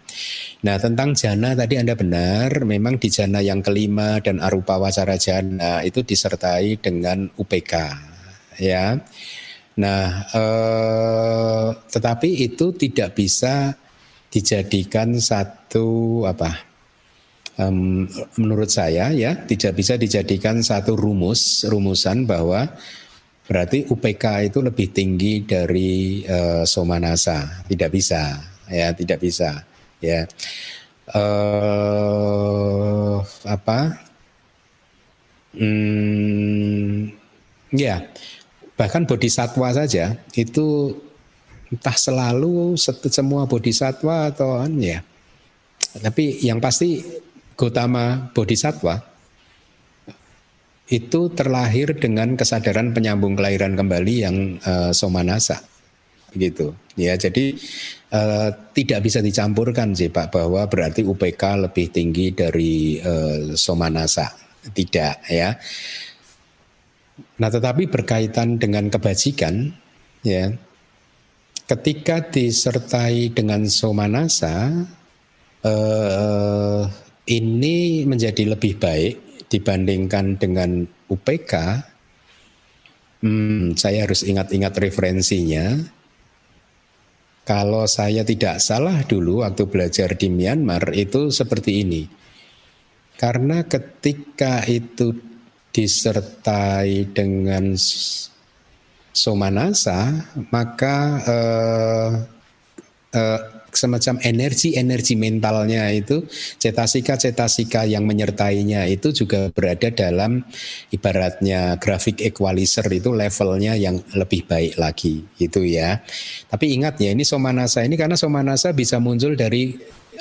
[SPEAKER 1] Nah, tentang jana tadi Anda benar, memang di jana yang kelima dan arupa wacara jana itu disertai dengan UPK ya. Nah, eh, tetapi itu tidak bisa dijadikan satu apa? Um, menurut saya ya tidak bisa dijadikan satu rumus rumusan bahwa Berarti UPK itu lebih tinggi dari uh, Somanasa, tidak bisa, ya tidak bisa, ya. Uh, apa? Hmm, ya, bahkan bodhisatwa saja itu entah selalu semua bodhisatwa atau ya. Tapi yang pasti Gotama bodhisatwa itu terlahir dengan kesadaran penyambung kelahiran kembali yang uh, somanasa. Gitu ya jadi uh, tidak bisa dicampurkan sih Pak bahwa berarti UPK lebih tinggi dari uh, somanasa. Tidak ya. Nah tetapi berkaitan dengan kebajikan ya ketika disertai dengan somanasa uh, ini menjadi lebih baik dibandingkan dengan UPK, hmm, saya harus ingat-ingat referensinya. Kalau saya tidak salah dulu waktu belajar di Myanmar itu seperti ini. Karena ketika itu disertai dengan somanasa, maka eh, eh, semacam energi-energi mentalnya itu cetasika-cetasika yang menyertainya itu juga berada dalam ibaratnya grafik equalizer itu levelnya yang lebih baik lagi itu ya. Tapi ingat ya ini somanasa ini karena somanasa bisa muncul dari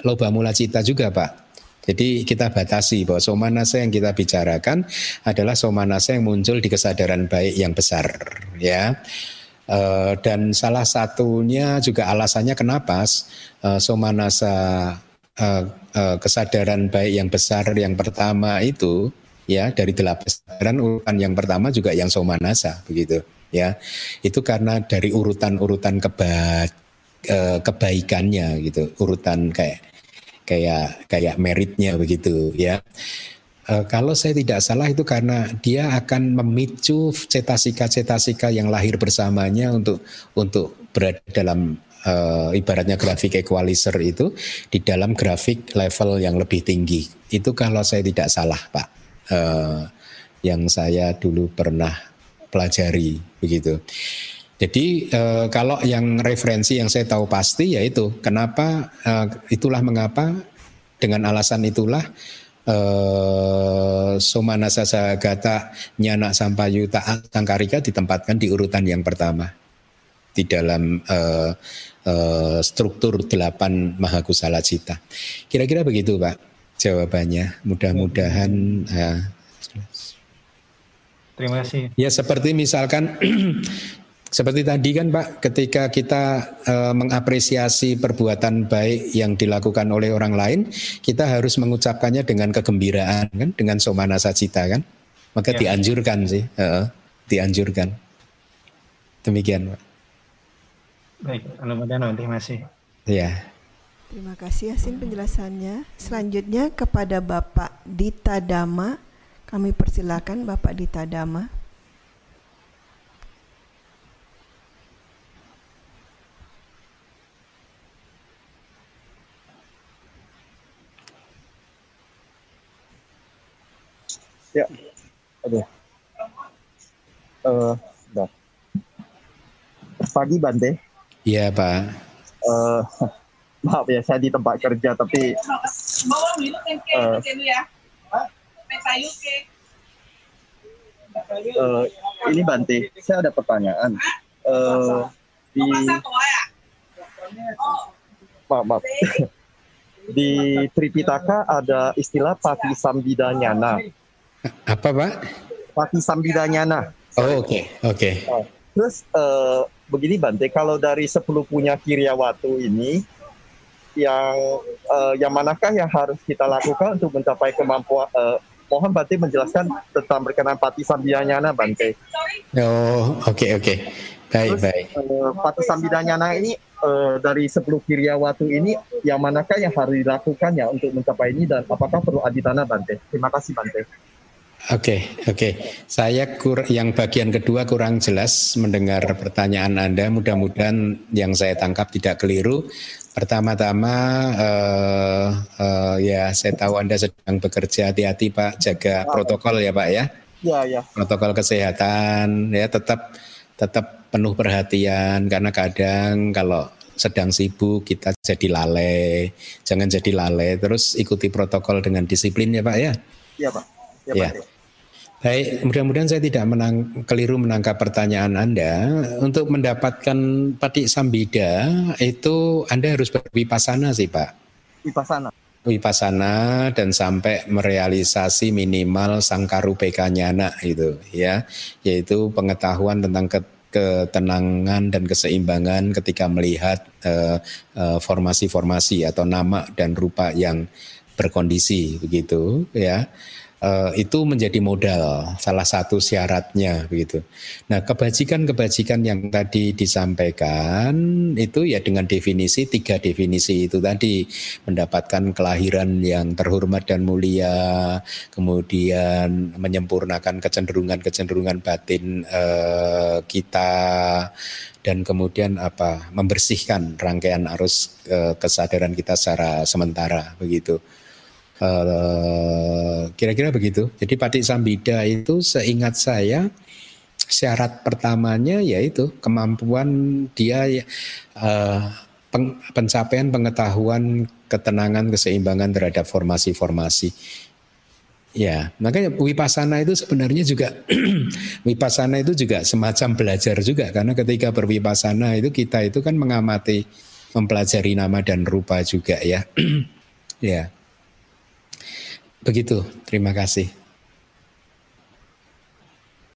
[SPEAKER 1] loba mula cita juga Pak. Jadi kita batasi bahwa somanasa yang kita bicarakan adalah somanasa yang muncul di kesadaran baik yang besar ya. Uh, dan salah satunya juga alasannya kenapa uh, somanasa uh, uh, kesadaran baik yang besar yang pertama itu ya dari delapan kesadaran urutan yang pertama juga yang somanasa begitu ya. Itu karena dari urutan-urutan keba uh, kebaikannya gitu urutan kayak kayak kayak meritnya begitu ya Uh, kalau saya tidak salah itu karena dia akan memicu cetasika-cetasika yang lahir bersamanya untuk untuk berada dalam uh, ibaratnya grafik equalizer itu di dalam grafik level yang lebih tinggi. Itu kalau saya tidak salah, Pak. Uh, yang saya dulu pernah pelajari begitu. Jadi uh, kalau yang referensi yang saya tahu pasti yaitu kenapa uh, itulah mengapa dengan alasan itulah eh, Somanasa Sagata Nyana Sampayuta Sangkarika ditempatkan di urutan yang pertama di dalam eh, eh, struktur delapan Mahakusala Cita. Kira-kira begitu Pak jawabannya. Mudah-mudahan ya,
[SPEAKER 6] Terima kasih.
[SPEAKER 1] Ya seperti misalkan *clears throat* seperti tadi kan Pak, ketika kita e, mengapresiasi perbuatan baik yang dilakukan oleh orang lain, kita harus mengucapkannya dengan kegembiraan kan, dengan somana cita kan, maka ya. dianjurkan sih, e, dianjurkan. Demikian Pak.
[SPEAKER 6] Baik, mudah-mudahan nanti masih.
[SPEAKER 1] Ya.
[SPEAKER 3] Terima kasih Yasin penjelasannya. Selanjutnya kepada Bapak Dita Dama kami persilakan Bapak Dita Dama.
[SPEAKER 7] Ya, aduh. Uh, Pagi Bante.
[SPEAKER 1] Iya Pak.
[SPEAKER 7] Uh, *laughs* maaf ya saya di tempat kerja tapi. Uh, Uh, ini Bante, saya ada pertanyaan. Uh, di maaf, maaf. *laughs* di Tripitaka ada istilah pati sambidanyana.
[SPEAKER 1] Apa pak?
[SPEAKER 7] Pati sambidanyana.
[SPEAKER 1] Oh oke okay. oke. Okay.
[SPEAKER 7] Terus uh, begini Bante, kalau dari 10 punya Kiryawatu ini yang uh, yang manakah yang harus kita lakukan untuk mencapai kemampuan uh, mohon Bante menjelaskan tentang berkenan Pati Sambidanyana Bante.
[SPEAKER 1] Oh, oke okay, oke. Okay. Baik,
[SPEAKER 7] Terus,
[SPEAKER 1] baik.
[SPEAKER 7] Uh, Pati Sambidanyana ini uh, dari 10 Kiryawatu ini yang manakah yang harus dilakukan ya untuk mencapai ini dan apakah perlu aditana Bante? Terima kasih Bante.
[SPEAKER 1] Oke, okay, oke. Okay. Saya kur yang bagian kedua kurang jelas mendengar pertanyaan Anda. Mudah-mudahan yang saya tangkap tidak keliru. Pertama-tama uh, uh, ya saya tahu Anda sedang bekerja hati-hati Pak jaga protokol ya Pak ya.
[SPEAKER 7] Ya ya.
[SPEAKER 1] Protokol kesehatan ya tetap tetap penuh perhatian karena kadang kalau sedang sibuk kita jadi lalai. Jangan jadi lalai terus ikuti protokol dengan disiplin ya Pak ya.
[SPEAKER 7] Iya Pak.
[SPEAKER 1] Ya, ya. Pak. Baik, mudah-mudahan saya tidak menang, keliru menangkap pertanyaan Anda. Untuk mendapatkan patik sambida itu Anda harus berwipasana sih Pak.
[SPEAKER 7] Wipasana.
[SPEAKER 1] Wipasana dan sampai merealisasi minimal sangkaru nyana itu ya, yaitu pengetahuan tentang ke, ketenangan dan keseimbangan ketika melihat formasi-formasi uh, uh, atau nama dan rupa yang berkondisi begitu ya uh, itu menjadi modal salah satu syaratnya begitu. Nah kebajikan-kebajikan yang tadi disampaikan itu ya dengan definisi tiga definisi itu tadi mendapatkan kelahiran yang terhormat dan mulia, kemudian menyempurnakan kecenderungan-kecenderungan batin uh, kita dan kemudian apa membersihkan rangkaian arus uh, kesadaran kita secara sementara begitu. Eh, kira-kira begitu. Jadi Patik Sambida itu seingat saya syarat pertamanya yaitu kemampuan dia uh, pencapaian pengetahuan ketenangan keseimbangan terhadap formasi-formasi. Ya, makanya wipasana itu sebenarnya juga *clears throat* wipasana itu juga semacam belajar juga karena ketika berwipasana itu kita itu kan mengamati mempelajari nama dan rupa juga ya. *clears throat* ya. Begitu, terima kasih.